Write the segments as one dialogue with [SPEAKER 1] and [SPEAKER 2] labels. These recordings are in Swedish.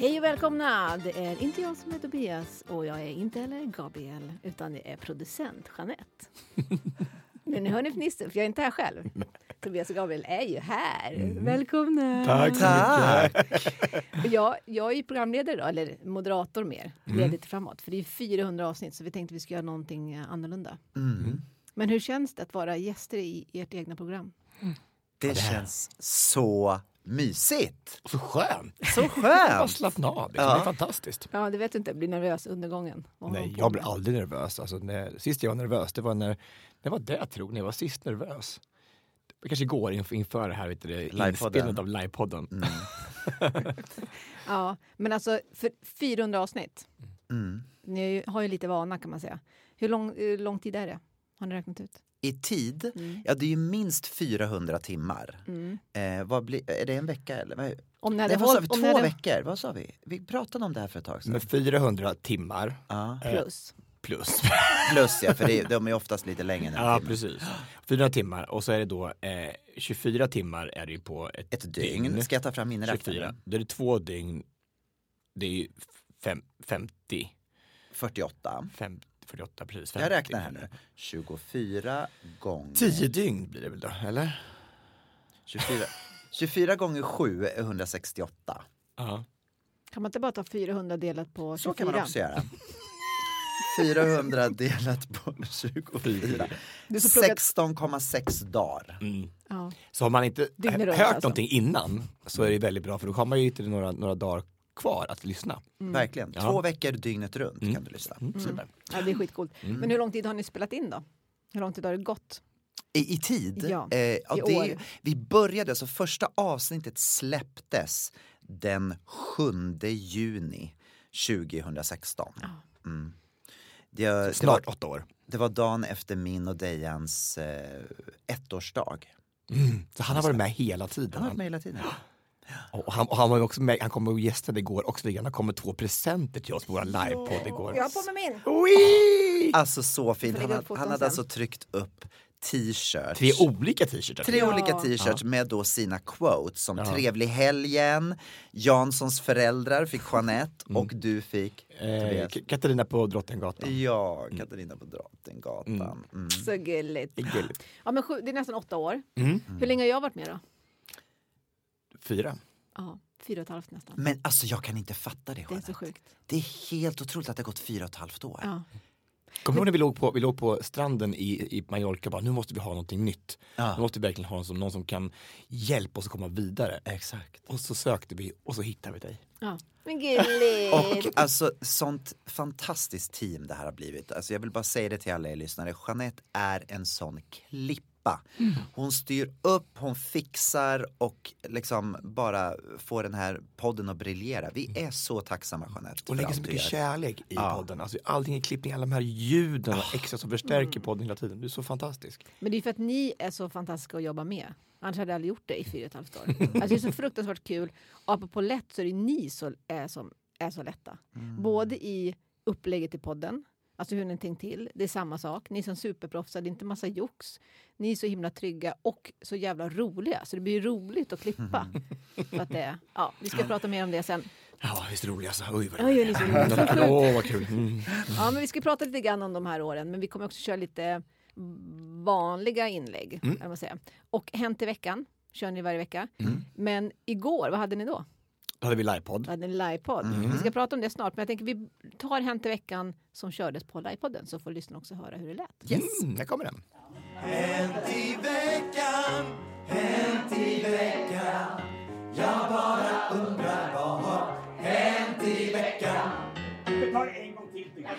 [SPEAKER 1] Hej och välkomna! Det är inte jag som är Tobias och jag är inte heller Gabriel utan det är producent Jeanette. Men nu hör ni fnissen för jag är inte här själv. Tobias och Gabriel är ju här. Välkomna!
[SPEAKER 2] Tack så mycket.
[SPEAKER 1] Jag, jag är ju programledare då, eller moderator mer, ledigt framåt. För det är 400 avsnitt så vi tänkte vi ska göra någonting eh, annorlunda.
[SPEAKER 2] Mm.
[SPEAKER 1] Men hur känns det att vara gäster i ert egna program?
[SPEAKER 2] Det känns så mysigt.
[SPEAKER 3] Så skönt!
[SPEAKER 2] Så
[SPEAKER 3] Bara
[SPEAKER 2] skönt.
[SPEAKER 3] slappna av. Liksom.
[SPEAKER 2] Ja.
[SPEAKER 3] Det är fantastiskt.
[SPEAKER 1] Ja, det vet du inte, blir nervös under gången.
[SPEAKER 3] Nej, jag blir aldrig nervös. Alltså, när, sist jag var nervös, det var när, det var det jag tror, när jag var sist nervös. Det kanske går inför, inför det här, vet du, inspelandet av livepodden.
[SPEAKER 2] Mm.
[SPEAKER 1] Ja, men alltså för 400 avsnitt.
[SPEAKER 2] Mm.
[SPEAKER 1] Ni har ju lite vana kan man säga. Hur lång, hur lång tid är det? Har ni räknat ut?
[SPEAKER 2] I tid,
[SPEAKER 1] Mm.
[SPEAKER 2] ja det är ju minst 400 timmar.
[SPEAKER 1] Mm.
[SPEAKER 2] Eh, vad blir, är det en vecka eller? Vad,
[SPEAKER 1] Om ni
[SPEAKER 2] nej,
[SPEAKER 1] hade
[SPEAKER 2] vad sa vi? Två
[SPEAKER 1] hade,
[SPEAKER 2] veckor? Vad sa vi? Vi pratade om det här för ett tag sedan.
[SPEAKER 3] Med 400 timmar
[SPEAKER 2] Ja.
[SPEAKER 1] plus.
[SPEAKER 3] plus.
[SPEAKER 2] Plus ja, för det, de är oftast lite längre än en
[SPEAKER 3] ja,
[SPEAKER 2] timme.
[SPEAKER 3] precis. 400 timmar och så är det då eh, 24 timmar är det ju på ett,
[SPEAKER 2] Ett dygn. Ska jag ta fram min
[SPEAKER 3] 24.
[SPEAKER 2] räknare?
[SPEAKER 3] Då är det två dygn. Det är ju fem, 50,
[SPEAKER 2] 48.
[SPEAKER 3] 50, 48 precis.
[SPEAKER 2] Jag
[SPEAKER 3] 50.
[SPEAKER 2] räknar här nu. 24 gånger...
[SPEAKER 3] 10 dygn blir det väl då, eller?
[SPEAKER 2] 24, 24 gånger 7 är 168.
[SPEAKER 3] Ja.
[SPEAKER 1] Kan man inte bara ta 400 delat på 24?
[SPEAKER 2] Så kan man också göra. 400 delat på 24.
[SPEAKER 1] Du som pluggat-
[SPEAKER 2] 16,6 dagar.
[SPEAKER 3] Mm.
[SPEAKER 1] Ja.
[SPEAKER 3] Så har man inte hört
[SPEAKER 1] alltså.
[SPEAKER 3] någonting innan så är det väldigt bra för då har man ju inte några, några dagar kvar att lyssna.
[SPEAKER 2] Verkligen.
[SPEAKER 3] Ja.
[SPEAKER 2] Två veckor dygnet runt kan du lyssna.
[SPEAKER 3] Mm. Super.
[SPEAKER 1] ja, det är skitcoolt.
[SPEAKER 2] Mm.
[SPEAKER 1] Men hur lång tid har ni spelat in då? Hur lång tid har det gått?
[SPEAKER 2] I, I tid?
[SPEAKER 1] Ja,
[SPEAKER 2] eh, ja,
[SPEAKER 1] i
[SPEAKER 2] det,
[SPEAKER 1] år.
[SPEAKER 2] vi började, så första avsnittet släpptes den 7 juni 2016. Mm. Det, det, var,
[SPEAKER 3] Snart åtta år.
[SPEAKER 2] det var dagen efter min och Dejans eh, ettårsdag.
[SPEAKER 3] Mm. Så han har varit med hela tiden.
[SPEAKER 2] Han har varit med hela tiden.
[SPEAKER 3] Och han, och han var också med, han kom och gästade igår också. Han har kommit två presenter till oss på vår livepodd igår.
[SPEAKER 1] Jag har på mig min!
[SPEAKER 3] Oi!
[SPEAKER 2] Alltså så fint. Han, han hade
[SPEAKER 1] sen.
[SPEAKER 2] alltså tryckt upp t-shirts.
[SPEAKER 3] Tre olika t-shirtar.
[SPEAKER 2] Tre
[SPEAKER 1] Ja.
[SPEAKER 2] olika t-shirts med då sina quotes som
[SPEAKER 3] Ja.
[SPEAKER 2] trevlig helgen, Janssons föräldrar fick Jeanette
[SPEAKER 3] Mm.
[SPEAKER 2] och du fick
[SPEAKER 3] Eh, Katarina på Drottninggatan.
[SPEAKER 2] Ja, Katarina på Drottninggatan. Mm.
[SPEAKER 1] Så gulligt.
[SPEAKER 3] Det är gulligt.
[SPEAKER 1] Ja, men sju, det är nästan åtta år.
[SPEAKER 3] Mm.
[SPEAKER 1] Hur länge har jag varit med då?
[SPEAKER 3] Fyra.
[SPEAKER 1] Ja, fyra och ett halvt nästan.
[SPEAKER 2] Men alltså jag kan inte fatta det
[SPEAKER 1] Det är så sjukt.
[SPEAKER 2] Det är helt otroligt att det har gått fyra och ett halvt år.
[SPEAKER 1] Ja.
[SPEAKER 3] Kommer du ihåg när vi låg på, vi låg på stranden i, i Mallorca och bara nu måste vi ha någonting nytt.
[SPEAKER 2] Ja.
[SPEAKER 3] Nu måste vi verkligen ha någon som, någon som kan hjälpa oss att komma vidare.
[SPEAKER 2] Exakt.
[SPEAKER 3] Och så sökte vi och så hittade vi dig.
[SPEAKER 1] ja. Men gulligt!
[SPEAKER 2] Och alltså sånt fantastiskt team det här har blivit. Alltså jag vill bara säga det till alla er lyssnare. Jeanette är en sån klippa. Hon styr upp, hon fixar och liksom bara får den här podden att briljera. Vi är så tacksamma Jeanette.
[SPEAKER 3] Och
[SPEAKER 2] för
[SPEAKER 3] lägger så mycket kärlek i
[SPEAKER 2] Ja.
[SPEAKER 3] podden. Alltså, allting i klippning, alla de här ljuden och extra som förstärker podden hela tiden. Du är så fantastisk.
[SPEAKER 1] Men det är för att ni är så fantastiska att jobba med. Annars hade jag aldrig gjort det i fyra och ett halvt år. Alltså det är så fruktansvärt kul. Och apropå lätt så är det ni som är, som är så lätta. Både i upplägget i podden, alltså hur ni tänkt till. Det är samma sak. Ni är som superproffsar, det är inte massa jox. Ni är så himla trygga och så jävla roliga. Så det blir roligt att klippa. För att det, ja, vi ska prata mer om det sen.
[SPEAKER 3] Ja, visst roliga alltså. Oj, vad
[SPEAKER 1] Oj, så roliga.
[SPEAKER 3] Åh, vad kul. Mm.
[SPEAKER 1] Ja, men vi ska prata lite grann om de här åren, men vi kommer också köra lite vanliga inlägg. Mm. Man säga. Och Hänt i veckan kör ni varje vecka.
[SPEAKER 3] Mm.
[SPEAKER 1] Men igår, vad hade ni då?
[SPEAKER 3] Då hade vi livepodd.
[SPEAKER 1] Vi hade en livepodd.
[SPEAKER 3] Mm.
[SPEAKER 1] Vi ska prata om det snart, men jag tänker vi tar Hänt i veckan som kördes på livepodden så får lyssnarna också höra hur det lät.
[SPEAKER 3] Yes, mm, där kommer den.
[SPEAKER 2] Hänt i veckan, hänt i veckan Jag bara undrar vad har hänt i veckan
[SPEAKER 4] Vi tar en gång till tycker jag.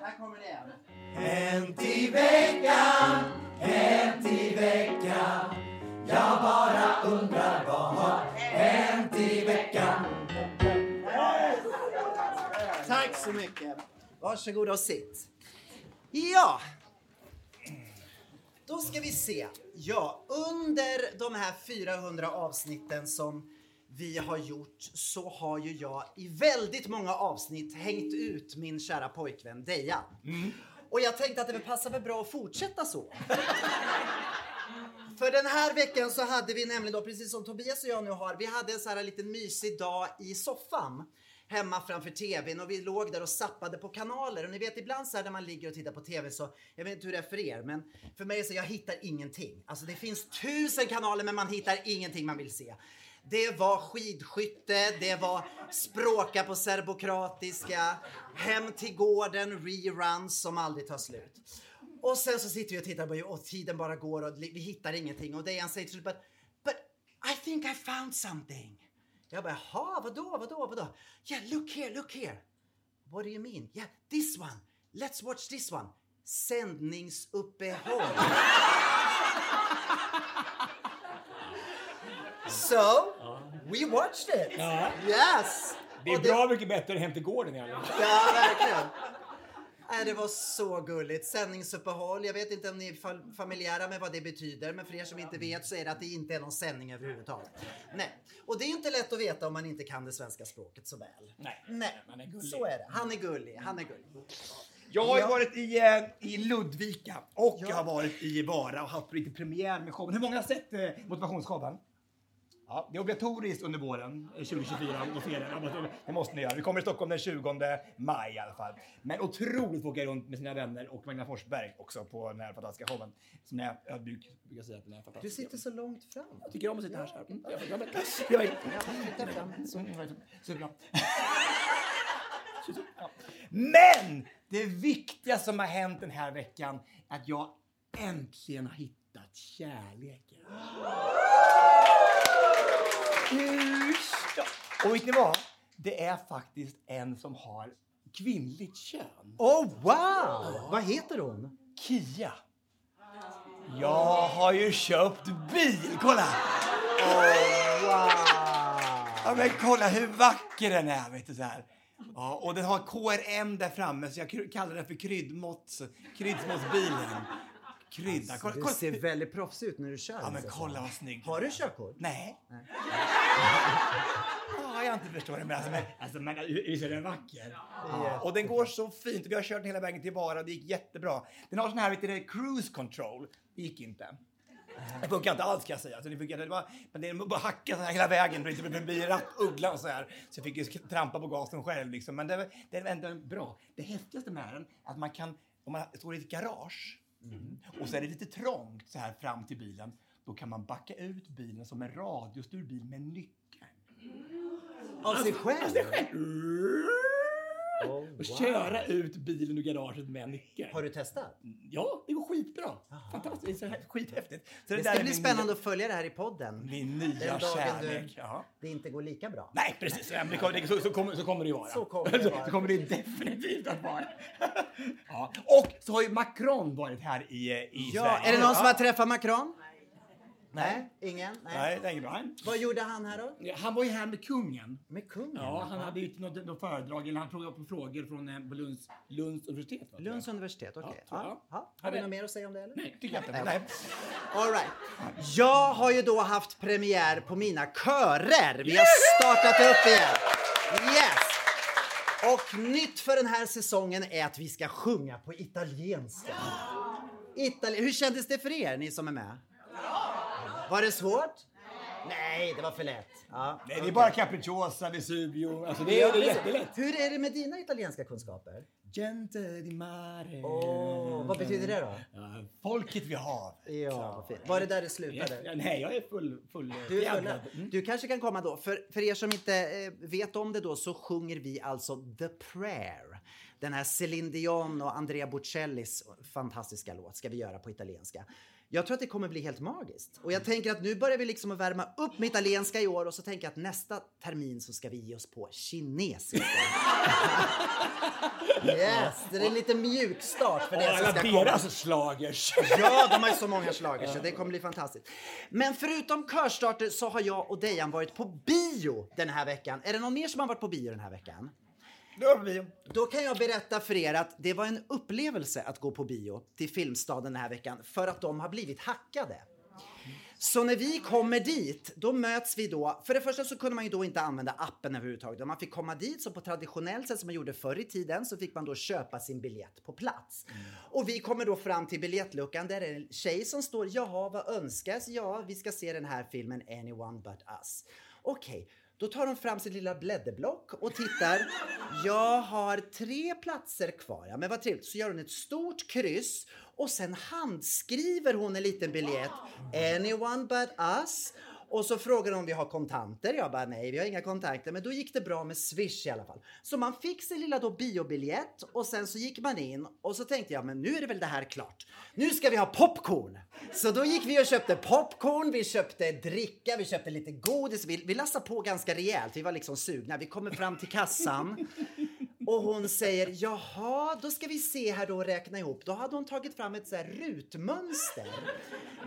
[SPEAKER 2] Där kommer det igen. Hänt i veckan, hänt i veckan Jag bara undrar vad har hänt i veckan
[SPEAKER 5] Tack så mycket. Varsågoda och sitt. Ja, då ska vi se. Ja, under de här 400 avsnitten som vi har gjort så har ju jag i väldigt många avsnitt hängt ut min kära pojkvän Dejan. Och jag tänkte att det passar väl bra att fortsätta så. För den här veckan så hade vi nämligen då, precis som Tobias och jag nu har, vi hade en så här liten mysig dag i soffan hemma framför tvn och vi låg där och sappade på kanaler och ni vet ibland så här när man ligger och tittar på tv så, jag vet inte hur det är för er men för mig är så jag hittar ingenting. Alltså det finns tusen kanaler men man hittar ingenting man vill se. Det var skidskytte, det var språka på serbokratiska, Hem till gården, reruns som aldrig tar slut. Och sen så sitter vi och tittar på och tiden bara går och vi hittar ingenting och Dejan säger till slut but, I think I found something. Jag bara, jaha, vadå, vadå, vadå? Yeah, look here, look here. What do you mean? Yeah, this one. Let's watch this one. Sändningsuppehåll. so, we watched it. Yes.
[SPEAKER 4] Det är bra mycket bättre än Hem till gården i alla fall.
[SPEAKER 5] Ja, verkligen. Nej, det var så gulligt. Sändningsuppehåll. Jag vet inte om ni är fa- familjära med vad det betyder, men för er som inte vet så är det att det inte är någon sändning överhuvudtaget. Nej, och det är inte lätt att veta om man inte kan det svenska språket så väl.
[SPEAKER 4] Nej,
[SPEAKER 5] Nej,
[SPEAKER 4] han är gullig.
[SPEAKER 5] så är det. Han är gullig. Han är gullig.
[SPEAKER 4] Jag har ju
[SPEAKER 5] Ja.
[SPEAKER 4] varit i, eh, i Ludvika och jag har varit i Vara och haft lite premiär med showen. Hur många har sett eh, motivationsshowen? Ja, det är obligatoriskt under våren eh, 2024 och serien. Ja, måste- Det måste ni göra. Vi kommer i Stockholm den 20 maj i alla fall. Men otroligt att åka runt med sina vänner och Magna Forsberg också på den här fantastiska showen. Som jag ödmjuk brukar säga att den är
[SPEAKER 5] Du
[SPEAKER 4] fantastisk.
[SPEAKER 5] sitter så långt fram.
[SPEAKER 4] Jag tycker om att sitta här så här. Mm. Superbra. Men det viktigaste som har hänt den här veckan är att jag äntligen har hittat kärleken. Ja. Och vet ni vad? Det är faktiskt en som har kvinnligt kön.
[SPEAKER 5] Oh, wow! Vad heter hon?
[SPEAKER 4] Kia. Jag har ju köpt bil, kolla! Ja men kolla hur vacker den är, vet du så här. Ja, och den har KRM där framme så jag kallar den för kryddmåtts, Krydda. Kolla,
[SPEAKER 5] Du
[SPEAKER 4] kolla.
[SPEAKER 5] ser väldigt proffsig ut när du kör.
[SPEAKER 4] Ja men kolla vad snygg
[SPEAKER 5] Har du körkort?
[SPEAKER 4] Nej. Ja, jag inte förstår det men alltså, men, alltså men visst är den vacker? Ja, och den går så fint. Vi har kört den hela vägen till Vara, det gick jättebra. Den har sån här, vet du, cruise control. Det gick inte. Det funkar inte alls kan jag säga. Alltså, det funkar, det var, men det bara hacka så här hela vägen. Förbi rattugglan så här. Så jag fick ju trampa på gasen själv liksom. Men det, det är ändå bra. Det häftigaste med den är att man kan, om man står i ett garage och så är det lite trångt så här fram till bilen. Då kan man backa ut bilen som en radiostyrd bil med nyckeln.
[SPEAKER 5] Av sig själv?
[SPEAKER 4] Av sig själv. Och köra ut bilen ur garaget med nyckeln.
[SPEAKER 5] Har du testat?
[SPEAKER 4] Ja, det går skitbra. Fantastiskt. Så här, Skithäftigt. Så
[SPEAKER 5] Det
[SPEAKER 4] där
[SPEAKER 5] ska
[SPEAKER 4] är
[SPEAKER 5] bli
[SPEAKER 4] min
[SPEAKER 5] spännande
[SPEAKER 4] nya,
[SPEAKER 5] att följa det här i podden.
[SPEAKER 4] Min nya kärlek.
[SPEAKER 5] du-. Det inte går lika bra.
[SPEAKER 4] Nej, precis. Det det, så, så, kommer, så kommer det ju vara.
[SPEAKER 5] Så kommer det vara.
[SPEAKER 4] så kommer det definitivt att vara. ja. Och så har ju Macron varit här i, i
[SPEAKER 5] Ja,
[SPEAKER 4] Sverige.
[SPEAKER 5] är det någon som har träffat Macron? Nej, ingen? Nej.
[SPEAKER 4] Nej, det är inget bra.
[SPEAKER 5] Vad gjorde han här då?
[SPEAKER 4] Han var ju här med kungen.
[SPEAKER 5] Med kungen?
[SPEAKER 4] Ja, han hade ju något, något föredrag, eller han frågade på frågor från eh, på Lunds, Lunds universitet.
[SPEAKER 5] Lunds universitet, okej.
[SPEAKER 4] Jag.
[SPEAKER 5] Ja, ja. Har vi något mer att säga om det eller?
[SPEAKER 4] Nej, tycker jag inte. Nej.
[SPEAKER 5] All right. Jag har ju då haft premiär på mina körer. Vi har startat upp igen. Yes! Och nytt för den här säsongen är att vi ska sjunga på italienska. Itali Hur kändes det för er, ni som är med? Var det svårt? Nej, det var för lätt. Ja.
[SPEAKER 4] Nej, det är bara Capricciosa, Vesuvio. Alltså det är, det är jättelätt.
[SPEAKER 5] Hur är det med dina italienska kunskaper?
[SPEAKER 4] Gente di mare.
[SPEAKER 5] Åh, vad betyder det då?
[SPEAKER 4] Ja, folket vi har.
[SPEAKER 5] Ja, vad. Var det där det slutade?
[SPEAKER 4] Ja, nej, jag är full... full
[SPEAKER 5] Du, är fulla.
[SPEAKER 4] Mm.
[SPEAKER 5] du kanske kan komma då. För, för er som inte eh, vet om det då så sjunger vi alltså The Prayer. Den här Céline Dion och Andrea Bocellis fantastiska låt ska vi göra på italienska. Jag tror att det kommer bli helt magiskt. Och jag tänker att nu börjar vi liksom att värma upp med italienska i år och så tänker jag att nästa termin så ska vi ge oss på kinesiska. yes, det är en lite mjuk start för det som ska komma.
[SPEAKER 4] deras slagers.
[SPEAKER 5] Ja, de har ju så många schlagers så det kommer bli fantastiskt. Men förutom körstarter så har jag och Dejan varit på bio den här veckan. Är det någon mer som har varit på bio den här veckan?
[SPEAKER 4] Då.
[SPEAKER 5] Då kan jag berätta för er att det var en upplevelse att gå på bio till Filmstaden den här veckan för att de har blivit hackade. Så när vi kommer dit, då möts vi då. För det första så kunde man ju då inte använda appen överhuvudtaget. Man fick komma dit så på traditionellt sätt som man gjorde förr i tiden så fick man då köpa sin biljett på plats. Och vi kommer då fram till biljettluckan där är en tjej som står Jaha, vad önskas? Ja, vi ska se den här filmen Anyone But Us. Okej, då tar hon fram sitt lilla blädderblock och tittar. Jag har tre platser kvar. Ja, men vad trevligt. Så gör hon ett stort kryss och sen handskriver hon en liten biljett. Anyone but us. Och så frågade de om vi har kontanter. Jag bara nej, vi har inga kontanter. Men då gick det bra med Swish i alla fall. Så man fick sin lilla då biobiljett och sen så gick man in och så tänkte jag, men nu är det väl det här klart. Nu ska vi ha popcorn! Så då gick vi och köpte popcorn, vi köpte dricka, vi köpte lite godis. Vi, vi lassade på ganska rejält, vi var liksom sugna. Vi kommer fram till kassan och hon säger jaha, då ska vi se här då och räkna ihop. Då hade hon tagit fram ett så här rutmönster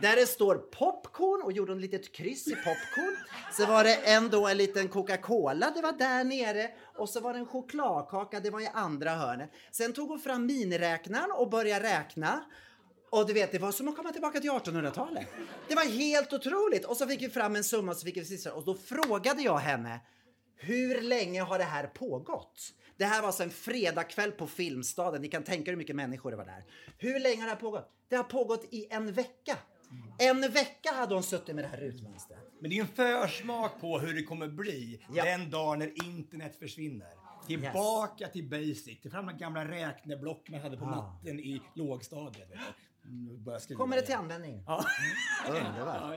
[SPEAKER 5] där det står popcorn och gjorde hon ett litet kryss i popcorn. Så var det ändå en liten Coca-Cola, det var där nere och så var det en chokladkaka, det var i andra hörnet. Sen tog hon fram miniräknaren och började räkna. Och du vet, det var som att komma tillbaka till 1800-talet. Det var helt otroligt. Och så fick vi fram en summa och så fick vi sista. Och då frågade jag henne, hur länge har det här pågått? Det här var alltså en fredagkväll på Filmstaden. Ni kan tänka er hur mycket människor det var där. Hur länge har det här pågått? Det har pågått i en vecka. En vecka hade hon suttit med det här rutmönstret.
[SPEAKER 4] Men det är en försmak på hur det kommer bli
[SPEAKER 5] Ja.
[SPEAKER 4] den dagen när internet försvinner. Tillbaka till basic, till fram de gamla räkneblock man hade på matten i lågstadiet. Mm,
[SPEAKER 5] Kommer det till användning?
[SPEAKER 4] Ja.
[SPEAKER 5] Underbart.
[SPEAKER 4] Ja,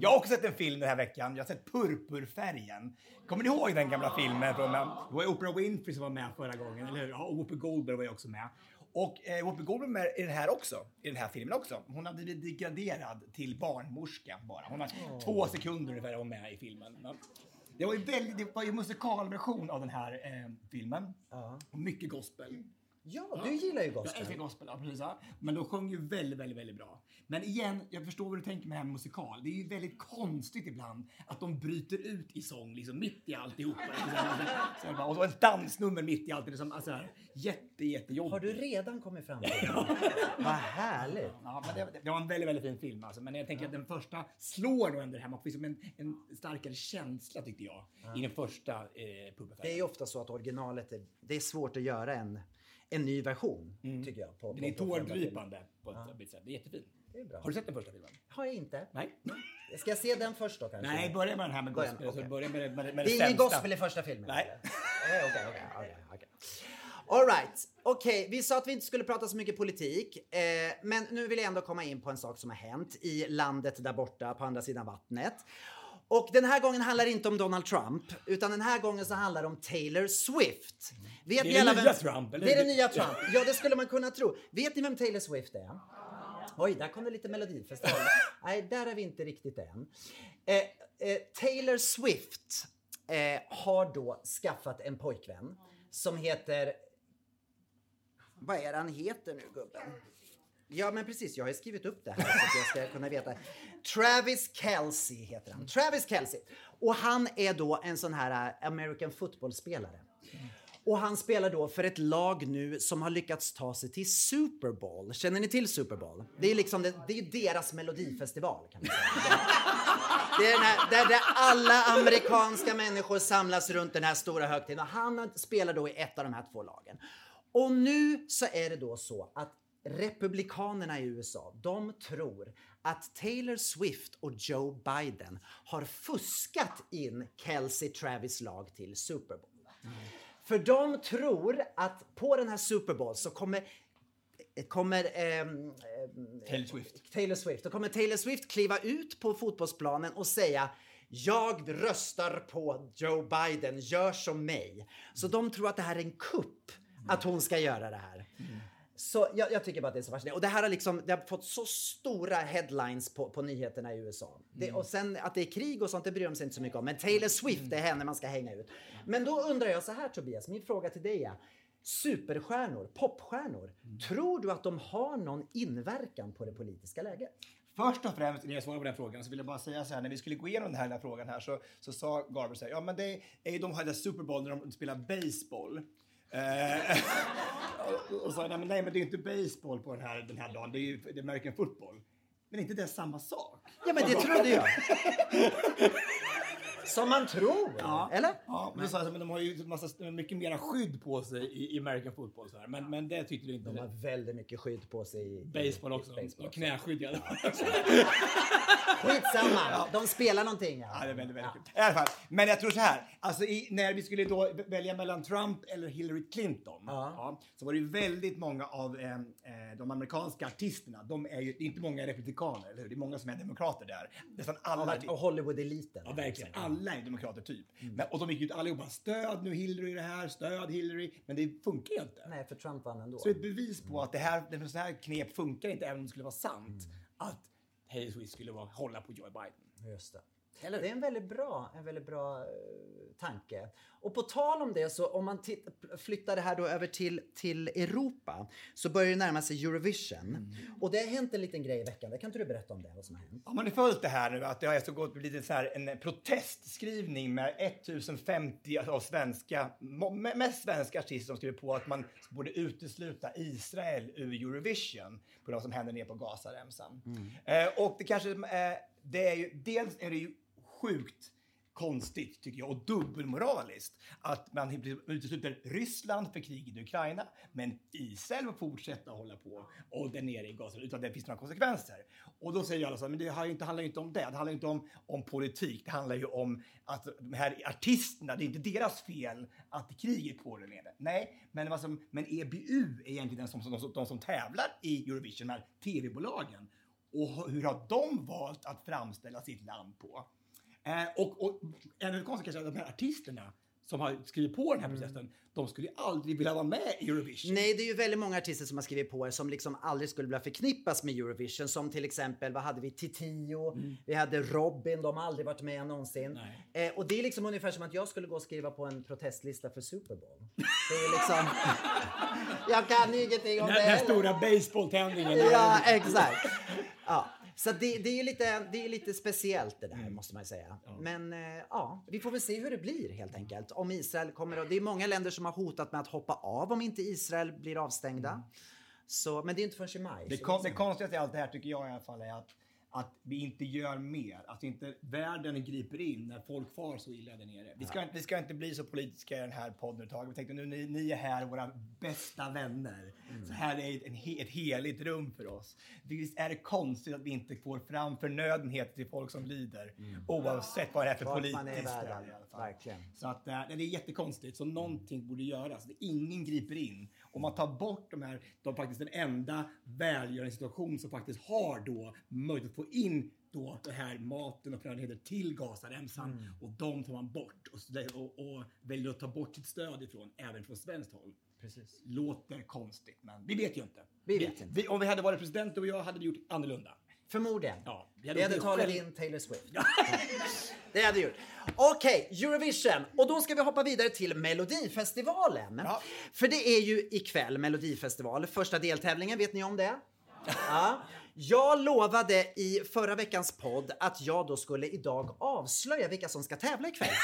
[SPEAKER 4] jag har också sett en film den här veckan. Jag har sett Purpurfärgen. Kommer ni ihåg den gamla filmen? Från, det var Oprah Winfrey som var med förra gången, eller hur? Ja, och Whoopi Goldberg var ju också med. Och eh, Whoopi Goldberg med i den här också, i den här filmen också. Hon hade blivit degraderad till barnmorska bara. Hon har två sekunder ungefär var hon med i filmen. Men Det var ju väldigt, det var ju musikalversion av den här eh, filmen. Och mycket gospel.
[SPEAKER 5] Ja, du gillar ju
[SPEAKER 4] Jag
[SPEAKER 5] gospel.
[SPEAKER 4] älskar gospel, ja, precis. Ja. Men de sjöng ju väldigt, väldigt, väldigt bra. Men igen, jag förstår vad du tänker med det här med musikal. Det är ju väldigt konstigt ibland att de bryter ut i sång, liksom mitt i alltihopa. Så här, så bara- och så ett dansnummer mitt i allt. Det är som, alltså, här, jätte, jättejobbigt.
[SPEAKER 5] Har du redan kommit fram till det? Vad härligt.
[SPEAKER 4] Ja, men det, det var en väldigt, väldigt fin film alltså. Men jag tänker att den första slår nog ändå det här. Man får liksom en, en starkare känsla tyckte jag. I den första eh,
[SPEAKER 5] Det är ju ofta så att originalet, är, det är svårt att göra en, en ny version, tycker jag. På,
[SPEAKER 4] Den är
[SPEAKER 5] på- förra filmen.
[SPEAKER 4] tårdrypande på ett visst sätt. Det är jättefin.
[SPEAKER 5] Det är bra.
[SPEAKER 4] Har du sett den första filmen?
[SPEAKER 5] Har jag inte.
[SPEAKER 4] Nej.
[SPEAKER 5] Ska jag se den först då kanske?
[SPEAKER 4] Nej, börja med den här med
[SPEAKER 5] Börja-
[SPEAKER 4] gospel.
[SPEAKER 5] okej.
[SPEAKER 4] Så börja med, med, med
[SPEAKER 5] Det
[SPEAKER 4] det
[SPEAKER 5] är ingen gospel i första filmen?
[SPEAKER 4] Nej.
[SPEAKER 5] Okej, okej, okej, okej, okej. All right. Okej, vi sa att vi inte skulle prata så mycket politik. Eh, men nu vill jag ändå komma in på en sak som har hänt i landet där borta på andra sidan vattnet. Och den här gången handlar det inte om Donald Trump, utan den här gången så handlar det om Taylor Swift. Vet
[SPEAKER 4] Det är den nya Trump, eller?
[SPEAKER 5] Det är den nya Trump. Ja, det skulle man kunna tro. Vet ni vem Taylor Swift är? Oj, där kom det lite melodifestival. Nej, där är vi inte riktigt än. Eh, eh, Taylor Swift eh, har då skaffat en pojkvän som heter... Vad är han heter nu, gubben? Ja, men precis. Jag har ju skrivit upp det här så att jag ska kunna veta. Travis Kelce heter han. Travis Kelce. Och han är då en sån här äh, American football-spelare. Och han spelar då för ett lag nu som har lyckats ta sig till Super Bowl. Känner ni till Super Bowl? Det är liksom det, det är deras melodifestival kan man säga. Det är den här, där, där alla amerikanska människor samlas runt den här stora högtiden. Och han spelar då i ett av de här två lagen. Och nu så är det då så att republikanerna i USA, de tror att Taylor Swift och Joe Biden har fuskat in Kelsey Travis lag till Super Bowl. För de tror att på den här Super Bowl så kommer kommer ehm,
[SPEAKER 4] Taylor Swift.
[SPEAKER 5] Taylor Swift. Då kommer Taylor Swift kliva ut på fotbollsplanen och säga jag röstar på Joe Biden, gör som mig. Så de tror att det här är en kupp, att hon ska göra det här. Så jag, jag tycker bara att det är så fascinerande. Och det här har liksom, det har fått så stora headlines på, på nyheterna i USA. Det, och sen att det är krig och sånt, det bryr de sig inte så mycket om. Men Taylor Swift, det är henne man ska hänga ut. Men då undrar jag så här Tobias, min fråga till dig är. Superstjärnor, popstjärnor, tror du att de har någon inverkan på det politiska läget?
[SPEAKER 4] Först och främst, när jag svarar på den frågan, så vill jag bara säga så här, när vi skulle gå igenom den här, den här frågan här så, så sa Garber så här, ja men det är ju de här Super Bowl när de spelar baseball. Eh, och, och sa, nej men, nej men det är inte baseball på den här, den här dagen, det är ju det är American football. Men är inte det samma sak?
[SPEAKER 5] Ja, men det trodde jag. Som man tror, eller?
[SPEAKER 4] Ja, men, så, men de har ju massa, mycket mera skydd på sig i, i American football. Så här. Men, men det tyckte du inte.
[SPEAKER 5] De har väldigt mycket skydd på sig i
[SPEAKER 4] Baseball också.
[SPEAKER 5] i baseball
[SPEAKER 4] Och knäskydd i alla fall.
[SPEAKER 5] Skitsamma, de spelar någonting.
[SPEAKER 4] Ja,
[SPEAKER 5] Ja.
[SPEAKER 4] det är väldigt, väldigt kul. I alla fall. Men jag tror så här, alltså i, när vi skulle då välja mellan Trump eller Hillary Clinton, ja. så var det ju väldigt många av eh, eh, de amerikanska artisterna, de är ju, det är inte många republikaner, eller hur? Det är många som är demokrater där. Nästan alla.
[SPEAKER 5] Och Hollywood-eliten.
[SPEAKER 4] Ja, verkligen. Alla är demokrater typ. Men, och de gick ut allihopa, stöd nu Hillary i det här, stöd Hillary. Men det funkar ju inte.
[SPEAKER 5] Nej, för Trump vann ändå.
[SPEAKER 4] Så ett bevis på att det här, det så här knep funkar inte, även om det skulle vara sant. Att Taylor Swift skulle vara, hålla på Joe Biden.
[SPEAKER 5] Just det. Det är en väldigt bra, en väldigt bra eh, tanke. Och på tal om det, så om man flyttar det här då över till, till Europa så börjar det närma sig Eurovision. Och det har hänt en liten grej i veckan. Det kan inte du berätta om det, vad som har hänt?
[SPEAKER 4] Har man följt det här nu att det har alltså gått blivit så här en protestskrivning med 1050 av svenska, mest svenska artister som skriver på att man borde utesluta Israel ur Eurovision på de som händer ner på Gazaremsan. Eh, och det kanske, eh, det är ju, dels är det ju sjukt konstigt tycker jag och dubbelmoraliskt att man utesluter Ryssland för kriget i Ukraina men Israel får fortsätta hålla på och där nere i Gaza utan att det finns några konsekvenser. Och då säger alla så här, men det har ju inte, handlar ju inte om det, det handlar ju inte om, om politik, det handlar ju om att de här artisterna, det är inte deras fel att kriget pågår där nere. Nej, men, vad som, men EBU är egentligen de som, som, de, som, de som tävlar i Eurovision, de här tv-bolagen. Och hur har de valt att framställa sitt land på? Eh, och, och ännu konstigt kanske att de här artisterna som har skrivit på den här processen, de skulle ju aldrig vilja vara med i Eurovision.
[SPEAKER 5] Nej, det är ju väldigt många artister som har skrivit på som liksom aldrig skulle vilja förknippas med Eurovision. Som till exempel, vad hade vi? Titio, vi hade Robin, de har aldrig varit med någonsin. Eh, och det är liksom ungefär som att jag skulle gå och skriva på en protestlista för Super Bowl. Det är liksom... jag kan ingenting om
[SPEAKER 4] Den,
[SPEAKER 5] det
[SPEAKER 4] den stora baseballtävlingen.
[SPEAKER 5] Ja, exakt. Ja. Så det, det är lite, det är lite speciellt det där måste man säga. Men eh, ja, vi får väl se hur det blir helt enkelt. Om Israel kommer att, Det är många länder som har hotat med att hoppa av om inte Israel blir avstängda. Så, men det är inte förrän i maj.
[SPEAKER 4] Det, kon- det konstigaste i allt det här tycker jag i alla fall är att, att vi inte gör mer. Att inte världen griper in när folk far så illa där nere. Vi ska, inte, vi ska inte bli så politiska i den här podden. Vi tänkte nu ni, ni är här, våra bästa vänner. Så här är ett, en, ett heligt rum för oss. Visst är det konstigt att vi inte får fram förnödenheter till folk som lider. Oavsett vad det är för
[SPEAKER 5] man är
[SPEAKER 4] politiskt
[SPEAKER 5] världen,
[SPEAKER 4] stöd i alla fall.
[SPEAKER 5] verkligen.
[SPEAKER 4] Så att, eh, det är jättekonstigt. Så någonting borde göras. Ingen griper in. Om man tar bort de här, de faktiskt den enda välgörande situation som faktiskt har då möjlighet att få in då det här maten och förnödenheter till Gazaremsan och de tar man bort och, och, och väljer att ta bort sitt stöd ifrån, även från svenskt håll.
[SPEAKER 5] Precis.
[SPEAKER 4] Låter konstigt, men vi vet ju inte.
[SPEAKER 5] Vi vet inte.
[SPEAKER 4] Vi, om vi hade varit president du och jag hade vi gjort annorlunda.
[SPEAKER 5] Förmodligen.
[SPEAKER 4] Ja, vi
[SPEAKER 5] vi
[SPEAKER 4] hade
[SPEAKER 5] hade, tagit
[SPEAKER 4] själv.
[SPEAKER 5] in Taylor Swift. Det hade vi gjort. Okej, Eurovision. Och då ska vi hoppa vidare till Melodifestivalen.
[SPEAKER 4] Ja.
[SPEAKER 5] För det är ju ikväll Melodifestival, första deltävlingen. Vet ni om det? Ja. Jag lovade i förra veckans podd att jag då skulle idag avslöja vilka som ska tävla ikväll.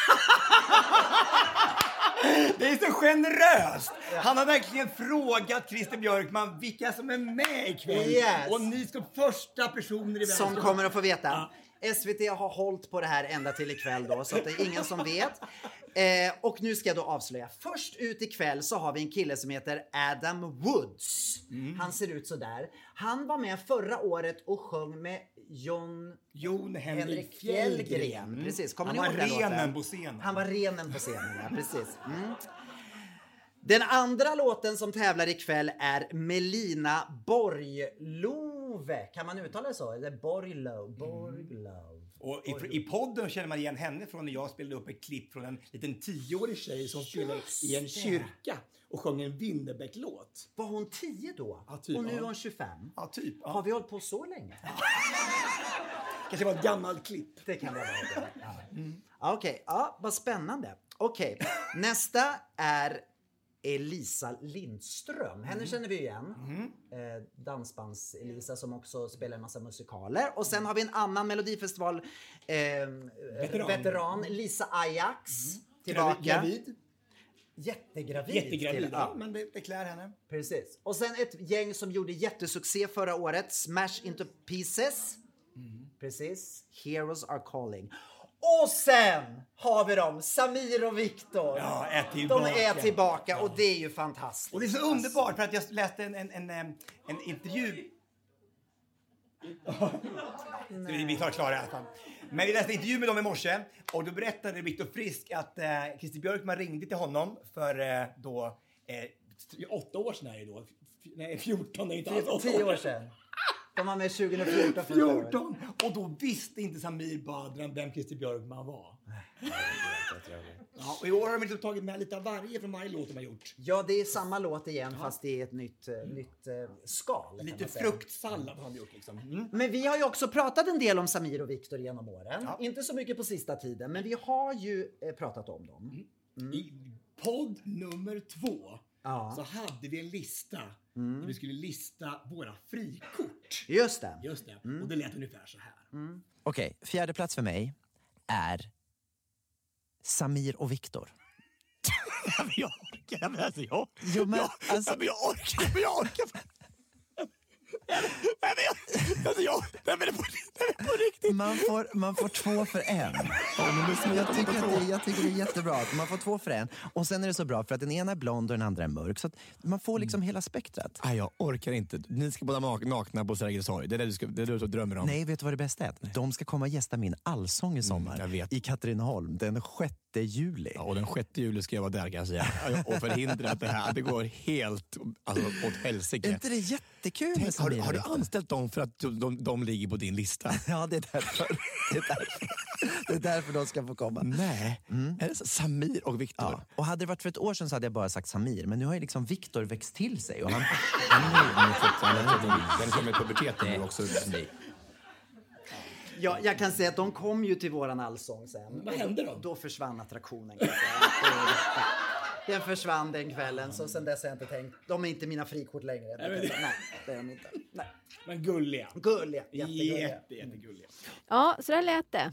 [SPEAKER 4] Det är så generöst! Han har verkligen frågat Christer Björkman vilka som är med ikväll.
[SPEAKER 5] Yes.
[SPEAKER 4] Och ni ska första personer i världen
[SPEAKER 5] Som kommer att få veta.
[SPEAKER 4] Ja.
[SPEAKER 5] SVT har hållit på det här ända till ikväll då, så att det är ingen som vet. Eh, och nu ska jag då avslöja. Först ut ikväll så har vi en kille som heter Adam Woods. Han ser ut så där. Han var med förra året och sjöng med John
[SPEAKER 4] Jon Henrik,
[SPEAKER 5] Henrik
[SPEAKER 4] Fjällgren.
[SPEAKER 5] Fjällgren.
[SPEAKER 4] Mm.
[SPEAKER 5] Precis. Kommer
[SPEAKER 4] Han var renen på scenen.
[SPEAKER 5] Han var renen på scenen, ja. Precis. Mm. Den andra låten som tävlar ikväll är Melina Borglove. Kan man uttala det så? Eller Borglove? Borglove.
[SPEAKER 4] Och i, I podden känner man igen henne från när jag spelade upp ett klipp från en liten tioårig tjej som spelade i en kyrka och sjöng en Winnerbäck-låt.
[SPEAKER 5] Var hon 10 då?
[SPEAKER 4] Ja, typ,
[SPEAKER 5] och nu är hon 25?
[SPEAKER 4] Ja, typ. Ja.
[SPEAKER 5] Har vi hållit på så länge?
[SPEAKER 4] Kanske var ett gammalt klipp.
[SPEAKER 5] Det kan vara. Ja. Okej, ja, vad spännande. Okej, nästa är Elisa Lindström. Henne känner vi igen. Eh, Dansbands-Elisa som också spelar en massa musikaler. Och sen har vi en annan Melodifestival eh, veteran. veteran, Lisa Ajax. Tillbaka.
[SPEAKER 4] Gravid.
[SPEAKER 5] Jättegravid.
[SPEAKER 4] Jättegravid.
[SPEAKER 5] till-
[SPEAKER 4] Ja, men det, det klär henne.
[SPEAKER 5] Precis. Och sen ett gäng som gjorde jättesuccé förra året, Smash Into Pieces. Precis. Heroes Are Calling. Och sen har vi dem, Samir och Viktor.
[SPEAKER 4] Ja, är
[SPEAKER 5] De
[SPEAKER 4] tillbaka.
[SPEAKER 5] är tillbaka och det är ju fantastiskt.
[SPEAKER 4] Och det är så underbart för att jag läste en, en, en, en intervju. vi, vi tar klara i alla fall. Men vi läste en intervju med dem i morse och då berättade Viktor Frisk att eh, Christer Björkman ringde till honom för eh, då eh, åtta år sedan är det då. Nej, 14 är inte alls åtta
[SPEAKER 5] Tio år sedan. De var med 2014 förra året.
[SPEAKER 4] 14! Och då visste inte Samir Badran vem Christer Björkman var. Ja, och i år har de tagit med lite av varje från varje låt de har gjort.
[SPEAKER 5] Ja, det är samma låt igen fast det är ett nytt, eh, nytt eh, skal.
[SPEAKER 4] Lite fruktsallad har de gjort liksom. Mm.
[SPEAKER 5] Men vi har ju också pratat en del om Samir och Viktor genom åren. Inte så mycket på sista tiden, men vi har ju eh, pratat om dem.
[SPEAKER 4] I podd nummer två
[SPEAKER 5] Ja.
[SPEAKER 4] så hade vi en lista där vi skulle lista våra frikort.
[SPEAKER 5] Just det.
[SPEAKER 4] Just det. Och det lät ungefär så här.
[SPEAKER 6] Okej, fjärde plats för mig är Samir och Viktor.
[SPEAKER 3] Jag orkar. Men alltså, jag,
[SPEAKER 6] Jo, men
[SPEAKER 3] jag,
[SPEAKER 6] alltså-
[SPEAKER 3] jag orkar. Jag orkar. Alltså, jag, nej, men det är på, riktigt.
[SPEAKER 6] Man får, man får två för en. Jag tycker, att det, jag tycker det är jättebra att man får två för en. Och sen är det så bra för att den ena är blond och den andra är mörk. Så man får liksom hela spektrat.
[SPEAKER 3] Nej, jag orkar inte. Ni ska båda nak- nakna på Sergels torg. Det är det du, ska, det är det du drömmer om.
[SPEAKER 6] Nej, vet du vad det bästa är? De ska komma och gästa min allsång i sommar.
[SPEAKER 3] jag vet.
[SPEAKER 6] I Katrineholm den 6 juli.
[SPEAKER 3] Ja, och den 6 juli ska jag vara där kan jag säga. Och förhindra att det här det går helt alltså, åt
[SPEAKER 6] Är
[SPEAKER 3] helsike.
[SPEAKER 6] inte det jättekul
[SPEAKER 3] Tänk, har, har du anställt dem för att de, de, de ligger på din lista?
[SPEAKER 6] Ja, det är därför. Det är därför, det är därför de ska få komma.
[SPEAKER 3] Nej. Är det så? Samir och Viktor?
[SPEAKER 6] Ja. Och hade det varit för ett år sedan så hade jag bara sagt Samir, men nu har ju liksom Viktor växt till sig. Och han, han
[SPEAKER 3] Den kommer i puberteten nu också.
[SPEAKER 5] Ja, jag kan säga att de kom ju till våran allsång sen.
[SPEAKER 4] Vad hände då?
[SPEAKER 5] Då försvann attraktionen. Den försvann den kvällen, så sen dess har jag inte tänkt. De är inte mina frikort längre.
[SPEAKER 4] Nej, men
[SPEAKER 5] Nej, det är de inte. Nej.
[SPEAKER 4] Men gulliga.
[SPEAKER 5] Gulliga, jättegulliga.
[SPEAKER 4] Jätte, jättegulliga.
[SPEAKER 1] Ja, så där lät det.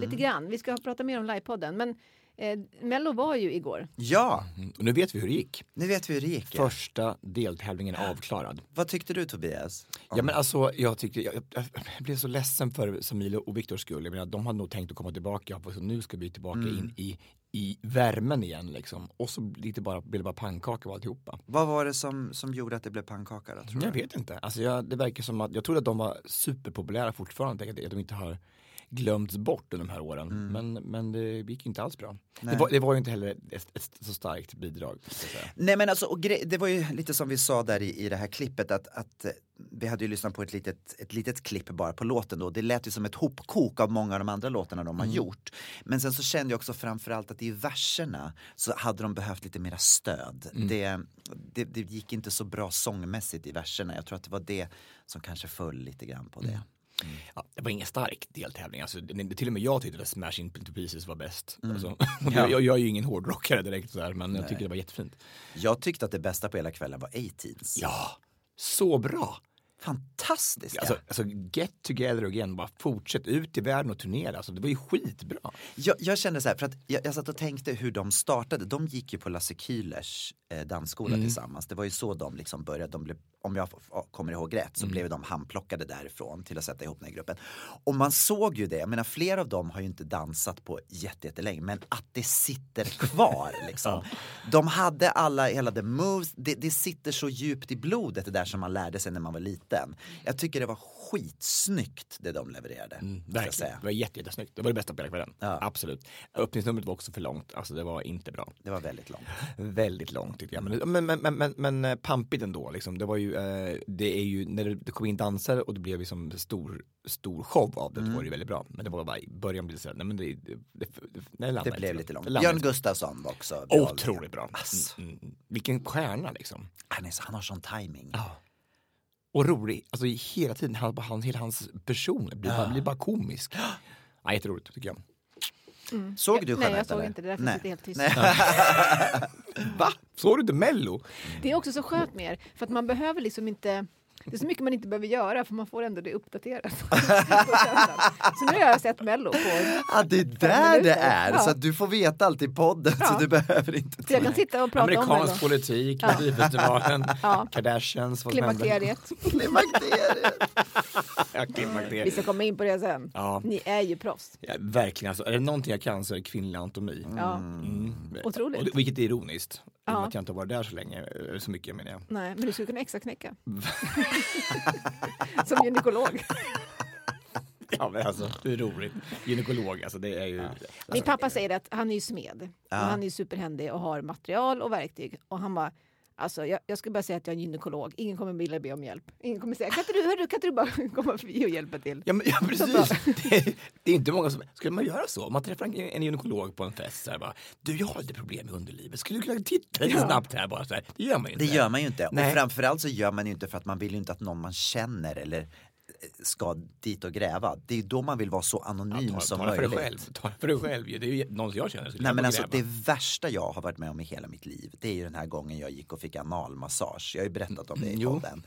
[SPEAKER 1] Lite grann. Vi ska prata mer om livepodden. Men eh, Mello var ju igår.
[SPEAKER 2] Ja,
[SPEAKER 3] Och nu vet vi hur det gick.
[SPEAKER 2] nu vet vi hur det gick.
[SPEAKER 3] Första deltävlingen är avklarad.
[SPEAKER 2] Vad tyckte du Tobias?
[SPEAKER 3] Ja men alltså jag tyckte, jag, jag, blev så ledsen för Samilo och Viktors skull. Jag menar, de hade nog tänkt att komma tillbaka, och så nu ska vi tillbaka in i, i värmen igen liksom. Och så lite bara, blev det bara pannkaka av alltihopa.
[SPEAKER 2] Vad var det som, som gjorde att det blev pannkaka då, tror du?
[SPEAKER 3] Jag vet inte. Alltså jag, det verkar som att, jag trodde att de var superpopulära fortfarande, att de inte har glömts bort under de här åren. Men, men det gick inte alls bra. Det var, det var ju inte heller ett, ett så starkt bidrag.
[SPEAKER 2] Nej men alltså, det var ju lite som vi sa där i, i det här klippet att, att eh, vi hade ju lyssnat på ett litet, ett litet klipp bara på låten då. Det lät ju som ett hopkok av många av de andra låtarna de har gjort. Men sen så kände jag också framförallt att i verserna så hade de behövt lite mera stöd. Det, det, det gick inte så bra sångmässigt i verserna. Jag tror att det var det som kanske föll lite grann på det.
[SPEAKER 3] Ja, det var ingen stark deltävling. Alltså, det, till och med jag tyckte att Smash Into Pieces var bäst. Alltså,
[SPEAKER 2] Ja.
[SPEAKER 3] jag, jag, är ju ingen hårdrockare direkt sådär, men jag tycker det var jättefint.
[SPEAKER 2] Jag tyckte att det bästa på hela kvällen var A-Teens.
[SPEAKER 3] Ja, så bra!
[SPEAKER 2] fantastiska.
[SPEAKER 3] Alltså, alltså get together again, bara fortsätt ut i världen och turnera. Alltså, det var ju skitbra.
[SPEAKER 2] Jag, jag kände så här, för att jag, jag satt och tänkte hur de startade. De gick ju på Lasse Kühlers eh, dansskola
[SPEAKER 3] Mm.
[SPEAKER 2] tillsammans. Det var ju så de liksom började. De blev, om jag kommer ihåg rätt så
[SPEAKER 3] Mm.
[SPEAKER 2] blev de handplockade därifrån till att sätta ihop den här gruppen. Och man såg ju det. Jag menar, flera av dem har ju inte dansat på jätte- jättelänge. Men att det sitter kvar liksom. De hade alla, hela the moves. Det, det sitter så djupt i blodet det där som man lärde sig när man var liten. Jag tycker det var skitsnyggt det de levererade. jag
[SPEAKER 3] Verkligen.
[SPEAKER 2] säga.
[SPEAKER 3] Det var jätte, jättesnyggt. Det var det bästa på hela kvällen. Absolut. Öppningsnumret var också för långt. Alltså det var inte bra.
[SPEAKER 2] Det var väldigt långt.
[SPEAKER 3] Väldigt långt tycker jag. Men, men, men, men, men, eh, pampigt ändå. Liksom. Det var ju, eh, det är ju, när det kom in dansare och det blev liksom stor, stor show av det, då var det ju väldigt bra. Men det var bara i början blev det så här, nej men det, det, det, det, det,
[SPEAKER 2] Det blev
[SPEAKER 3] inte
[SPEAKER 2] lite långt.
[SPEAKER 3] Det landade
[SPEAKER 2] Björn. Gustafsson var också bra.
[SPEAKER 3] Otroligt bra.
[SPEAKER 2] Ass.
[SPEAKER 3] Mm, mm. Vilken stjärna liksom.
[SPEAKER 2] Han, är, så- han har sån timing.
[SPEAKER 3] Ja. Och rolig, alltså i hela tiden, han, han, hela hans person blir, bara, blir bara komisk. Ja, jätteroligt tycker jag.
[SPEAKER 2] Såg du
[SPEAKER 1] Nej, jag
[SPEAKER 2] Jeanette,
[SPEAKER 1] såg
[SPEAKER 2] eller?
[SPEAKER 1] inte det. Därför sitter helt tyst.
[SPEAKER 2] Nej.
[SPEAKER 3] Va? Såg du inte mello?
[SPEAKER 1] Det är också så skönt med er, för att man behöver liksom inte det är så mycket man inte behöver göra för man får ändå det uppdaterat. så nu har jag sett Mello på
[SPEAKER 2] Ja, det är där det är.
[SPEAKER 1] Ja.
[SPEAKER 2] Så att du får veta allt i podden så
[SPEAKER 1] Ja.
[SPEAKER 2] du behöver inte
[SPEAKER 1] Så jag kan sitta och prata om
[SPEAKER 3] Amerikansk
[SPEAKER 1] Mello.
[SPEAKER 3] politik, Melodifestivalen,
[SPEAKER 1] Ja.
[SPEAKER 3] Kardashians, vad.
[SPEAKER 1] Klimakteriet.
[SPEAKER 2] Klimakteriet.
[SPEAKER 3] Ja, klimakteriet.
[SPEAKER 1] Vi ska komma in på det sen.
[SPEAKER 3] Ja.
[SPEAKER 1] Ni är ju proffs.
[SPEAKER 3] Ja, verkligen, alltså, är det någonting jag kan så är det kvinnlig anatomi.
[SPEAKER 1] Ja.
[SPEAKER 3] Mm.
[SPEAKER 1] Otroligt.
[SPEAKER 3] Och, vilket är ironiskt. Och med
[SPEAKER 1] Ja.
[SPEAKER 3] Att jag inte har varit där så länge, eh, så mycket menar jag.
[SPEAKER 1] Nej, men du skulle kunna extra knäcka. Som gynekolog.
[SPEAKER 3] Ja men alltså, det är roligt. Gynekolog, alltså det är ju...
[SPEAKER 1] Min
[SPEAKER 3] Alltså,
[SPEAKER 1] pappa säger att han är ju smed.
[SPEAKER 2] Ja.
[SPEAKER 1] Och han är ju superhändig och har material och verktyg. Och han bara, alltså jag, jag ska bara säga att jag är gynekolog. Ingen kommer vilja be om hjälp. Ingen kommer säga, kan inte du, hörru, kan inte du bara komma förbi och hjälpa till?
[SPEAKER 3] Ja, men, ja precis. Det är, det är inte många som... Skulle man göra så? Om man träffar en, en gynekolog på en fest så här bara, du jag har lite problem med underlivet, skulle du kunna titta lite
[SPEAKER 1] Ja.
[SPEAKER 3] snabbt här bara så här? Det gör man ju inte.
[SPEAKER 2] Det gör man ju inte.
[SPEAKER 3] Nej.
[SPEAKER 2] Och framförallt så gör man ju inte för att man vill ju inte att någon man känner eller ska dit och gräva. Det är då man vill vara så anonym
[SPEAKER 3] ta,
[SPEAKER 2] som
[SPEAKER 3] ta det för dig
[SPEAKER 2] möjligt.
[SPEAKER 3] själv. Ta för dig själv. Det är ju någon som jag känner.
[SPEAKER 2] Nej men alltså
[SPEAKER 3] gräva.
[SPEAKER 2] det värsta jag har varit med om i hela mitt liv det är ju den här gången jag gick och fick analmassage. Jag har ju berättat om det i
[SPEAKER 3] Jo.
[SPEAKER 2] podden.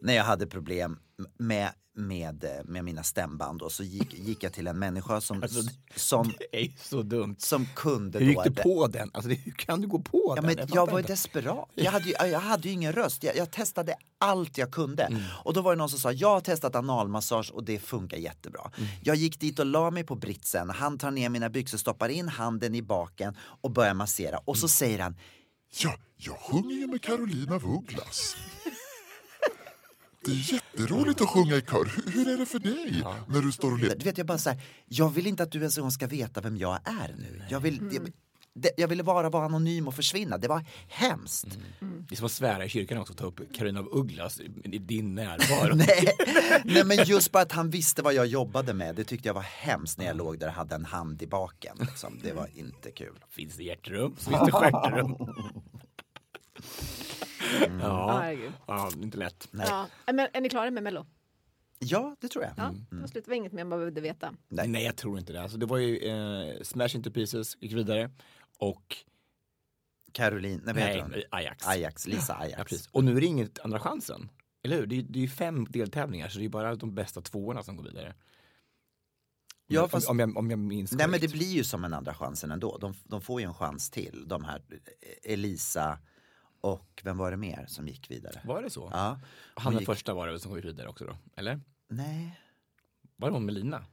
[SPEAKER 2] När jag hade problem med, med, med mina stämband och så gick, gick jag till en människa som,
[SPEAKER 3] Alltså,
[SPEAKER 2] som,
[SPEAKER 3] Det är så dumt.
[SPEAKER 2] som kunde
[SPEAKER 3] Hur gick
[SPEAKER 2] då...
[SPEAKER 3] du på den? Alltså, det- hur kan du gå på
[SPEAKER 2] Ja,
[SPEAKER 3] den?
[SPEAKER 2] men
[SPEAKER 3] fattar
[SPEAKER 2] jag var ju
[SPEAKER 3] inte.
[SPEAKER 2] desperat. Jag hade ju, jag hade ju ingen röst. Jag, jag testade allt jag kunde.
[SPEAKER 3] Mm.
[SPEAKER 2] Och då var det någon som sa, jag har testat analmassage och det funkar jättebra.
[SPEAKER 3] Mm.
[SPEAKER 2] Jag gick dit och la mig på britsen. Han tar ner mina byxor, stoppar in handen i baken och börjar massera. Och
[SPEAKER 3] Mm.
[SPEAKER 2] så säger han,
[SPEAKER 7] Ja, jag sjunger ju med Carolina af Ugglas. Det är jätteroligt att sjunga i kör. Hur, hur är det för dig när du står och ler?
[SPEAKER 2] du vet jag bara så här, jag vill inte att du ens en gång ska veta vem jag är nu. Jag vill,
[SPEAKER 3] Mm.
[SPEAKER 2] jag, det, jag ville bara vara anonym och försvinna. Det var hemskt.
[SPEAKER 3] Det är som att svära i kyrkan också, ta upp Carolina af Ugglas i, i din närvaro.
[SPEAKER 2] Nej, nej men just bara att han visste vad jag jobbade med, det tyckte jag var hemskt när jag låg där och hade en hand i baken. Liksom. Det var inte kul.
[SPEAKER 3] Finns det hjärterum så finns det stjärterum.
[SPEAKER 1] Ja,
[SPEAKER 3] Ja, ja, inte lätt.
[SPEAKER 1] Ja. Men är ni klara med Mello?
[SPEAKER 2] Ja, det tror jag.
[SPEAKER 1] Ja, det var slut. Det var inget mer man behövde veta.
[SPEAKER 3] Nej. jag tror inte det. Alltså, det var ju eh, Smash Into Pieces, gick vidare. Och
[SPEAKER 2] Caroline, nej,
[SPEAKER 3] nej,
[SPEAKER 2] heter?
[SPEAKER 3] Ajax.
[SPEAKER 2] Ajax, Lisa Ajax.
[SPEAKER 3] Ja, precis. Och nu är det inget andra chansen. Eller hur? Det är, det är ju fem deltävlingar så det är bara de bästa tvåorna som går vidare.
[SPEAKER 2] Ja,
[SPEAKER 3] Om-
[SPEAKER 2] fast-
[SPEAKER 3] om, jag, om jag minns
[SPEAKER 2] Nej men det
[SPEAKER 3] korrekt.
[SPEAKER 2] blir ju som en andra chansen ändå. De, de får ju en chans till. De här eh, Elisa och vem var det mer som gick vidare?
[SPEAKER 3] Var det så?
[SPEAKER 2] Ja.
[SPEAKER 3] Han den
[SPEAKER 2] gick-
[SPEAKER 3] första var det väl som gick vidare också då? Eller?
[SPEAKER 2] Nej.
[SPEAKER 3] Var det hon Melina?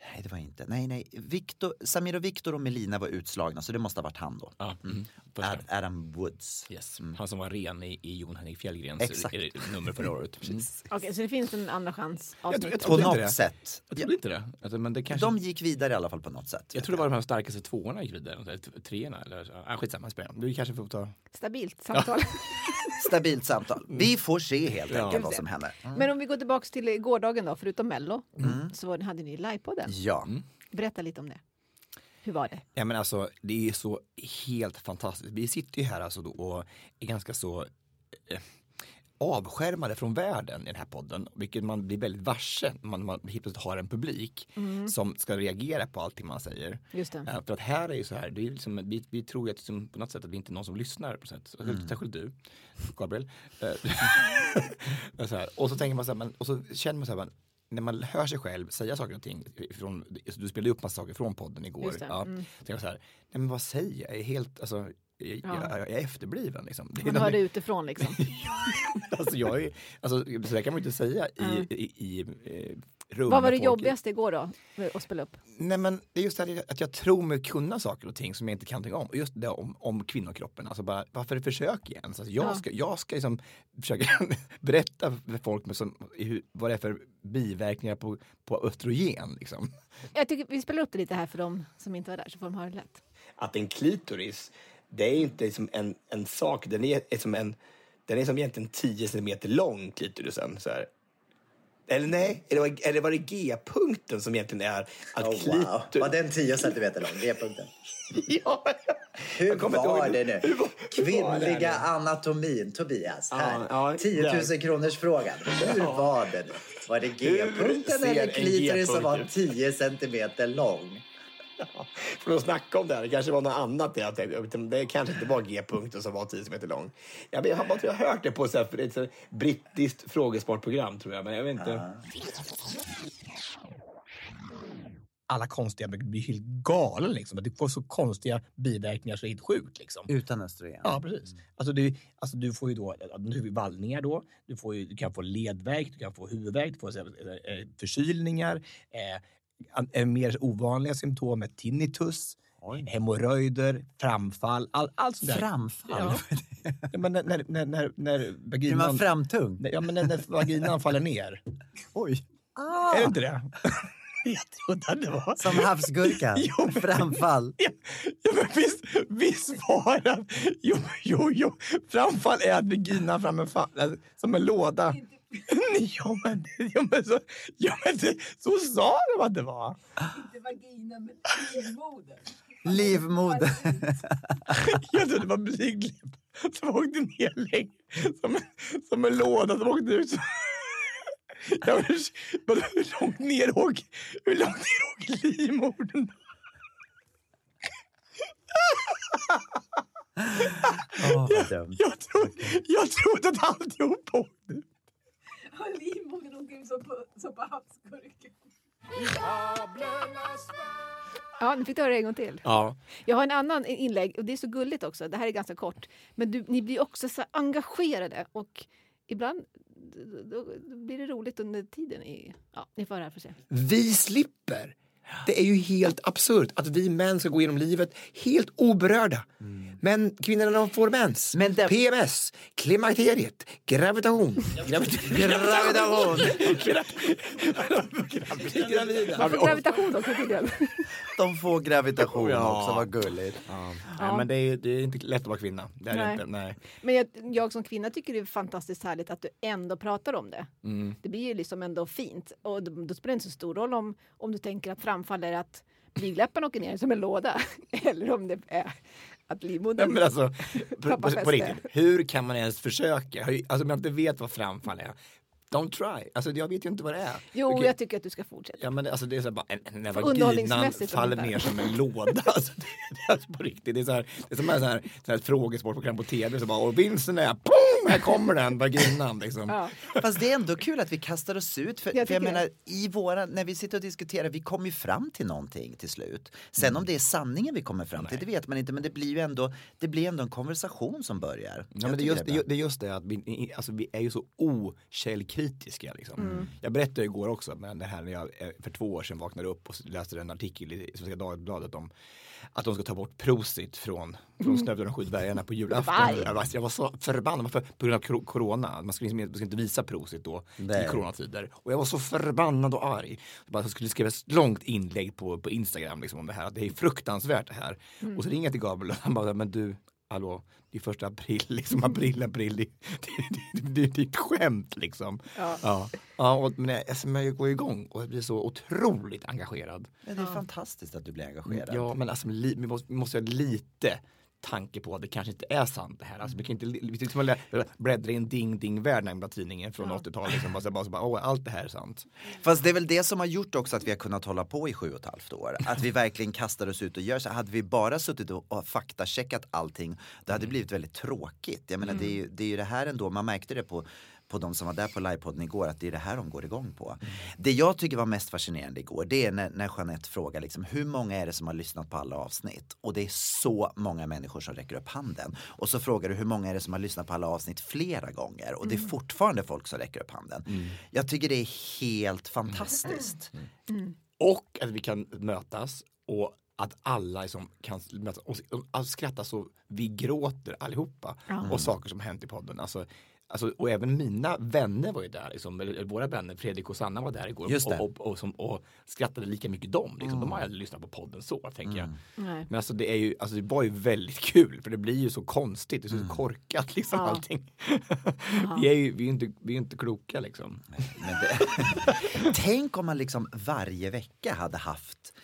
[SPEAKER 2] Nej det var inte. Nej nej. Victor, Samir och Viktor och Melina var utslagna så det måste ha varit han då.
[SPEAKER 3] Ja. Mm.
[SPEAKER 2] Ad, Adam Woods.
[SPEAKER 3] Yes. Han som var ren i, i Jon Henrik Fjällgrens
[SPEAKER 2] Exakt.
[SPEAKER 3] eh, nummer förra året. Mm.
[SPEAKER 1] Okej, så det finns en andra chans
[SPEAKER 3] Jag tror- jag
[SPEAKER 1] avsnitt.
[SPEAKER 2] På något
[SPEAKER 3] det.
[SPEAKER 2] sätt.
[SPEAKER 3] Jag trodde inte det. Alltså, men det kanske...
[SPEAKER 2] De gick vidare i alla fall på något sätt.
[SPEAKER 3] Jag tror det var de här starkaste tvåorna gick vidare. Treorna eller ah, skitsamma, spelar. Du kanske får ta...
[SPEAKER 1] Stabilt samtal.
[SPEAKER 2] Stabilt samtal. Vi får se helt
[SPEAKER 3] Ja.
[SPEAKER 2] enkelt vad som händer.
[SPEAKER 1] Men om vi går tillbaka till gårdagen då, förutom Mello, så hade ni livepodden.
[SPEAKER 2] Ja.
[SPEAKER 1] Berätta lite om det. Hur var det?
[SPEAKER 3] Ja men alltså det är så helt fantastiskt. Vi sitter ju här alltså då och är ganska så eh, avskärmade från världen i den här podden, vilket man blir väldigt varse när man, man helt plötsligt har en publik som ska reagera på allting man säger.
[SPEAKER 1] Just det.
[SPEAKER 3] Eh, För att här är ju så här, det är liksom, vi, vi tror ju att liksom, på något sätt att vi inte är någon som lyssnar. På sätt. Särskilt, särskilt du, Gabriel. Eh, så här. Och så tänker man så här, men, och så känner man så här, men, när man hör sig själv säga saker och ting, från, du spelade upp massa saker från podden igår. Ja,
[SPEAKER 1] mm.
[SPEAKER 3] jag så här, nej men vad säger jag? Jag är helt, alltså, jag,
[SPEAKER 1] Ja.
[SPEAKER 3] jag, jag är efterbliven liksom. Det
[SPEAKER 1] Man hör det utifrån liksom.
[SPEAKER 3] alltså, jag är, alltså, så där kan man inte säga i, i, i eh, rum.
[SPEAKER 1] Vad var det jobbigaste igår då? Att spela upp?
[SPEAKER 3] Nej men det är just det här att jag tror mig kunna saker och ting som jag inte kan någonting om. Och just det om, om kvinnokroppen. Alltså bara, varför försöker jag ens? Alltså jag,
[SPEAKER 1] Ja.
[SPEAKER 3] ska, jag ska liksom försöka berätta för folk med som, hur, vad det är för biverkningar på, på östrogen. Liksom.
[SPEAKER 1] Jag tycker vi spelar upp det lite här för dem som inte var där så får de höra det lätt.
[SPEAKER 4] att en klitoris, det är inte som en, en sak, den är, är som en, den är som egentligen 10 centimeter lång, klitorisen. Så här. Eller nej, eller, eller var det G-punkten som egentligen är att
[SPEAKER 2] Oh,
[SPEAKER 4] klitor...
[SPEAKER 2] wow. Var den 10 centimeter lång? G-punkten.
[SPEAKER 4] ja,
[SPEAKER 2] Hur var det
[SPEAKER 4] nu. var- var
[SPEAKER 2] Kvinnliga anatomin, Tobias. Här.
[SPEAKER 4] Ja, ja,
[SPEAKER 2] 10 000
[SPEAKER 4] där.
[SPEAKER 2] kronors frågan. Hur var det nu? Var det G-punkten eller klitoris som var
[SPEAKER 4] G-punkt
[SPEAKER 2] 10 centimeter lång?
[SPEAKER 4] För att snacka om det här, det kanske var något annat det jag tänkte. Det kanske inte var G-punkten som var 10 centimeter lång. Jag, har bara hört det på så här, ett så här brittiskt frågesportprogram tror jag, men jag vet inte.
[SPEAKER 8] alla konstiga blir helt galen. Liksom. Det får så konstiga biverkningar så det är helt sjukt. Liksom.
[SPEAKER 2] Utan östrogen?
[SPEAKER 8] Ja, precis. Alltså, du, alltså, du får ju då du får vallningar då. Du, får ju, du kan få ledvärk, du kan få huvudvärk, du får så, här, eh, förkylningar. Eh, mer ovanliga symptom är tinnitus, hemorrojder, framfall. All, allt sånt där.
[SPEAKER 2] Framfall?
[SPEAKER 8] Ja. Ja, men när, när, när, när, när
[SPEAKER 2] Är
[SPEAKER 8] vaginan...
[SPEAKER 2] man framtung?
[SPEAKER 8] Ja, men när, när vaginan faller ner.
[SPEAKER 2] Oj.
[SPEAKER 8] Är det inte det? Jag trodde att det var...
[SPEAKER 2] Som havsgurkan?
[SPEAKER 8] Jo, men-
[SPEAKER 2] Framfall?
[SPEAKER 8] Ja, ja men visst, visst var det. Jo, jo, jo. Framfall är att vaginan fram en fa- alltså, som en låda. Ja, men, ja, men, så, ja, men det, så sa de att det var.
[SPEAKER 9] Inte vagina, men livmoder.
[SPEAKER 2] Livmoder?
[SPEAKER 8] Jag trodde det var blygdläpp som åkte ner längre. Som, en- som en låda som åkte ut. Ja, men, men hur långt ner åker, hur långt ner åker livmodern?
[SPEAKER 2] Vad dumt.
[SPEAKER 8] Jag, trodde, jag trodde att alltihop åkte
[SPEAKER 9] Och livmodern ut som på, som på havsgurka.
[SPEAKER 1] Ja, nu fick du höra det en gång till.
[SPEAKER 3] Ja.
[SPEAKER 1] Jag har en annan inlägg och det är så gulligt också. Det här är ganska kort. Men du, ni blir också så engagerade och ibland då, då blir det roligt under tiden. I, ja, ni får höra för se.
[SPEAKER 4] Vi slipper. Det är ju helt absurt att vi män ska gå genom livet helt oberörda. Men kvinnorna de får mens,
[SPEAKER 2] Men det-
[SPEAKER 4] PMS, klimakteriet, gravitation.
[SPEAKER 2] Gravitation.
[SPEAKER 4] Gravida.
[SPEAKER 1] Man får gravitation också.
[SPEAKER 2] De får gravitation
[SPEAKER 3] Ja.
[SPEAKER 2] också, vad gulligt.
[SPEAKER 3] Nej, men det är, det är inte lätt att vara kvinna. Det är
[SPEAKER 1] Nej.
[SPEAKER 3] inte. Nej.
[SPEAKER 1] Men jag, jag som kvinna tycker det är fantastiskt härligt att du ändå pratar om det.
[SPEAKER 3] Mm.
[SPEAKER 1] Det blir ju liksom ändå fint. Och då, då spelar det inte så stor roll om, om du tänker att framfall är att blygdläppen åker ner som en låda. Eller om det är att livmodern
[SPEAKER 3] alltså, på,
[SPEAKER 1] Pappa
[SPEAKER 3] på, på
[SPEAKER 1] fäste.
[SPEAKER 3] riktigt, hur kan man ens försöka? Alltså om jag inte vet vad framfall är, don't try. Alltså jag vet ju inte vad det är.
[SPEAKER 1] Jo,
[SPEAKER 3] Okej.
[SPEAKER 1] jag tycker att du ska fortsätta.
[SPEAKER 3] Ja men det- alltså det är så här bara, en- när
[SPEAKER 1] För
[SPEAKER 3] vaginan faller ner som en låda. Alltså, det, det är alltså på riktigt. Det är, så här, det är som en sån här, sån här frågesportprogram på tv. Så bara, och vinsten är, pong, här kommer den, vaginan liksom.
[SPEAKER 1] Ja.
[SPEAKER 2] Fast det är ändå kul att vi kastar oss ut. För
[SPEAKER 1] Jag
[SPEAKER 2] för jag menar, i våra, när vi sitter och diskuterar, vi kommer ju fram till någonting till slut. Sen om det är sanningen vi kommer fram till, det vet man inte. Men det blir ju ändå, det blir ändå en konversation som börjar.
[SPEAKER 3] Ja,
[SPEAKER 2] Jag
[SPEAKER 3] men det, är just, det, det är just det att vi, alltså, vi är ju så okällkritiska. Liksom.
[SPEAKER 1] Mm.
[SPEAKER 3] Jag berättade igår också, men det här när jag eh, för två år sedan vaknade upp och läste en artikel i Svenska Dagbladet om att de ska ta bort Prosit från, från Snövde de sju dvärgarna på julafton. Jag var, jag var så förbannad, för, på grund av corona. Man ska, liksom, man ska inte visa Prosit då
[SPEAKER 2] Nej.
[SPEAKER 3] i coronatider. Och jag var så förbannad och arg. Jag bara, jag skulle skriva ett långt inlägg på, på Instagram liksom, om det här. Att det är fruktansvärt det här. Och så ringer jag till Gabriel och han bara, men du, hallå, det är första april, liksom april, april, det, det, det, det, det är ett skämt liksom.
[SPEAKER 1] Ja.
[SPEAKER 3] Ja, ja och, men jag, alltså, men jag går igång och jag blir så otroligt engagerad.
[SPEAKER 2] Ja, det är fantastiskt att du blir engagerad.
[SPEAKER 3] Ja, men alltså, li, vi, måste, vi måste ha lite tanke på att det kanske inte är sant det här. Alltså, vi kan inte vi liksom lä- bläddra i en ding-ding-värld, den gamla tidningen från 80-talet. Liksom, bara, så- bara, så bara, allt det här är sant.
[SPEAKER 2] Fast det är väl det som har gjort också att vi har kunnat hålla på i sju och ett halvt år. Att vi verkligen kastar oss ut och gör så. Hade vi bara suttit och faktacheckat allting, det hade blivit väldigt tråkigt. Jag menar, det, är ju, det är ju det här ändå, man märkte det på på de som var där på livepodden igår att det är det här de går igång på. Det jag tycker var mest fascinerande igår det är när, när Jeanette frågar liksom, hur många är det som har lyssnat på alla avsnitt? Och det är så många människor som räcker upp handen. Och så frågar du hur många är det som har lyssnat på alla avsnitt flera gånger? Och det är fortfarande folk som räcker upp handen. Jag tycker det är helt fantastiskt.
[SPEAKER 3] Och att vi kan mötas och att alla liksom kan mötas och skratta så vi gråter allihopa. Och saker som hänt i podden. Alltså, alltså, och även mina vänner var ju där, liksom, eller våra vänner, Fredrik och Sanna var där igår och, och, och, som, och skrattade lika mycket de. Liksom. De har aldrig lyssnat på podden så, tänker jag.
[SPEAKER 1] Nej.
[SPEAKER 3] Men alltså det, är ju, alltså det var ju väldigt kul för det blir ju så konstigt, det är så korkat liksom
[SPEAKER 1] Ja.
[SPEAKER 3] allting. vi är ju vi är inte, vi är inte kloka liksom.
[SPEAKER 2] Men det, tänk om man liksom varje vecka hade haft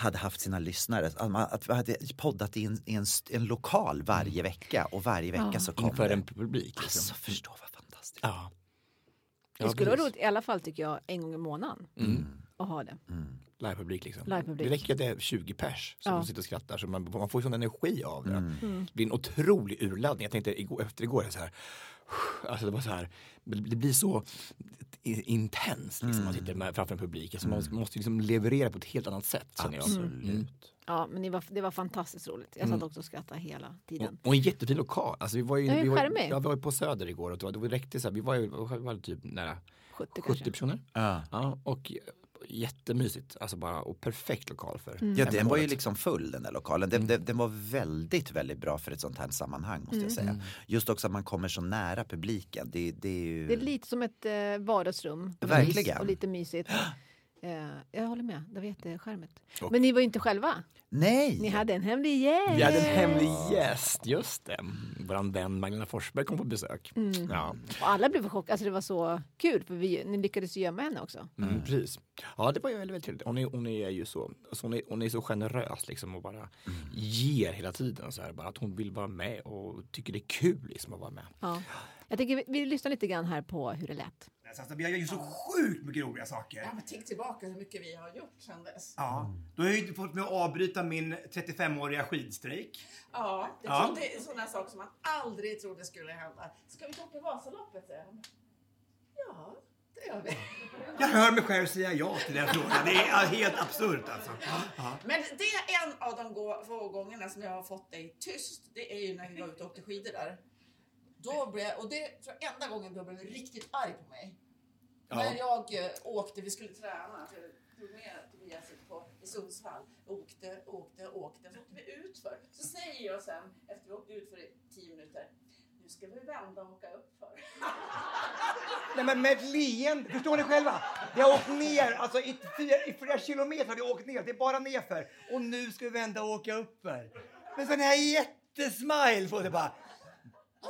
[SPEAKER 2] hade haft sina lyssnare, att, man, att vi hade poddat i en, i en, en lokal varje vecka och varje vecka
[SPEAKER 1] Ja.
[SPEAKER 2] så kom
[SPEAKER 3] Inför
[SPEAKER 2] det.
[SPEAKER 3] en publik. Liksom.
[SPEAKER 2] Alltså förstå vad fantastiskt.
[SPEAKER 3] Ja.
[SPEAKER 1] Det
[SPEAKER 3] Ja,
[SPEAKER 1] skulle vara
[SPEAKER 3] precis.
[SPEAKER 1] roligt i alla fall tycker jag en gång i månaden att ha det.
[SPEAKER 3] Livepublik liksom.
[SPEAKER 1] Livepublik.
[SPEAKER 3] Det räcker att det är 20 pers som
[SPEAKER 1] Ja.
[SPEAKER 3] sitter och skrattar så man, man får ju sån energi av det.
[SPEAKER 1] Mm.
[SPEAKER 3] Det blir en otrolig urladdning. Jag tänkte igår, efter igår så här, alltså det var så här, det blir så i- intensst liksom, man sitter med, framför en publik. Alltså man måste liksom leverera på ett helt annat sätt. jag. Mm.
[SPEAKER 1] Ja, men det var, det var fantastiskt roligt. Jag satt också och skrattade hela tiden.
[SPEAKER 3] Och, och en jättefin lokal. Alltså vi var ju, vi var, ja, vi var ju på Söder igår och det, var, det räckte så här, vi var ju var, var typ nära
[SPEAKER 1] 70
[SPEAKER 3] 70
[SPEAKER 1] kanske.
[SPEAKER 3] personer.
[SPEAKER 2] Ja.
[SPEAKER 3] Ja, och jättemysigt. Alltså bara, och perfekt lokal för
[SPEAKER 1] Mm.
[SPEAKER 2] Ja, den var ju liksom full den där lokalen. Den, den, den var väldigt, väldigt bra för ett sånt här sammanhang måste jag säga. Just också att man kommer så nära publiken. Det, det är ju...
[SPEAKER 1] Det är lite som ett eh, vardagsrum.
[SPEAKER 2] Verkligen.
[SPEAKER 1] Och lite mysigt. Eh, jag håller med, det var jättecharmigt.
[SPEAKER 3] Och-
[SPEAKER 1] Men ni var ju inte själva.
[SPEAKER 2] Nej!
[SPEAKER 1] Ni hade en hemlig gäst.
[SPEAKER 3] Vi hade en hemlig gäst, just det. Vår vän Magdalena Forsberg kom på besök.
[SPEAKER 1] Mm.
[SPEAKER 3] Ja,
[SPEAKER 1] Och alla blev chockade. Alltså det var så kul för vi, ni lyckades gömma henne också.
[SPEAKER 3] mm, precis. Ja, det var ju väldigt, väldigt trevligt. Hon är, hon är ju så, alltså hon, är, hon är så generös liksom och bara ger hela tiden. Så här, bara att hon vill vara med och tycker det är kul liksom att vara med.
[SPEAKER 1] Ja. Jag tänker vi, vi lyssnar lite grann här på hur det lät.
[SPEAKER 4] Alltså, vi har ju så sjukt mycket roliga saker.
[SPEAKER 9] Ja, men tänk tillbaka hur mycket vi har gjort sedan dess.
[SPEAKER 4] Ja. Då har jag ju fått mig att avbryta min 35-åriga skidstrejk.
[SPEAKER 9] Ja, det,
[SPEAKER 4] Ja.
[SPEAKER 9] Trodde, sådana saker som man aldrig trodde skulle hända. Ska vi åka Vasaloppet? säger hon. Ja, det gör vi.
[SPEAKER 4] Jag hör mig själv säga ja till den frågan. Det är helt absurt alltså. Ja.
[SPEAKER 9] Men det är en av de gå- få gångerna som jag har fått dig tyst. Det är ju när vi var ute och åkte skidor där. Då blev, och det tror jag enda gången du blev riktigt arg på mig.
[SPEAKER 4] Ja.
[SPEAKER 9] När jag eh, åkte, vi skulle träna, tog med Tobias ut på, i Sundsvall. Åkte, åkte, åkte. Så åkte vi ut för. Så säger jag sen, efter vi åkte ut för tio minuter. Nu ska vi vända och åka upp för.
[SPEAKER 4] Nej men med ett leende, förstår ni själva? Vi har åkt ner, alltså i, fyra, i flera kilometer har vi åkt ner, det är bara nerför. Och nu ska vi vända och åka uppför. Men sån här jättesmile får det bara.
[SPEAKER 9] Då,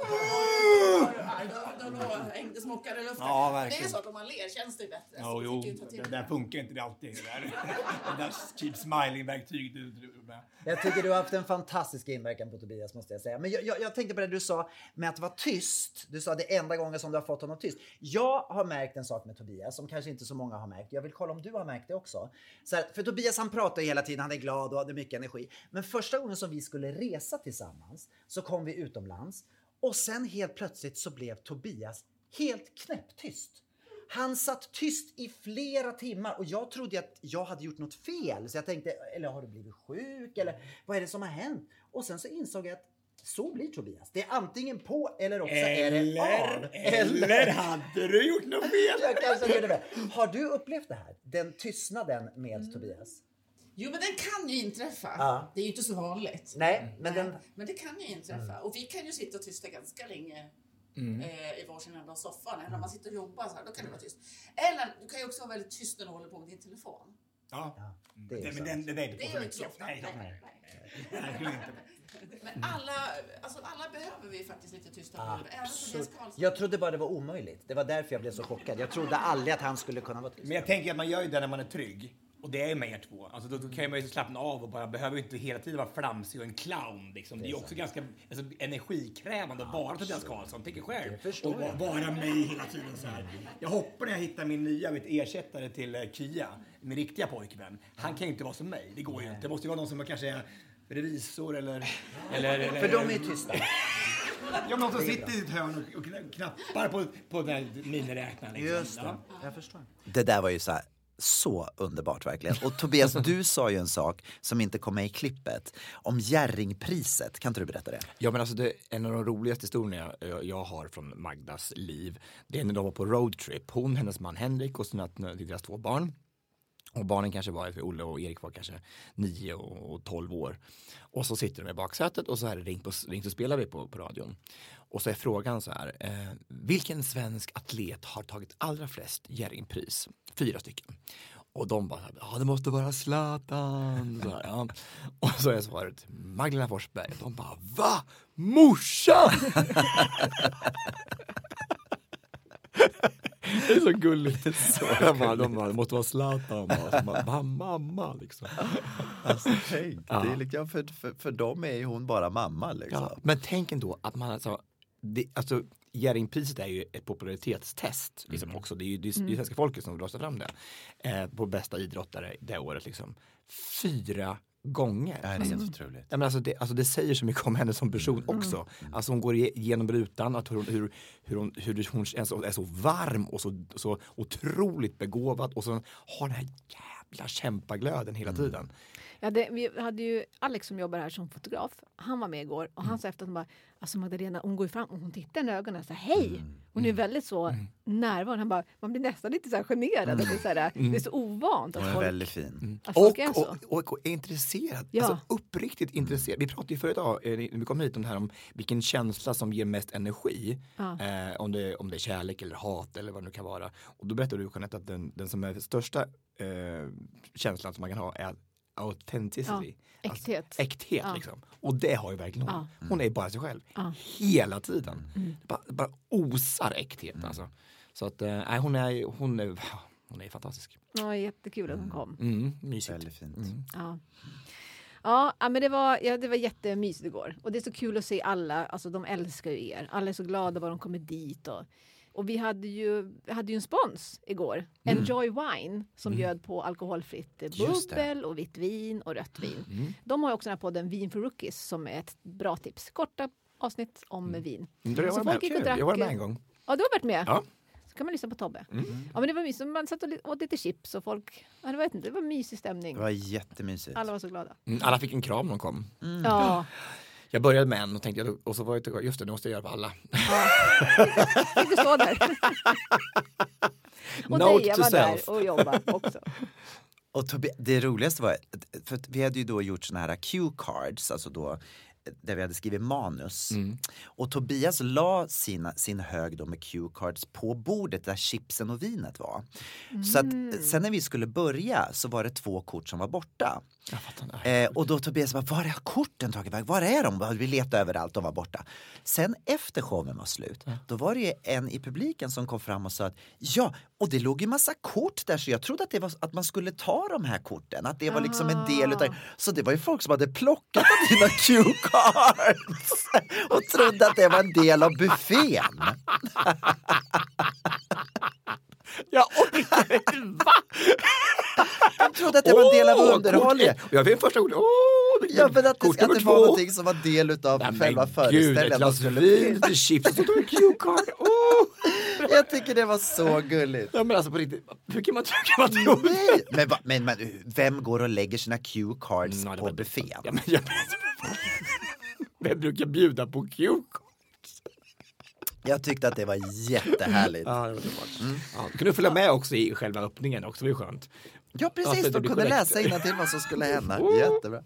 [SPEAKER 9] hängde smockan i luften.
[SPEAKER 4] Ja,
[SPEAKER 9] det är
[SPEAKER 4] verkligen.
[SPEAKER 9] så att om man ler känns det bättre.
[SPEAKER 4] Ja,
[SPEAKER 9] vi
[SPEAKER 4] jo, det där funkar inte det alltid. Det där, det där keep smiling-verktyget. du- med.
[SPEAKER 5] Jag tycker du har haft en fantastisk inverkan på Tobias måste jag säga. Men jag, jag, jag tänkte på det du sa med att vara tyst. Du sa det enda gången som du har fått honom tyst. Jag har märkt en sak med Tobias som kanske inte så många har märkt. Jag vill kolla om du har märkt det också. Så här, för Tobias han pratar hela tiden, han är glad och hade mycket energi. Men första gången som vi skulle resa tillsammans så kom vi utomlands och sen helt plötsligt så blev Tobias helt knäpptyst. Han satt tyst i flera timmar och jag trodde att jag hade gjort något fel. Så jag tänkte, eller har du blivit sjuk? Eller vad är det som har hänt? Och sen så insåg jag att så blir Tobias. Det är antingen på eller också är det av.
[SPEAKER 4] Eller, eller hade du gjort något fel?
[SPEAKER 5] Jag kanske gjorde det. Har du upplevt det här? Den tystnaden med
[SPEAKER 9] Mm.
[SPEAKER 5] Tobias?
[SPEAKER 9] Jo, men den kan ju inträffa.
[SPEAKER 5] Ja.
[SPEAKER 9] Det är ju inte så vanligt.
[SPEAKER 5] Nej, men den...
[SPEAKER 9] Men det kan ju inträffa. Och vi kan ju sitta tysta ganska länge
[SPEAKER 5] Mm.
[SPEAKER 9] eh, i varsin ända av soffan. När man sitter och jobbar så här, då kan det vara tyst. Eller du kan ju också vara väldigt tyst när du håller på med din telefon.
[SPEAKER 4] Ja.
[SPEAKER 5] det är
[SPEAKER 4] Det, men den, det vägde
[SPEAKER 9] Det
[SPEAKER 4] på
[SPEAKER 9] är
[SPEAKER 4] för
[SPEAKER 9] ju
[SPEAKER 4] mycket.
[SPEAKER 9] inte så ofta.
[SPEAKER 4] Nej,
[SPEAKER 9] Nej,
[SPEAKER 4] nej. Inte.
[SPEAKER 9] Men alla, alltså alla behöver vi faktiskt lite tysta Karlsson.
[SPEAKER 5] jag trodde bara det var omöjligt. Det var därför jag blev så chockad. Jag trodde aldrig att han skulle kunna vara tyst.
[SPEAKER 4] Men jag tänker att man gör ju det när man är trygg. Och det är med er två. Alltså, då, då kan man ju slappna av och bara behöver inte hela tiden vara flamsig och en clown. Liksom. Det är ju också ganska alltså, energikrävande att vara Tobias Karlsson, tänker själv.
[SPEAKER 5] förstår
[SPEAKER 4] och
[SPEAKER 5] jag.
[SPEAKER 4] vara mig hela tiden så här. Jag hoppar när jag hittar min nya vet, ersättare till eh, Kia, min riktiga pojkvän. Han kan ju inte vara som mig, det går ju inte. Det måste ju vara någon som kanske är revisor eller... eller, eller
[SPEAKER 5] För de är ju tysta.
[SPEAKER 4] Ja, någon som sitter i ett hörn och, och kna- knappar på, på den här miniräknaren. Liksom.
[SPEAKER 5] Just det,
[SPEAKER 4] Ja.
[SPEAKER 5] jag förstår.
[SPEAKER 2] Det där var ju så här, så underbart verkligen. Och Tobias, du sa ju en sak som inte kom med i klippet. Om Jerringpriset, kan inte du berätta det?
[SPEAKER 3] Ja men alltså det, en av de roligaste historierna jag, jag har från Magdas liv, det är när de var på roadtrip. Hon, hennes man Henrik och sina, deras två barn. Och barnen kanske var, för Olle och Erik var kanske 9 och, och 12 år. Och så sitter de i baksätet och så här ringt, på, ringt och spelar vi på, på radion. Och så är frågan så här, eh, vilken svensk atlet har tagit allra flest Jerringpris? Fyra stycken. Och de bara, ja det måste vara Zlatan. Så här, ja. Och så är svaret Magdalena Forsberg. De bara, va? Morsan! Det är så gulligt. Så jag bara, de bara, det måste vara Zlatan. Bara, så bara, "Va, mamma liksom.
[SPEAKER 2] Alltså, tänk,
[SPEAKER 3] Ja.
[SPEAKER 2] det är liksom, för, för, för dem är ju hon bara mamma. Liksom.
[SPEAKER 3] Ja, men tänk ändå att man alltså, det, alltså Jerringpriset är ju ett popularitetstest liksom också. Det är ju det är, det är svenska folket som röstar fram det. Eh, på bästa idrottare det året liksom. Fyra gånger.
[SPEAKER 2] Det är helt otroligt.
[SPEAKER 3] Ja, men alltså, det, alltså det säger så mycket om henne som person också. Alltså hon går igenom rutan, att hon, hur, hur, hon, hur hon är så, är så varm och så, så otroligt begåvad och så har den här jävla kämpaglöden hela tiden.
[SPEAKER 1] Ja, det, vi hade ju Alex som jobbar här som fotograf. Han var med igår och han sa efter att hon bara, alltså Magdalena, hon går ju fram och hon tittar i ögonen och säger hej. Hon är väldigt så närvarande. Han bara, man blir nästan lite så här generad. Att det, är så här, det är så ovant att
[SPEAKER 2] Hon är
[SPEAKER 1] folk,
[SPEAKER 2] väldigt fin.
[SPEAKER 1] att folk
[SPEAKER 3] Och,
[SPEAKER 1] är så.
[SPEAKER 3] och, och, och är intresserad,
[SPEAKER 1] Ja.
[SPEAKER 3] alltså uppriktigt intresserad. Vi pratade ju förut idag, eh, när vi kom hit om det här om vilken känsla som ger mest energi.
[SPEAKER 1] Ja.
[SPEAKER 3] Eh, om, det, om det är kärlek eller hat eller vad det nu kan vara. Och då berättade du Jeanette att den, den som är den största eh, känslan som man kan ha är authenticity.
[SPEAKER 1] Ja,
[SPEAKER 3] Alltså,
[SPEAKER 1] äkthet.
[SPEAKER 3] äkthet
[SPEAKER 1] Ja.
[SPEAKER 3] liksom. Och det har ju verkligen hon.
[SPEAKER 1] Ja.
[SPEAKER 3] Hon är bara sig själv.
[SPEAKER 1] Ja.
[SPEAKER 3] Hela tiden.
[SPEAKER 1] Mm.
[SPEAKER 3] Bara, bara osar äkthet alltså. Så att, eh, nej, hon är, hon är, hon är fantastisk.
[SPEAKER 1] Ja, jättekul att hon kom.
[SPEAKER 3] Mm, mysigt.
[SPEAKER 2] Väldigt fint.
[SPEAKER 1] Ja. Ja, ja, men det var, ja, det var jättemysigt igår. Och det är så kul att se alla, alltså de älskar ju er. Alla är så glada bara de kommer dit. Och, och vi hade ju, hade ju en spons igår. Enjoy Wine som bjöd på alkoholfritt bubbel och vitt vin och rött vin. De har ju också den här podden Vin för Rookies som är ett bra tips. Korta avsnitt om vin.
[SPEAKER 3] Mm,
[SPEAKER 1] Så
[SPEAKER 3] jag varit
[SPEAKER 1] folk gick och
[SPEAKER 3] Kul. Jag var med
[SPEAKER 1] drack,
[SPEAKER 3] en gång.
[SPEAKER 1] Ja, du har varit med?
[SPEAKER 3] Ja.
[SPEAKER 1] Så kan man lyssna på Tobbe. Ja, men det var mysigt. Man satt och åt lite chips och folk... Ja, det, var, det var mysig stämning.
[SPEAKER 2] Det var jättemysigt.
[SPEAKER 1] Alla var så glada.
[SPEAKER 3] Mm, alla fick en kram när de kom.
[SPEAKER 1] Ja.
[SPEAKER 3] Jag började med en och tänkte, jag- och så var jag just det, nu måste jag göra på alla.
[SPEAKER 1] Fick du stå där? och
[SPEAKER 3] Note
[SPEAKER 1] Deja
[SPEAKER 3] to
[SPEAKER 1] var
[SPEAKER 3] self.
[SPEAKER 1] där och jobbade också.
[SPEAKER 2] Och Tobi- det roligaste var, för vi hade ju då gjort såna här cue-cards, alltså då där vi hade skrivit manus. Och Tobias la sina, sin hög då med cue-cards på bordet där chipsen och vinet var. Så att sen när vi skulle börja så var det två kort som var borta. Eh, och då Tobias bara, var är korten tagit väg? Var är de? Vi letade överallt, de var borta. Sen efter showen var slut, då var det ju en i publiken som kom fram och sa att ja, och det låg ju massa kort där så jag trodde att, det var, att man skulle ta de här korten, att det var liksom en del utav Så det var ju folk som hade plockat av dina cue cards och trodde att det var en del av buffén.
[SPEAKER 3] Jag orkar inte! Va?
[SPEAKER 2] De trodde att det var en del av underhållningen.
[SPEAKER 3] Jag fick första ordet. Åh,
[SPEAKER 2] Ja, men att det, att det var någonting som var del utav
[SPEAKER 3] Nej,
[SPEAKER 2] själva
[SPEAKER 3] Gud, ett
[SPEAKER 2] föreställningen.
[SPEAKER 3] glas vin, lite chips och så tog jag en cue-card. Åh!
[SPEAKER 2] Jag tycker det var så gulligt.
[SPEAKER 3] Ja men alltså på riktigt, hur kan man, hur kan man tro?
[SPEAKER 2] Nej, men, va- men, men vem går och lägger sina cue cards
[SPEAKER 3] Ja, det
[SPEAKER 2] på
[SPEAKER 3] var-
[SPEAKER 2] buffén?
[SPEAKER 3] Ja, men jag, Vem brukar bjuda på cue-card?
[SPEAKER 2] Jag tyckte att det var jättehärligt.
[SPEAKER 3] Ja, det var underbart. Ja, kunde du följa med också i själva öppningen också, det var ju skönt.
[SPEAKER 2] Ja
[SPEAKER 3] Ja,
[SPEAKER 2] precis,
[SPEAKER 3] så det
[SPEAKER 2] de
[SPEAKER 3] blir
[SPEAKER 2] kunde
[SPEAKER 3] korrekt.
[SPEAKER 2] läsa till vad som skulle hända. Jättebra.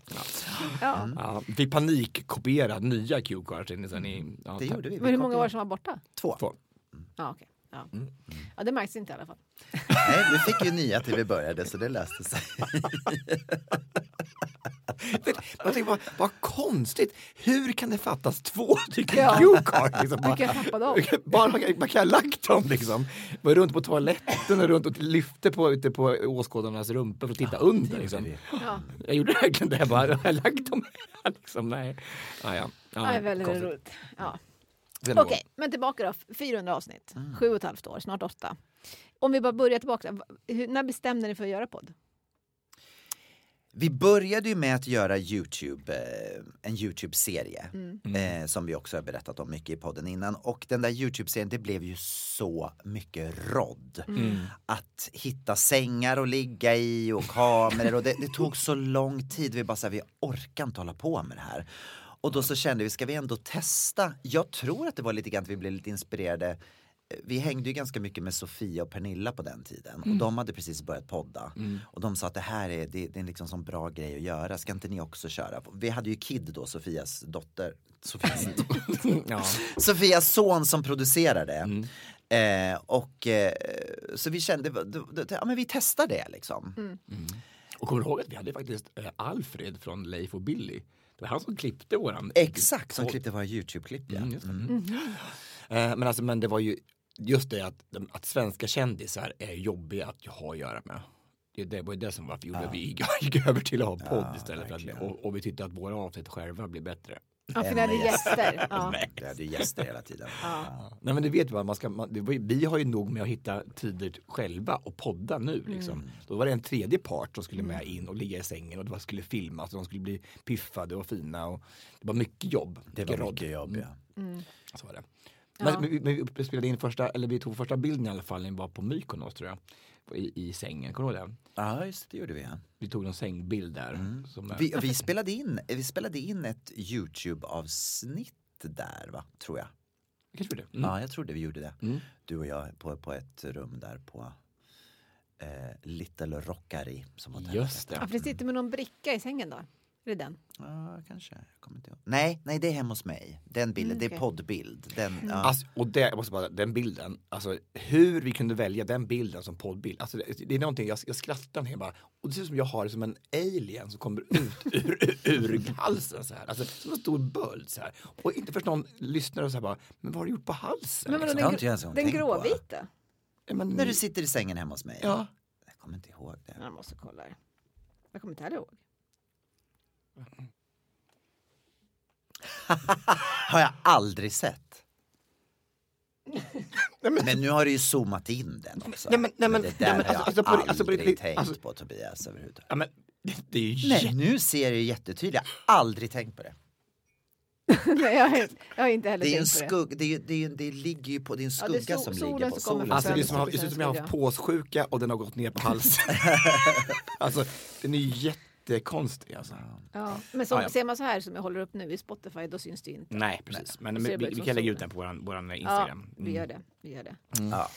[SPEAKER 1] Ja.
[SPEAKER 3] Ja, vi fick panikkopiera nya cue-cards in i sen i... Ja,
[SPEAKER 2] Det gjorde vi.
[SPEAKER 1] Men hur många var det som var borta?
[SPEAKER 2] Två.
[SPEAKER 3] Två.
[SPEAKER 1] Ja, okej. Ja. ja, det märks inte i alla fall.
[SPEAKER 2] Nej, vi fick ju nya till vi började så det löste sig.
[SPEAKER 3] Jag tänkte, vad, vad konstigt, hur kan det fattas två stycken
[SPEAKER 1] Ja.
[SPEAKER 3] go-kart? Liksom,
[SPEAKER 1] Du kan tappa dem.
[SPEAKER 3] bara, man, kan, man kan ha lagt dem liksom. Var runt på toaletten och runt och lyfte på, ute på åskådarnas rumpor för att titta under. Liksom.
[SPEAKER 1] Ja.
[SPEAKER 3] Jag gjorde verkligen det, jag bara, har jag lagt dem här? Liksom, nej. Ja, ja. Ja,
[SPEAKER 1] det är väldigt
[SPEAKER 3] konstigt.
[SPEAKER 1] roligt. Ja. Okej, men tillbaka då. 400 avsnitt.
[SPEAKER 3] Mm.
[SPEAKER 1] Sju och ett halvt år, snart åtta. Om vi bara börjar tillbaka. Hur, när bestämde ni för att göra podd?
[SPEAKER 2] Vi började ju med att göra YouTube, eh, en YouTube-serie.
[SPEAKER 1] Mm.
[SPEAKER 2] Eh, som vi också har berättat om mycket i podden innan. Och den där YouTube-serien, det blev ju så mycket rodd.
[SPEAKER 10] Mm.
[SPEAKER 2] Att hitta sängar att ligga i och kameror och det, det tog så lång tid. Vi bara sa, vi orkar inte hålla på med det här. Och då så kände vi, ska vi ändå testa? Jag tror att det var lite grann att vi blev lite inspirerade. Vi hängde ju ganska mycket med Sofia och Pernilla på den tiden och
[SPEAKER 3] Mm.
[SPEAKER 2] de hade precis börjat podda. Och de sa att det här är, det, det är en liksom sån bra grej att göra, ska inte ni också köra? Vi hade ju Kid då, Sofias dotter. Sofias,
[SPEAKER 3] ja.
[SPEAKER 2] Sofias son som producerade. Eh, och eh, så vi kände, ja men vi testar det liksom.
[SPEAKER 1] Mm.
[SPEAKER 3] Och kommer du ihåg att vi hade faktiskt eh, Alfred från Leif och Billy? Det var han som klippte våran
[SPEAKER 2] Exakt, som klippte våra YouTube-klipp ja.
[SPEAKER 3] Mm.
[SPEAKER 2] Mm.
[SPEAKER 3] Eh, men, alltså, men det var ju just det att, att svenska kändisar är jobbiga att ha att göra med. Det, det var ju det som varför gjorde
[SPEAKER 2] Ja.
[SPEAKER 3] att vi gick, gick över till att ha podd
[SPEAKER 2] Ja,
[SPEAKER 3] istället. För att, och, och vi tyckte att våra avsnitt själva blir bättre.
[SPEAKER 1] Ja, för ni hade gäster. Ja.
[SPEAKER 2] Vi hade gäster hela tiden.
[SPEAKER 1] Ja.
[SPEAKER 3] Nej men det vet man, man ska, man, det vi har ju nog med att hitta tider själva och podda nu liksom.
[SPEAKER 2] Mm.
[SPEAKER 3] Då var det en tredje part som skulle med in och ligga i sängen och det var, skulle filmas och de skulle bli piffade och fina och det var mycket jobb.
[SPEAKER 2] Det var mycket jobb ja.
[SPEAKER 1] Mm.
[SPEAKER 3] Så var det.
[SPEAKER 1] Ja.
[SPEAKER 3] Men, men, vi, vi spelade in första, eller vi tog första bilden i alla fall vi var på Mykonos tror jag. I, i sängen, kommer du ihåg det?
[SPEAKER 2] Ja, just det, det gjorde vi. Ja.
[SPEAKER 3] Vi tog en sängbild där. Som,
[SPEAKER 2] Mm. Vi, vi, spelade in, vi spelade in ett YouTube-avsnitt där va, tror jag.
[SPEAKER 3] Kanske det. Mm.
[SPEAKER 2] Ja, jag trodde vi gjorde det.
[SPEAKER 3] Mm.
[SPEAKER 2] Du och jag på, på ett rum där på eh, Little Rockary som
[SPEAKER 3] Just
[SPEAKER 1] Ja, för det sitter med någon bricka i sängen då? Är det den?
[SPEAKER 2] Ja, kanske. Jag kommer inte ihåg. Nej, nej, det är hemma hos mig. Den bilden,
[SPEAKER 1] Mm,
[SPEAKER 2] det
[SPEAKER 1] okej.
[SPEAKER 2] är poddbild. Den, ja.
[SPEAKER 3] Alltså, och det, jag måste bara, den bilden, alltså hur vi kunde välja den bilden som poddbild. Alltså, det, det är någonting, jag, jag skrattar när jag bara, och det ser ut som jag har det som en alien som kommer ut ur, ur, ur halsen så här. Alltså som en stor böld så här. Och inte först någon lyssnar och så här bara, men vad har du gjort på halsen?
[SPEAKER 1] Men vadå,
[SPEAKER 3] liksom?
[SPEAKER 1] den,
[SPEAKER 2] ens
[SPEAKER 1] den gråvita?
[SPEAKER 3] Ja, men,
[SPEAKER 2] När du sitter i sängen hemma hos mig.
[SPEAKER 3] Ja.
[SPEAKER 2] Jag kommer inte ihåg det.
[SPEAKER 1] Jag måste kolla. Jag kommer inte heller ihåg.
[SPEAKER 2] Har jag aldrig sett. men nu har du ju zoomat in den också.
[SPEAKER 3] Nej, men- nej, men-
[SPEAKER 2] det där
[SPEAKER 3] nej, men
[SPEAKER 2] har jag
[SPEAKER 3] alltså- alltså på- alltså
[SPEAKER 2] aldrig tänkt
[SPEAKER 3] alltså-
[SPEAKER 2] på Tobias överhuvudtaget.
[SPEAKER 3] Ja, men, det, det är ju
[SPEAKER 2] Nej,
[SPEAKER 3] jätte...
[SPEAKER 2] nu ser jag ju jättetydligt. Jag har aldrig tänkt på det.
[SPEAKER 1] Nej, jag, har, jag har inte heller
[SPEAKER 2] Det, är ju en
[SPEAKER 1] tänkt på det.
[SPEAKER 2] det, är det, är det ligger ju på, det är en
[SPEAKER 1] Ja, det är
[SPEAKER 2] skugga
[SPEAKER 1] sol-
[SPEAKER 2] som ligger på solen.
[SPEAKER 3] Alltså det är som, det ser ut som jag har haft påssjuka och den har gått ner på halsen. alltså den är ju jättekonstig alltså.
[SPEAKER 1] Ja. Men som,
[SPEAKER 3] Ja, ja.
[SPEAKER 1] ser man så här som jag håller upp nu i Spotify, då syns det ju inte.
[SPEAKER 3] Nej precis, men,
[SPEAKER 1] Ser
[SPEAKER 3] men
[SPEAKER 1] det
[SPEAKER 3] vi, vi kan lägga ut den på våran, våran
[SPEAKER 1] Ja,
[SPEAKER 3] Instagram.
[SPEAKER 1] vi gör det. Vi gör det.
[SPEAKER 2] Ja.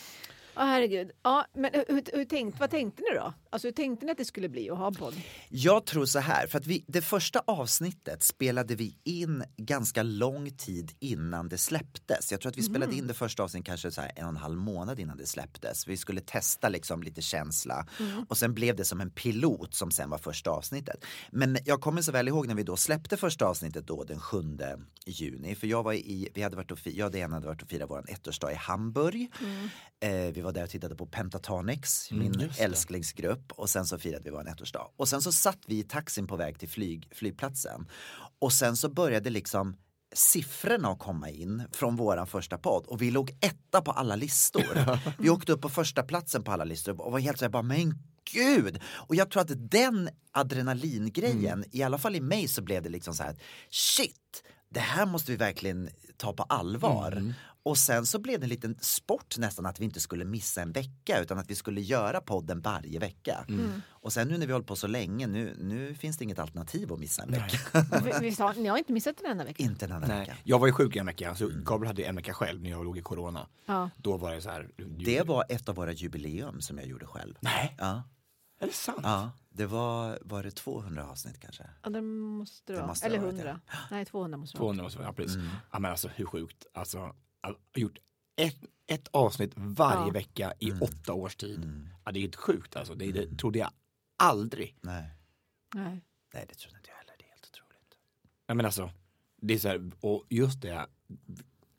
[SPEAKER 1] Ja, herregud. Ja, men hur, hur, tänkt, vad tänkte ni då? Alltså, hur tänkte ni att det skulle bli att ha podd?
[SPEAKER 2] Jag tror så här, för att vi, det första avsnittet spelade vi in ganska lång tid innan det släpptes. Jag tror att vi spelade in det första avsnittet kanske så här en och en halv månad innan det släpptes. Vi skulle testa liksom lite känsla och sen blev det som en pilot som sen var första avsnittet. Men jag kommer så väl ihåg när vi då släppte första avsnittet då den 7 juni. För jag var i, vi hade varit och, jag och Diana hade varit och firat vår ettårsdag i Hamburg. Eh, vi var där och tittade på Pentatonix,
[SPEAKER 3] Mm,
[SPEAKER 2] min
[SPEAKER 3] det.
[SPEAKER 2] älsklingsgrupp. Och sen så firade vi vår ettårsdag. Och sen så satt vi i taxin på väg till flyg, flygplatsen. Och sen så började liksom siffrorna att komma in från våran första podd och vi låg etta på alla listor. Vi åkte upp på första platsen på alla listor och var helt såhär bara men gud! Och jag tror att den adrenalingrejen, i alla fall i mig så blev det liksom så här shit, det här måste vi verkligen ta på allvar. Och sen så blev det en liten sport nästan att vi inte skulle missa en vecka utan att vi skulle göra podden varje vecka. Och sen nu när vi hållit på så länge, nu, nu finns det inget alternativ att missa en vecka.
[SPEAKER 1] Vi, vi sa, ni har inte missat en enda vecka?
[SPEAKER 2] inte en enda
[SPEAKER 3] Nej.
[SPEAKER 2] vecka.
[SPEAKER 3] Jag var ju sjuk i en vecka, så Gabriel hade en vecka själv när jag låg i corona.
[SPEAKER 1] Ja.
[SPEAKER 3] Då var det så här.
[SPEAKER 2] Det var ett av våra jubileum som jag gjorde själv.
[SPEAKER 3] Nej,
[SPEAKER 2] Ja,
[SPEAKER 3] är det sant?
[SPEAKER 2] ja det var, var det 200 avsnitt kanske?
[SPEAKER 1] Ja, det måste det
[SPEAKER 2] Det
[SPEAKER 1] vara.
[SPEAKER 2] måste
[SPEAKER 1] Eller
[SPEAKER 2] det ha varit,
[SPEAKER 1] 100. Nej, 200 måste det vara.
[SPEAKER 3] 200 och så, ja precis.
[SPEAKER 2] Mm.
[SPEAKER 3] Ja men alltså hur sjukt. Alltså, gjort ett, ett avsnitt varje
[SPEAKER 1] Ja.
[SPEAKER 3] vecka i
[SPEAKER 2] Mm.
[SPEAKER 3] åtta års tid. Ja, det är helt sjukt alltså. Det, det trodde jag aldrig.
[SPEAKER 2] Nej.
[SPEAKER 1] Nej.
[SPEAKER 2] Nej, det trodde inte jag heller. Det
[SPEAKER 3] Ja, men alltså, det är så här, och just det,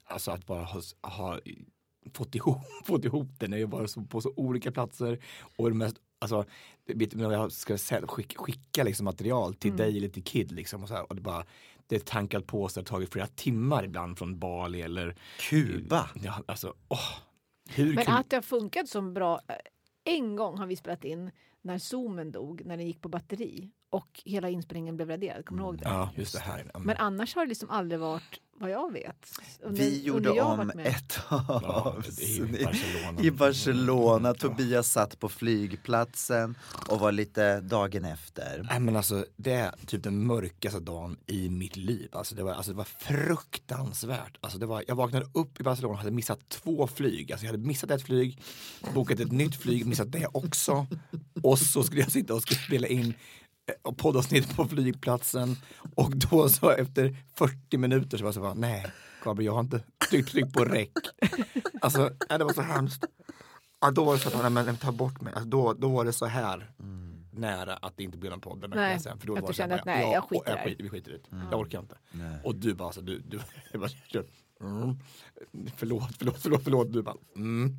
[SPEAKER 3] alltså att bara ha, ha fått, ihop, fått ihop det när jag var på så olika platser och det mest, alltså, när jag ska skicka, skicka liksom material till
[SPEAKER 1] Mm.
[SPEAKER 3] dig eller till Kid liksom och så här, och det bara det är tankat på sig, har tagit flera timmar ibland från Bali eller
[SPEAKER 2] Kuba.
[SPEAKER 3] Ja, alltså, åh, hur
[SPEAKER 1] Men
[SPEAKER 3] kan
[SPEAKER 1] att det har funkat så bra. eh, En gång har vi spelat in när zoomen dog, när den gick på batteri och hela inspelningen blev raderad. Kommer du ihåg det?
[SPEAKER 3] Ja, just det här. Ja,
[SPEAKER 1] Men annars har det liksom aldrig varit vad jag vet. Under,
[SPEAKER 2] Vi gjorde om ett
[SPEAKER 3] Ja,
[SPEAKER 2] avsnitt
[SPEAKER 3] Barcelona.
[SPEAKER 2] i Barcelona. Tobias satt på flygplatsen och var lite dagen efter.
[SPEAKER 3] Nej men alltså det är typ den mörkaste dagen i mitt liv. Alltså det var, alltså, det var fruktansvärt. Alltså, det var, jag vaknade upp i Barcelona och hade missat två flyg. Alltså, jag hade missat ett flyg, bokat ett nytt flyg, missat det också. Och så skulle jag sitta och skulle spela in poddavsnitt på flygplatsen. Och då så efter 40 minuter så var jag så bara, nej Gabriel jag har inte tryckt, tryckt på räck. Alltså nej, det var så hemskt. Ja, då var det så att, nej, men ta bort mig. Alltså, då, då var det så här nära att det inte blev någon podd.
[SPEAKER 1] Nej,
[SPEAKER 3] kvällen. För då
[SPEAKER 1] att
[SPEAKER 3] var
[SPEAKER 1] du kände att, nej,
[SPEAKER 3] ja,
[SPEAKER 1] jag skiter i det
[SPEAKER 3] vi skiter i det. Jag orkar inte. Och du bara, alltså, du, du, jag bara mm. förlåt, förlåt, förlåt, förlåt. Du bara, mm.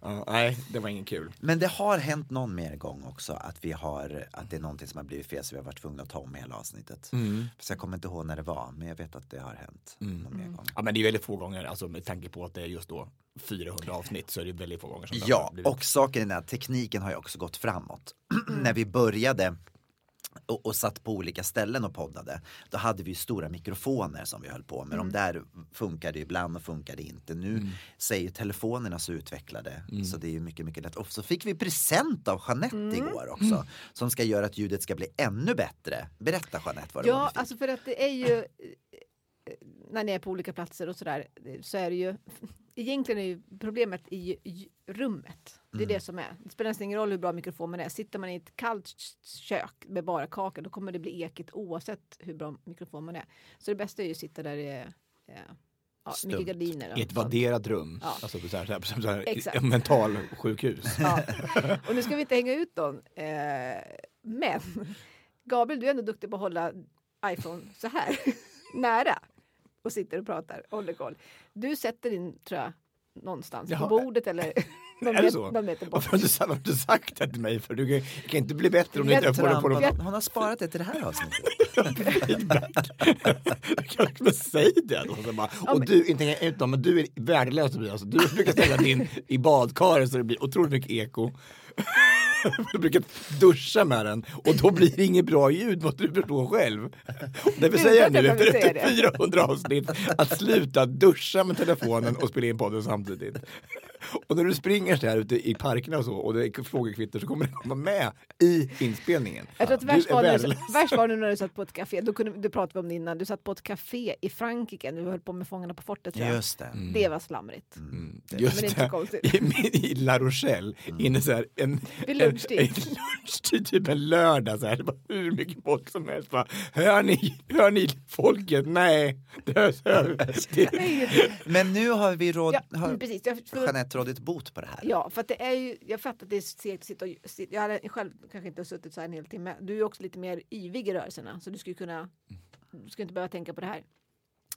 [SPEAKER 3] Ja, nej, det var ingen kul.
[SPEAKER 2] Men det har hänt någon mer gång också att vi har, att det är någonting som har blivit fel så vi har varit tvungna att ta om hela avsnittet.
[SPEAKER 3] Mm.
[SPEAKER 2] Så jag kommer inte ihåg när det var, men jag vet att det har hänt någon mer gång.
[SPEAKER 3] Ja, men det är väldigt få gånger, alltså med tanke på att det är just då 400 avsnitt så är det väldigt få gånger som det har
[SPEAKER 2] Ja,
[SPEAKER 3] blivit.
[SPEAKER 2] och saken är att tekniken har ju också gått framåt. När vi började och, och satt på olika ställen och poddade, då hade vi ju stora mikrofoner som vi höll på med. De där funkade ibland och funkade inte. Nu så är ju telefonerna så utvecklade så det är ju mycket, mycket lätt. Och så fick vi present av Jeanette igår också, som ska göra att ljudet ska bli ännu bättre. Berätta Jeanette vad det var
[SPEAKER 1] Ja,
[SPEAKER 2] vi fick.
[SPEAKER 1] alltså för att det är ju eh, när ni är på olika platser och sådär så är det ju egentligen är ju problemet i, i rummet. Det är
[SPEAKER 2] Mm.
[SPEAKER 1] det som är. Det spelar nästan ingen roll hur bra mikrofonen är. Sitter man i ett kallt kök med bara kakor då kommer det bli ekigt oavsett hur bra mikrofon man är. Så det bästa är ju att sitta där det är eh, ja,
[SPEAKER 2] Stumt.
[SPEAKER 1] mycket gardiner.
[SPEAKER 3] I ett vadderat rum,
[SPEAKER 1] Ja.
[SPEAKER 3] alltså på så här, så här, så här,
[SPEAKER 1] Exakt.
[SPEAKER 3] i- mental sjukhus.
[SPEAKER 1] Ja. Och nu ska vi inte hänga ut dem. Eh, men Gabriel, du är ändå duktig på att hålla iPhone så här nära och sitter och pratar och håller koll. Du sätter din, tror jag, någonstans
[SPEAKER 3] Jaha.
[SPEAKER 1] på bordet eller någon,
[SPEAKER 3] Är det så?
[SPEAKER 1] någon meter bort.
[SPEAKER 3] Varför har du, varför har du sagt det till mig? För du kan, kan inte bli bättre om du inte det på dem.
[SPEAKER 2] Hon har sparat det till det här avsnittet.
[SPEAKER 3] Kanske säg det då. Så bara, och du, inte hänga ut dem, men du är värdelös Tobias. Du brukar ställa din i badkaret så det blir otroligt mycket eko. Du brukar duscha med den och då blir det inget bra ljud måste du förstå själv. Därför säger jag nu efter,
[SPEAKER 1] jag säger
[SPEAKER 3] efter
[SPEAKER 1] det.
[SPEAKER 3] 400 avsnitt att sluta duscha med telefonen och spela in podden samtidigt. Och när du springer så här ute i parkerna och så och det är frågekvitter så kommer det komma med i inspelningen.
[SPEAKER 1] Jag tror att
[SPEAKER 3] Du
[SPEAKER 1] värst
[SPEAKER 3] är
[SPEAKER 1] var, du, värst var nu när du satt på ett café. Då kunde, det pratade vi om det innan. Du satt på ett café i Frankrike när vi höll på med Fångarna på fortet. tror jag.
[SPEAKER 2] Just det.
[SPEAKER 1] Det var slamrigt.
[SPEAKER 3] Mm.
[SPEAKER 1] Men
[SPEAKER 3] Just
[SPEAKER 1] det är inte
[SPEAKER 3] det,
[SPEAKER 1] konstigt.
[SPEAKER 3] i, i La Rochelle, inne så här, en,
[SPEAKER 1] Vid lunchtid.
[SPEAKER 3] En, en lunchtid, typ en lördag så här, det var hur mycket folk som helst. Bara, hör, ni, hör ni folket? Nej. Det, hör, det,
[SPEAKER 2] Men nu har vi råd,
[SPEAKER 1] Ja,
[SPEAKER 2] har
[SPEAKER 1] mm, precis. Jag, för,
[SPEAKER 2] Jeanette rådit bot på det här.
[SPEAKER 1] Ja, för det är ju, jag fattar att det är segt att sitta och, jag hade själv kanske inte suttit så här en hel timme. Du är också lite mer yvig i rörelserna så du skulle kunna, du skulle inte behöva tänka på det här.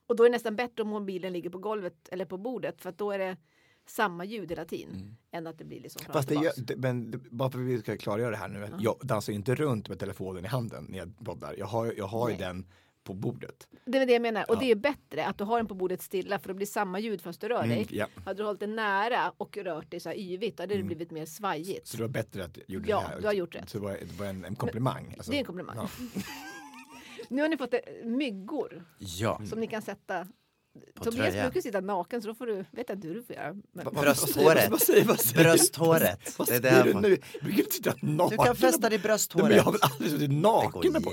[SPEAKER 1] Och då är det nästan bättre om mobilen ligger på golvet eller på bordet för då är det samma ljud hela tiden än att det blir liksom
[SPEAKER 3] Fast det gör, det, men det- bara för att vi ska klargöra det här nu. Jag dansar inte runt med telefonen i handen när jag poddar. Jag har, jag har ju den på bordet.
[SPEAKER 1] Det är det jag menar. Och det är bättre att du har den på bordet stilla för det blir samma ljud fast du rör
[SPEAKER 3] Mm,
[SPEAKER 1] dig.
[SPEAKER 3] ja.
[SPEAKER 1] Hade du hållit den nära och rört dig så här yvigt hade det blivit mer svajigt.
[SPEAKER 3] Så det var bättre att jag gjorde
[SPEAKER 1] Ja,
[SPEAKER 3] det här.
[SPEAKER 1] du har gjort rätt.
[SPEAKER 3] Så det var, det var en, en komplimang. Alltså,
[SPEAKER 1] Det är en komplimang.
[SPEAKER 3] ja.
[SPEAKER 1] Nu har ni fått eh, myggor
[SPEAKER 2] Ja.
[SPEAKER 1] som ni kan sätta
[SPEAKER 2] På
[SPEAKER 1] Tobias
[SPEAKER 2] tröjan.
[SPEAKER 1] brukar sitta naken så då får du, vet inte hur du får göra. Men,
[SPEAKER 2] Brösthåret.
[SPEAKER 3] Vad säger, vad säger,
[SPEAKER 2] Brösthåret.
[SPEAKER 3] Vad
[SPEAKER 2] Det är det
[SPEAKER 3] du nu? Du brukar inte sitta naken.
[SPEAKER 2] Du kan fästa det i
[SPEAKER 3] Nej, men jag har väl
[SPEAKER 2] brösthåret.
[SPEAKER 3] aldrig suttit
[SPEAKER 2] Det
[SPEAKER 3] naken
[SPEAKER 2] går
[SPEAKER 3] på.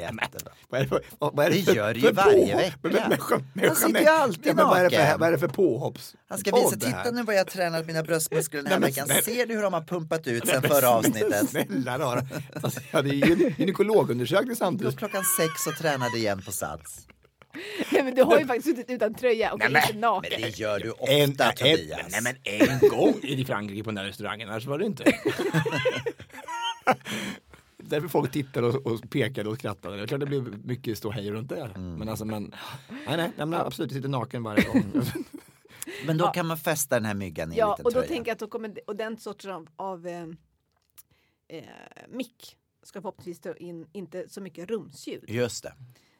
[SPEAKER 3] Vad är det för, vad, vad är det
[SPEAKER 2] Det gör du ju varje vecka.
[SPEAKER 3] Men, men, men, men,
[SPEAKER 2] Han sitter ju alltid
[SPEAKER 3] ja, men vad är det för,
[SPEAKER 2] naken.
[SPEAKER 3] vad är det för påhopps?
[SPEAKER 2] Han ska visa,
[SPEAKER 3] det
[SPEAKER 2] titta nu vad jag har tränat mina bröstmuskler den här
[SPEAKER 3] Nej,
[SPEAKER 2] veckan. Ser du hur de har pumpat ut sen förra avsnittet?
[SPEAKER 3] Snälla rara. Alltså, jag hade ju gynekologundersökning samtidigt.
[SPEAKER 2] klockan sex och tränade igen på Sats.
[SPEAKER 1] Nej, men du har ju faktiskt suttit utan tröja och
[SPEAKER 3] Nej,
[SPEAKER 1] inte
[SPEAKER 3] men-
[SPEAKER 1] naken.
[SPEAKER 2] Men det gör du ofta
[SPEAKER 3] En, en,
[SPEAKER 2] Tobias.
[SPEAKER 3] nej men en gång i Frankrike på den där restaurangen, annars var det inte. därför folk tittade och, och pekade och skrattade. Det är klart det blev mycket ståhej runt det.
[SPEAKER 2] Mm.
[SPEAKER 3] Men alltså, men, nej, nej, nej men absolut, jag sitter naken varje gång.
[SPEAKER 2] Men då kan man fästa den här myggan i en
[SPEAKER 1] Ja,
[SPEAKER 2] liten
[SPEAKER 1] och då
[SPEAKER 2] tröja.
[SPEAKER 1] tänker jag att då kommer, och den sortens av, av eh, eh, mick ska förhoppningsvis ta in inte så mycket rumsljud.
[SPEAKER 2] Just det.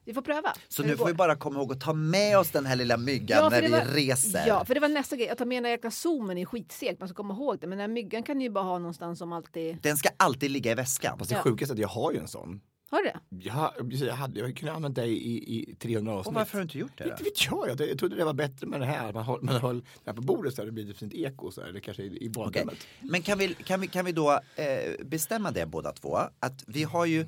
[SPEAKER 1] Vi får pröva.
[SPEAKER 2] Så nu får vi bara komma ihåg att ta med oss den här lilla myggan
[SPEAKER 1] Ja,
[SPEAKER 2] när vi
[SPEAKER 1] var-
[SPEAKER 2] reser.
[SPEAKER 1] Ja, för det var nästa grej. Att ta med den här jäkla zoomen är skitsegt. Man ska komma ihåg det. Men den här myggan kan ni ju bara ha någonstans som alltid...
[SPEAKER 2] Den ska alltid ligga i väskan.
[SPEAKER 3] Fast det
[SPEAKER 1] Ja.
[SPEAKER 3] sjukaste är att jag har ju en sån.
[SPEAKER 1] Har du det?
[SPEAKER 3] Jag, jag, hade, jag kunde ha använt det i, i 300 avsnitt.
[SPEAKER 2] Och varför har du inte gjort det?
[SPEAKER 3] Inte vet jag. Jag, jag trodde det var bättre med det här. Man har, man har det här på bordet så här, det blir ett fint eko så här, eller kanske i, i badrummet.
[SPEAKER 2] Men kan vi, kan, vi, kan vi då eh, bestämma det båda två? Att vi har ju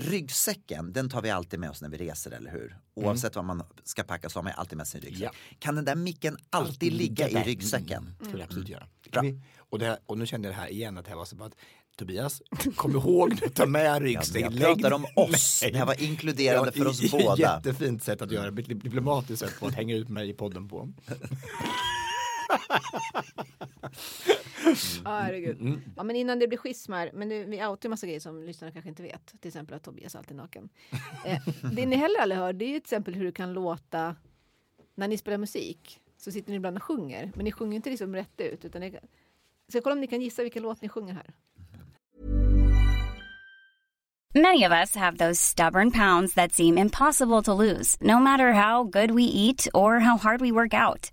[SPEAKER 2] ryggsäcken, den tar vi alltid med oss när vi reser, eller hur? Oavsett vad man ska packa så har man alltid med sin ryggsäck.
[SPEAKER 3] Ja.
[SPEAKER 2] Kan den där micken alltid ligga i
[SPEAKER 3] där.
[SPEAKER 2] ryggsäcken?
[SPEAKER 3] Mm, det skulle jag absolut göra. Det
[SPEAKER 2] Bra.
[SPEAKER 3] och, det här, och nu kände jag det här igen att det här var så bara att Tobias, kom ihåg nu, ta med
[SPEAKER 2] Ja,
[SPEAKER 3] ryggsäcken.
[SPEAKER 2] jag pratar om oss, det här var inkluderande för oss båda.
[SPEAKER 3] Jättefint sätt att göra, ett diplomatiskt sätt på att hänga ut mig i podden på.
[SPEAKER 1] Ja, herregud.
[SPEAKER 2] Mm.
[SPEAKER 1] Ja, men innan det blir schism här, men nu, vi outar en massa grejer som lyssnarna kanske inte vet. Till exempel att Tobias alltid är naken. Eh, det ni heller aldrig hör, det är ju till exempel hur det kan låta när ni spelar musik. Så sitter ni ibland och sjunger, men ni sjunger inte liksom rätt ut. Utan ni, så jag kollar om ni kan gissa vilken låt ni sjunger här.
[SPEAKER 11] Many of us have those stubborn pounds that seem impossible to lose, no matter how good we eat or how hard we work out.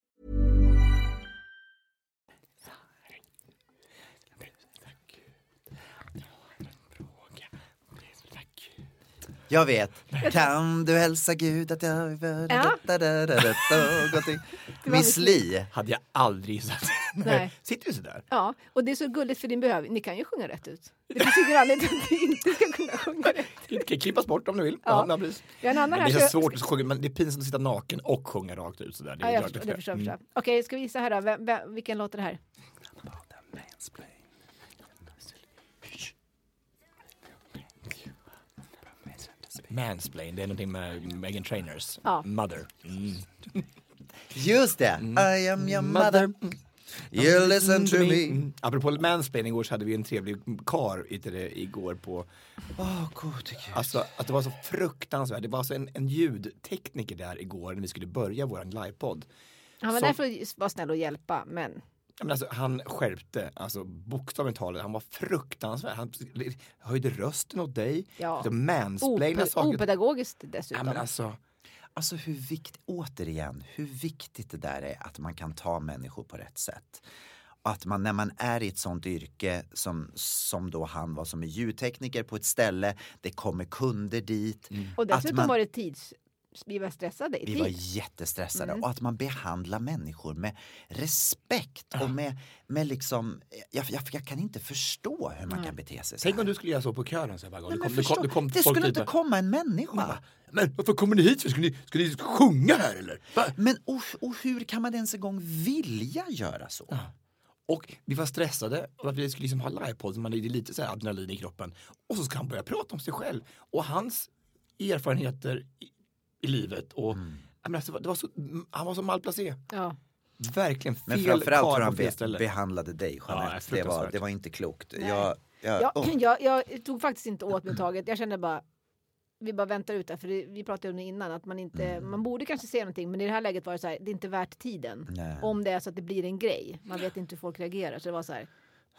[SPEAKER 2] Jag vet. Kan du hälsa Gud att jag...
[SPEAKER 1] Ja.
[SPEAKER 2] Gått i- Miss Li.
[SPEAKER 3] Hade jag aldrig gissat.
[SPEAKER 1] Nej.
[SPEAKER 3] Sitter du sådär?
[SPEAKER 1] Ja, och det är så gulligt för din behöv. Ni kan ju sjunga rätt ut. Det finns ingen anledning att ni inte ska kunna sjunga rätt.
[SPEAKER 3] Det kan klippas bort om du vill.
[SPEAKER 1] Ja.
[SPEAKER 3] Ja. precis. Det är
[SPEAKER 1] så-
[SPEAKER 3] svårt att sjunga, men det är pinsamt att sitta naken och sjunga rakt ut sådär. Det
[SPEAKER 1] Ja, jag förstår,
[SPEAKER 3] det
[SPEAKER 1] förstår,
[SPEAKER 3] Mm.
[SPEAKER 1] Okej, ska vi gissa här då? Vem, vem, vilken låt är det här?
[SPEAKER 3] Mansplain, det är någonting med Megan Trainers
[SPEAKER 1] Ja.
[SPEAKER 3] Mother. Mm.
[SPEAKER 2] Just det. I am your mother. You listen to me.
[SPEAKER 3] Mm. Apropå mansplaining igår så hade vi en trevlig kar i det igår på
[SPEAKER 2] Åh, gode Gud.
[SPEAKER 3] Alltså att det var så fruktansvärt. Det var alltså en, en ljudtekniker där igår när vi skulle börja vår livepodd.
[SPEAKER 1] Han var
[SPEAKER 3] Som-
[SPEAKER 1] där för att vara snäll och hjälpa, men
[SPEAKER 3] Ja, men alltså, han skärpte, alltså bokstavligt talat, han var fruktansvärd. Han höjde rösten åt dig,
[SPEAKER 1] Ja.
[SPEAKER 3] ja. mansplainade
[SPEAKER 1] ope-
[SPEAKER 3] saker.
[SPEAKER 1] opedagogiskt
[SPEAKER 3] Ja,
[SPEAKER 1] dessutom.
[SPEAKER 3] men alltså,
[SPEAKER 2] Alltså hur viktigt, återigen, hur viktigt det där är att man kan ta människor på rätt sätt. Att man när man är i ett sånt yrke som, som då han var som är ljudtekniker på ett ställe, det kommer kunder dit.
[SPEAKER 1] och
[SPEAKER 2] att
[SPEAKER 1] dessutom
[SPEAKER 2] man-
[SPEAKER 1] var det tids... Vi var stressade i
[SPEAKER 2] Vi
[SPEAKER 1] tid.
[SPEAKER 2] var jättestressade
[SPEAKER 1] Mm.
[SPEAKER 2] och att man behandlar människor med respekt och med, med liksom, jag, jag, jag kan inte förstå hur man kan bete sig så
[SPEAKER 3] tänk
[SPEAKER 2] här.
[SPEAKER 3] om du skulle göra så på kören så här varje gång.
[SPEAKER 2] Nej,
[SPEAKER 3] kom- kom-
[SPEAKER 2] förstå,
[SPEAKER 3] det kom
[SPEAKER 2] det skulle inte
[SPEAKER 3] och-
[SPEAKER 2] komma en människa.
[SPEAKER 3] Men varför kommer ni hit? Ska ni, ska ni, sjunga här eller?
[SPEAKER 2] Men och, och hur kan man ens en gång vilja göra så?
[SPEAKER 3] Och vi var stressade och att vi skulle liksom ha livepodd, man är lite så här adrenalin i kroppen. Och så ska han börja prata om sig själv och hans erfarenheter i, livet och men alltså, det var så, han var så malplacé.
[SPEAKER 1] Ja.
[SPEAKER 3] Verkligen fel
[SPEAKER 2] Men framförallt
[SPEAKER 3] på
[SPEAKER 2] han be behandlade dig
[SPEAKER 3] Ja,
[SPEAKER 2] Jeanette. det, var, det var inte klokt.
[SPEAKER 1] Nej.
[SPEAKER 2] Jag, jag,
[SPEAKER 1] Ja,
[SPEAKER 2] åh.
[SPEAKER 1] jag, jag tog faktiskt inte åt mig taget. Jag kände bara, vi bara väntar ut det. För vi pratade om det innan, att man inte, man borde kanske se någonting. Men i det här läget var det så här, det är inte värt tiden.
[SPEAKER 2] Nej.
[SPEAKER 1] Om det är så att det blir en grej. Man vet inte hur folk reagerar. Så det var så här,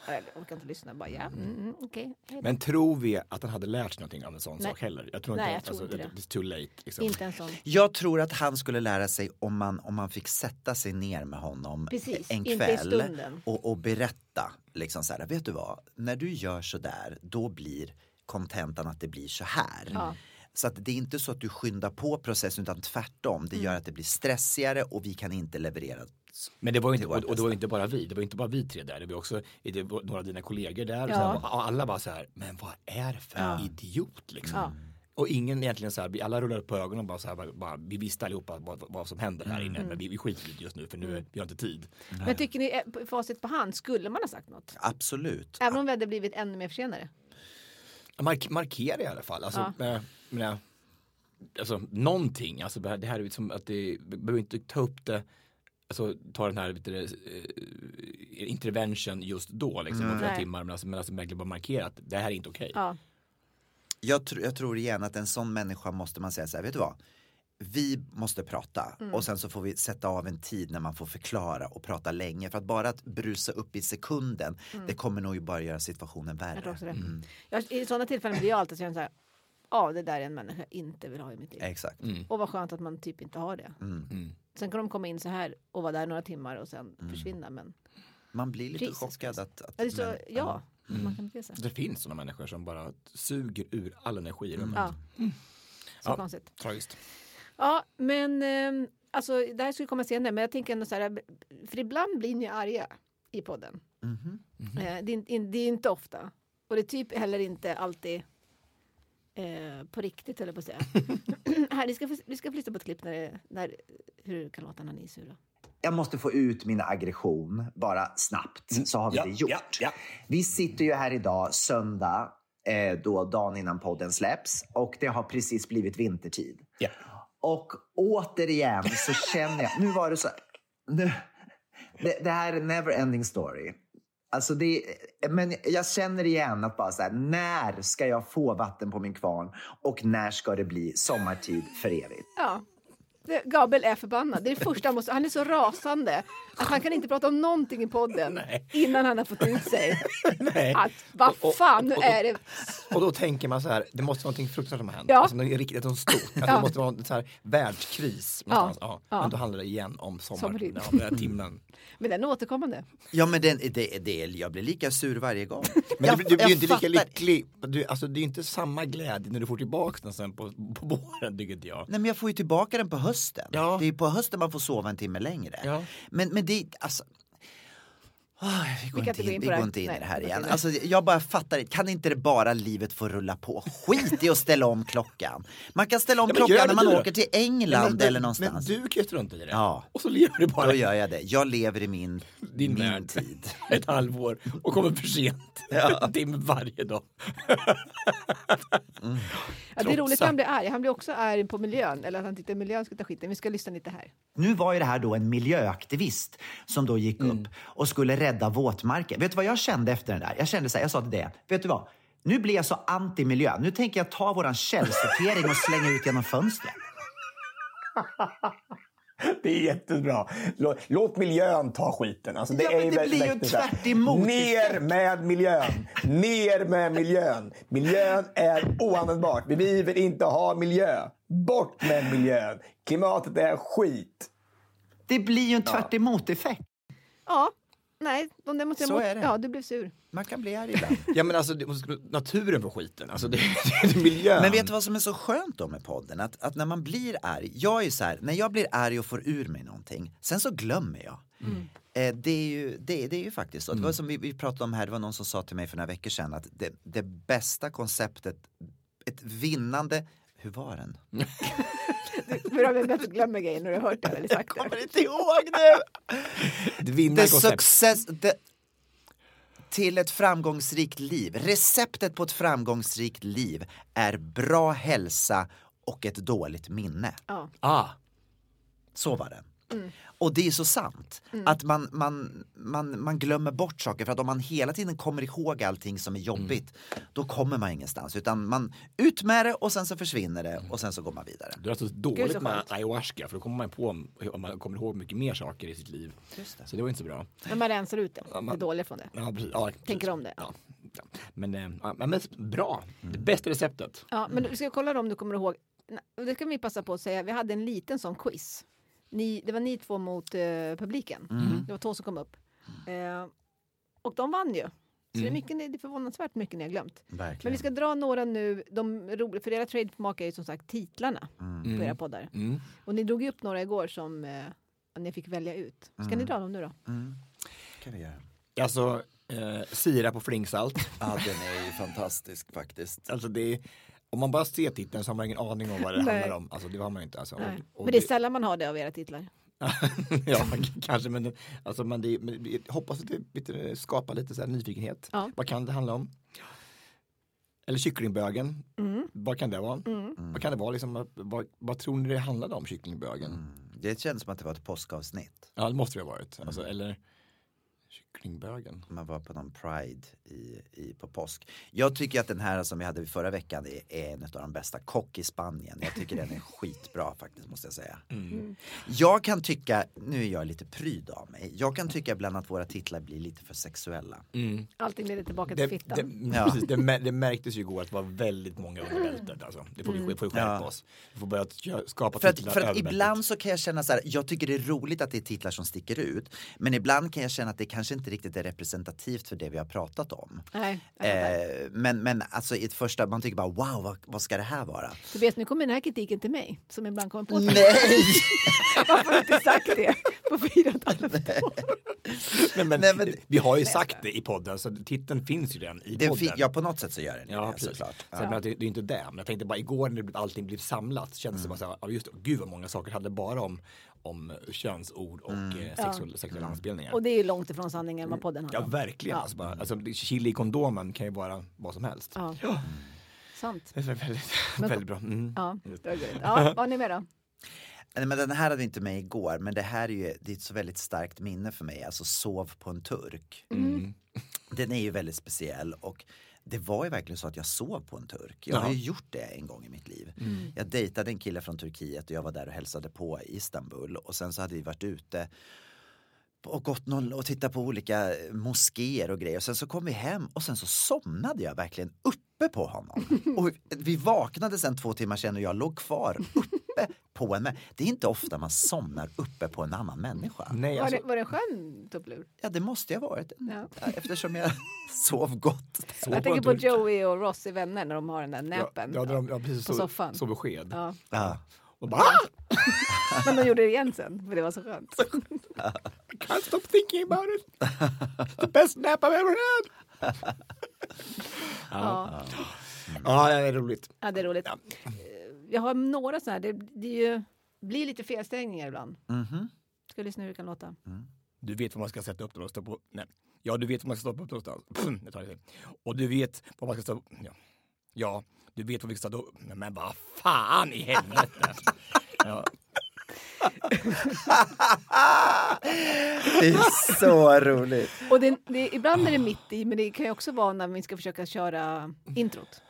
[SPEAKER 1] jag orkar inte lyssna. Bara, ja, mm, mm, då.
[SPEAKER 3] Men tror vi att han hade lärt sig någonting av en sån
[SPEAKER 1] Nej.
[SPEAKER 3] sak heller? Jag tror
[SPEAKER 1] Nej,
[SPEAKER 3] inte,
[SPEAKER 1] jag tror
[SPEAKER 3] alltså,
[SPEAKER 1] inte det.
[SPEAKER 3] It's too late. Liksom.
[SPEAKER 1] Inte en sån.
[SPEAKER 2] Jag tror att han skulle lära sig om man, om man fick sätta sig ner med honom
[SPEAKER 1] Precis,
[SPEAKER 2] en kväll och, och berätta. Liksom så här, vet du vad, när du gör så där, då blir kontentan att det blir så här.
[SPEAKER 1] Ja.
[SPEAKER 2] Så att det är inte så att du skyndar på processen utan tvärtom. Det
[SPEAKER 1] Mm.
[SPEAKER 2] gör att det blir stressigare och vi kan inte leverera.
[SPEAKER 3] Men det var ju inte, och, och det var inte bara vi, det var inte bara vi tre där, det var också det var några av dina kollegor där.
[SPEAKER 1] Ja.
[SPEAKER 3] och alla bara så här, men vad är det för idiot liksom?
[SPEAKER 1] Ja.
[SPEAKER 3] Och ingen egentligen så här, vi alla rullar upp på ögonen och bara så här, bara, bara, vi visste allihopa vad, vad som händer här inne,
[SPEAKER 1] Mm.
[SPEAKER 3] men vi, vi skiter i det just nu för nu vi har inte tid.
[SPEAKER 1] Men tycker ni, eh, på- facit på hand, skulle man ha sagt något?
[SPEAKER 2] Absolut.
[SPEAKER 1] Även om vi hade blivit ännu mer försenade?
[SPEAKER 3] Mark, markera i alla fall, alltså,
[SPEAKER 1] Ja.
[SPEAKER 3] med, med, alltså någonting, alltså det här är som att det, vi behöver inte ta upp det Alltså ta den här du, eh, intervention just då liksom, flera
[SPEAKER 1] Nej.
[SPEAKER 3] timmar men alltså, men alltså verkligen bara markera att det här är inte okej.
[SPEAKER 1] Ja.
[SPEAKER 2] Jag, tr- jag tror igen att en sån människa måste man säga så här, vet du vad? Vi måste prata
[SPEAKER 1] Mm.
[SPEAKER 2] och sen så får vi sätta av en tid när man får förklara och prata länge. För att bara att brusa upp i sekunden,
[SPEAKER 1] Mm.
[SPEAKER 2] det kommer nog ju bara göra situationen
[SPEAKER 1] Jag tror
[SPEAKER 2] värre.
[SPEAKER 1] också det.
[SPEAKER 2] Mm.
[SPEAKER 1] Jag, I sådana tillfällen blir jag alltid så här, ja det där är en människa jag inte vill ha i mitt liv.
[SPEAKER 2] Exakt.
[SPEAKER 1] Och vad skönt att man typ inte har det.
[SPEAKER 2] Mm.
[SPEAKER 1] Sen kan de komma in så här och vara där några timmar och sen försvinna. Men
[SPEAKER 2] Man blir lite
[SPEAKER 1] Jesus
[SPEAKER 2] chockad att, att
[SPEAKER 1] Ja, det är så,
[SPEAKER 2] men-
[SPEAKER 1] ja, man kan bete sig.
[SPEAKER 3] Det finns sådana människor som bara suger ur all energi i rummet.
[SPEAKER 1] Ja. Så
[SPEAKER 3] Ja,
[SPEAKER 1] konstigt.
[SPEAKER 3] Tragiskt.
[SPEAKER 1] Ja, men eh, alltså det här skulle komma senare. Men jag tänker ändå så här, för ibland blir ni arga i podden.
[SPEAKER 2] Mhm.
[SPEAKER 1] Eh, det, är, in- det är inte ofta. Och det är typ heller inte alltid eh, på riktigt, eller på att säga. här, ni ska, få, ni ska få lyssna på ett klipp när, det- när, hur det kan låta när ni är sura.
[SPEAKER 12] Jag måste få ut min aggression bara snabbt, så har vi
[SPEAKER 3] Ja,
[SPEAKER 12] det gjort.
[SPEAKER 3] ja, ja.
[SPEAKER 12] Vi sitter ju här idag, söndag, eh, då dagen innan podden släpps och det har precis blivit vintertid. Och återigen så känner jag, nu var det så, nu, det, det här är en never ending story. Alltså det, men jag känner igen att bara så här, när ska jag få vatten på min kvarn och när ska det bli sommartid för evigt?
[SPEAKER 1] Ja. Det, Gabriel är förbannad. Det är det första han måste. Han är så rasande att han kan inte prata om någonting i podden innan han har fått ut sig.
[SPEAKER 3] Nej.
[SPEAKER 1] Att vad
[SPEAKER 3] Och- och-
[SPEAKER 1] fan, nu
[SPEAKER 3] och-
[SPEAKER 1] är det...
[SPEAKER 3] Och då tänker man så här, det måste vara någonting fruktansvärt som har hänt.
[SPEAKER 1] Ja.
[SPEAKER 3] Alltså något riktigt något stort. Alltså,
[SPEAKER 1] Ja.
[SPEAKER 3] Det måste vara en så här världskris.
[SPEAKER 1] Ja.
[SPEAKER 3] Ja.
[SPEAKER 1] Ja.
[SPEAKER 3] Men då handlar det igen om sommar,
[SPEAKER 1] Sommartid.
[SPEAKER 3] ja, den här timmen.
[SPEAKER 1] Men den är återkommande.
[SPEAKER 2] Ja men den, det, det, jag blir lika sur varje gång.
[SPEAKER 3] Men
[SPEAKER 2] jag,
[SPEAKER 3] du, du blir ju inte lika
[SPEAKER 2] fattar-
[SPEAKER 3] lycklig. Du, alltså, det är inte samma glädje när du får tillbaka den sen på, på våren, tycker inte jag.
[SPEAKER 2] Nej men jag får ju tillbaka den på hösten.
[SPEAKER 3] Ja.
[SPEAKER 2] Det är på hösten man får sova en timme längre.
[SPEAKER 3] Ja.
[SPEAKER 2] Men, men det, alltså. Ah, vi går
[SPEAKER 1] kan
[SPEAKER 2] inte in,
[SPEAKER 1] in
[SPEAKER 2] vi går
[SPEAKER 1] här.
[SPEAKER 2] inte in
[SPEAKER 1] Nej,
[SPEAKER 2] i det här
[SPEAKER 1] vi
[SPEAKER 2] igen. Alltså, jag bara fattar inte, kan inte det bara livet få rulla på? Skit i att ställa om klockan. Man kan ställa om
[SPEAKER 3] Ja, men
[SPEAKER 2] klockan när man
[SPEAKER 3] du då.
[SPEAKER 2] åker till England
[SPEAKER 3] men,
[SPEAKER 2] eller någonstans.
[SPEAKER 3] Men du kan ju strunta i det.
[SPEAKER 2] Ja.
[SPEAKER 3] Och så lever du bara
[SPEAKER 2] Då gör jag det. Jag lever i min,
[SPEAKER 3] din
[SPEAKER 2] min
[SPEAKER 3] värld
[SPEAKER 2] tid.
[SPEAKER 3] ett halvår och kommer för sent.
[SPEAKER 2] Ja.
[SPEAKER 3] En timme varje dag.
[SPEAKER 1] Ja, det är roligt när han blir arg. Han blir också arg på miljön. Eller att han tyckte miljön ska ta skiten. Vi ska lyssna lite här.
[SPEAKER 12] Nu var ju det här då en miljöaktivist som då gick upp och skulle rädda våtmarker. Vet du vad jag kände efter den där? Jag kände så här, jag sa till det, vet du vad? Nu blir jag så anti-miljö. Nu tänker jag ta våran källsortering och slänga ut genom fönstret.
[SPEAKER 3] Det är jättebra. Låt, låt miljön ta skiten. Alltså, det
[SPEAKER 12] Ja,
[SPEAKER 3] är
[SPEAKER 12] men det
[SPEAKER 3] väldigt
[SPEAKER 12] blir ju tvärt emot
[SPEAKER 3] Ner med miljön! Ner med miljön! Miljön är oanvändbart. Vi vill inte ha miljö. Bort med miljön! Klimatet är skit.
[SPEAKER 12] Det blir ju en tvärt emot-effekt.
[SPEAKER 1] Ja, nej. De jag
[SPEAKER 2] Så
[SPEAKER 1] mot-
[SPEAKER 2] är det.
[SPEAKER 1] Ja, du blev sur.
[SPEAKER 2] Man kan bli arg ibland.
[SPEAKER 3] Ja men alltså det naturen får skiten. Alltså det, det är miljön.
[SPEAKER 2] Men vet du vad som är så skönt då med podden? Att, att när man blir arg, jag är så här, när jag blir arg och får ur mig någonting, sen så glömmer jag. Eh, det, är ju, det, det är ju faktiskt så. Det var som vi, vi pratade om här, det var någon som sa till mig för några veckor sedan att det, det bästa konceptet, ett vinnande, hur var den?
[SPEAKER 1] Bra med att du glömmer grejer när du har hört det eller sagt det.
[SPEAKER 2] kommer inte ihåg nu!
[SPEAKER 3] Det
[SPEAKER 2] The success, the, till ett framgångsrikt liv. Receptet på ett framgångsrikt liv är bra hälsa och ett dåligt minne.
[SPEAKER 1] Ja.
[SPEAKER 3] Ah,
[SPEAKER 2] Så var det.
[SPEAKER 1] Mm.
[SPEAKER 2] Och det är så sant.
[SPEAKER 1] Mm.
[SPEAKER 2] Att man, man, man, man glömmer bort saker för att om man hela tiden kommer ihåg allting som är jobbigt då kommer man ingenstans. Utan man ut med det och sen så försvinner det och sen så går man vidare.
[SPEAKER 3] Det är alltså
[SPEAKER 1] Gud,
[SPEAKER 3] dåligt
[SPEAKER 1] så
[SPEAKER 3] med ayahuasca för då kommer man på om man kommer ihåg mycket mer saker i sitt liv.
[SPEAKER 2] Just det.
[SPEAKER 3] Så det var inte så bra.
[SPEAKER 1] Men man rensar ut det, det dåliga från det.
[SPEAKER 3] Ja, precis. Ja, precis.
[SPEAKER 1] Tänker om det.
[SPEAKER 3] Ja. ja. Men, eh, ja, men bra, det bästa receptet.
[SPEAKER 1] Ja, men du ska kolla om du kommer ihåg. Det kan vi passa på att säga. Vi hade en liten sån quiz. Ni, det var ni två mot eh, publiken.
[SPEAKER 2] Mm.
[SPEAKER 1] Det var två som kom upp. Eh, och de vann ju. Så det, är
[SPEAKER 2] Mm.
[SPEAKER 1] mycket, det är förvånansvärt mycket ni har glömt.
[SPEAKER 2] Verkligen.
[SPEAKER 1] Men vi ska dra några nu. De roliga, för era trademark är ju som sagt titlarna
[SPEAKER 2] Mm.
[SPEAKER 1] på era poddar.
[SPEAKER 3] Mm.
[SPEAKER 1] Och ni drog ju upp några igår som eh, ni fick välja ut. Ska ni
[SPEAKER 2] Mm.
[SPEAKER 1] dra dem nu då?
[SPEAKER 2] Mm. kan vi göra.
[SPEAKER 3] Alltså, eh, sirap och flingsalt.
[SPEAKER 2] Ja, den är ju fantastisk faktiskt.
[SPEAKER 3] Alltså det är, om man bara ser titeln så har man ingen aning om vad det
[SPEAKER 1] Nej.
[SPEAKER 3] handlar om. Alltså det har man inte. Alltså.
[SPEAKER 1] Nej.
[SPEAKER 3] Och, och
[SPEAKER 1] Men det är sällan man har det av era titlar.
[SPEAKER 3] ja, kanske, men, alltså, men, det, men hoppas att det skapar lite så här nyfikenhet.
[SPEAKER 1] Ja.
[SPEAKER 3] Vad kan det handla om? Eller kycklingbögen,
[SPEAKER 1] Mm.
[SPEAKER 3] vad kan det vara?
[SPEAKER 1] Mm.
[SPEAKER 3] Vad kan det vara? Liksom, vad, vad tror ni det handlade om, kycklingbögen?
[SPEAKER 2] Mm. Det känns som att det var ett påskavsnitt.
[SPEAKER 3] Ja, det måste det ha varit. Alltså, eller kycklingbögen.
[SPEAKER 2] Man var på någon pride i, i, på påsk. Jag tycker att den här som vi hade förra veckan är, är en av de bästa. Kock i Spanien. Jag tycker den är skitbra faktiskt måste jag säga.
[SPEAKER 3] Mm.
[SPEAKER 2] Jag kan tycka, nu är jag lite pryd av mig. Jag kan tycka ibland att våra titlar blir lite för sexuella.
[SPEAKER 3] Mm.
[SPEAKER 1] Allting leder tillbaka till
[SPEAKER 3] det,
[SPEAKER 1] fittan.
[SPEAKER 2] Ja.
[SPEAKER 3] precis, det, mär- det märktes ju igår att det var väldigt många under bältet. Alltså. Det får vi,
[SPEAKER 1] Mm.
[SPEAKER 3] får vi skärpa
[SPEAKER 2] Ja.
[SPEAKER 3] oss. Vi får börja skapa
[SPEAKER 2] För att,
[SPEAKER 3] titlar
[SPEAKER 2] för att ibland så kan jag känna så här, jag tycker det är roligt att det är titlar som sticker ut. Men ibland kan jag känna att det kanske inte riktigt är representativt för det vi har pratat om.
[SPEAKER 1] Nej.
[SPEAKER 2] Eh, men, men alltså i ett första, man tycker bara wow, vad, vad ska det här vara?
[SPEAKER 1] Tobias, nu kommer den här kritiken till mig som ibland kommer på
[SPEAKER 2] Nej!
[SPEAKER 1] Varför har du inte sagt det på fyra och ett halvt år?
[SPEAKER 3] Nej, men,
[SPEAKER 2] Nej, men-
[SPEAKER 3] vi har ju sagt det i podden så titeln finns ju redan i podden.
[SPEAKER 2] ja, på något sätt så gör den
[SPEAKER 3] Ja,
[SPEAKER 2] det
[SPEAKER 3] precis.
[SPEAKER 2] såklart.
[SPEAKER 3] Så
[SPEAKER 2] Ja.
[SPEAKER 3] menar, det, det är inte det. Men jag tänkte bara igår när allting blev samlat kändes det bara så här, ja, just det, gud vad många saker hade bara om, om könsord och
[SPEAKER 2] Mm.
[SPEAKER 3] eh, sexuella, sexuella anspelningar.
[SPEAKER 1] Och det är ju långt ifrån sanningen vad podden
[SPEAKER 3] Ja,
[SPEAKER 1] handlar om.
[SPEAKER 3] verkligen.
[SPEAKER 1] Ja.
[SPEAKER 3] Alltså, bara, alltså, chili i kondomen kan ju vara vad som helst.
[SPEAKER 1] Ja. Sant.
[SPEAKER 3] Det är väldigt,
[SPEAKER 1] Men-
[SPEAKER 3] väldigt bra. Mm.
[SPEAKER 1] Ja, det var gulligt. ja, vad har ni med då?
[SPEAKER 2] Nej, men den här hade vi inte med igår, men det här är ju det är ett så väldigt starkt minne för mig. Alltså sov på en turk.
[SPEAKER 3] Mm.
[SPEAKER 2] Den är ju väldigt speciell och det var ju verkligen så att jag sov på en turk. Jag har
[SPEAKER 3] Ja.
[SPEAKER 2] ju gjort det en gång i mitt liv.
[SPEAKER 3] Mm.
[SPEAKER 2] Jag dejtade en kille från Turkiet och jag var där och hälsade på i Istanbul och sen så hade vi varit ute och gått någon, och tittat på olika moskéer och grejer. Och sen så kom vi hem och sen så somnade jag verkligen uppe på honom. Och vi vaknade sen två timmar senare och jag låg kvar uppe på en mä- Det är inte ofta man somnar uppe på en annan människa.
[SPEAKER 3] Nej,
[SPEAKER 1] Var
[SPEAKER 3] alltså,
[SPEAKER 1] det, var det en skön tupplur?
[SPEAKER 2] Ja, det måste jag ha varit.
[SPEAKER 1] Ja.
[SPEAKER 2] Eftersom jag sov gott.
[SPEAKER 3] sov
[SPEAKER 1] Jag tänker på. Joey och Ross i Vänner när de har den där näpen
[SPEAKER 3] Ja, ja, de, ja, precis.
[SPEAKER 1] på
[SPEAKER 3] så,
[SPEAKER 1] soffan.
[SPEAKER 3] Så besked.
[SPEAKER 1] Ja.
[SPEAKER 2] Ja.
[SPEAKER 3] Och bara, ah!
[SPEAKER 1] Men de gjorde det igen sen, för det var så skönt.
[SPEAKER 3] I can't stop thinking about it. The best nap I've ever had.
[SPEAKER 1] Ja.
[SPEAKER 3] Ja, det är roligt.
[SPEAKER 1] Ja, det är roligt. Jag har några sådana här, det, det ju, blir lite felstängningar ibland.
[SPEAKER 2] Mhm.
[SPEAKER 1] Ska vi lyssna hur det kan låta?
[SPEAKER 3] Du vet vad man ska sätta upp då? Stå på, nej. Ja, du vet vad man ska stoppa upp någonstans. Jag tar det. Och du vet vad man ska stå ja. ja, du vet vad vi ska stå upp. Men vad fan i helvete. ja.
[SPEAKER 2] Det är så roligt.
[SPEAKER 1] Och det, det, ibland är det mitt i, men det kan ju också vara när vi ska försöka köra introt.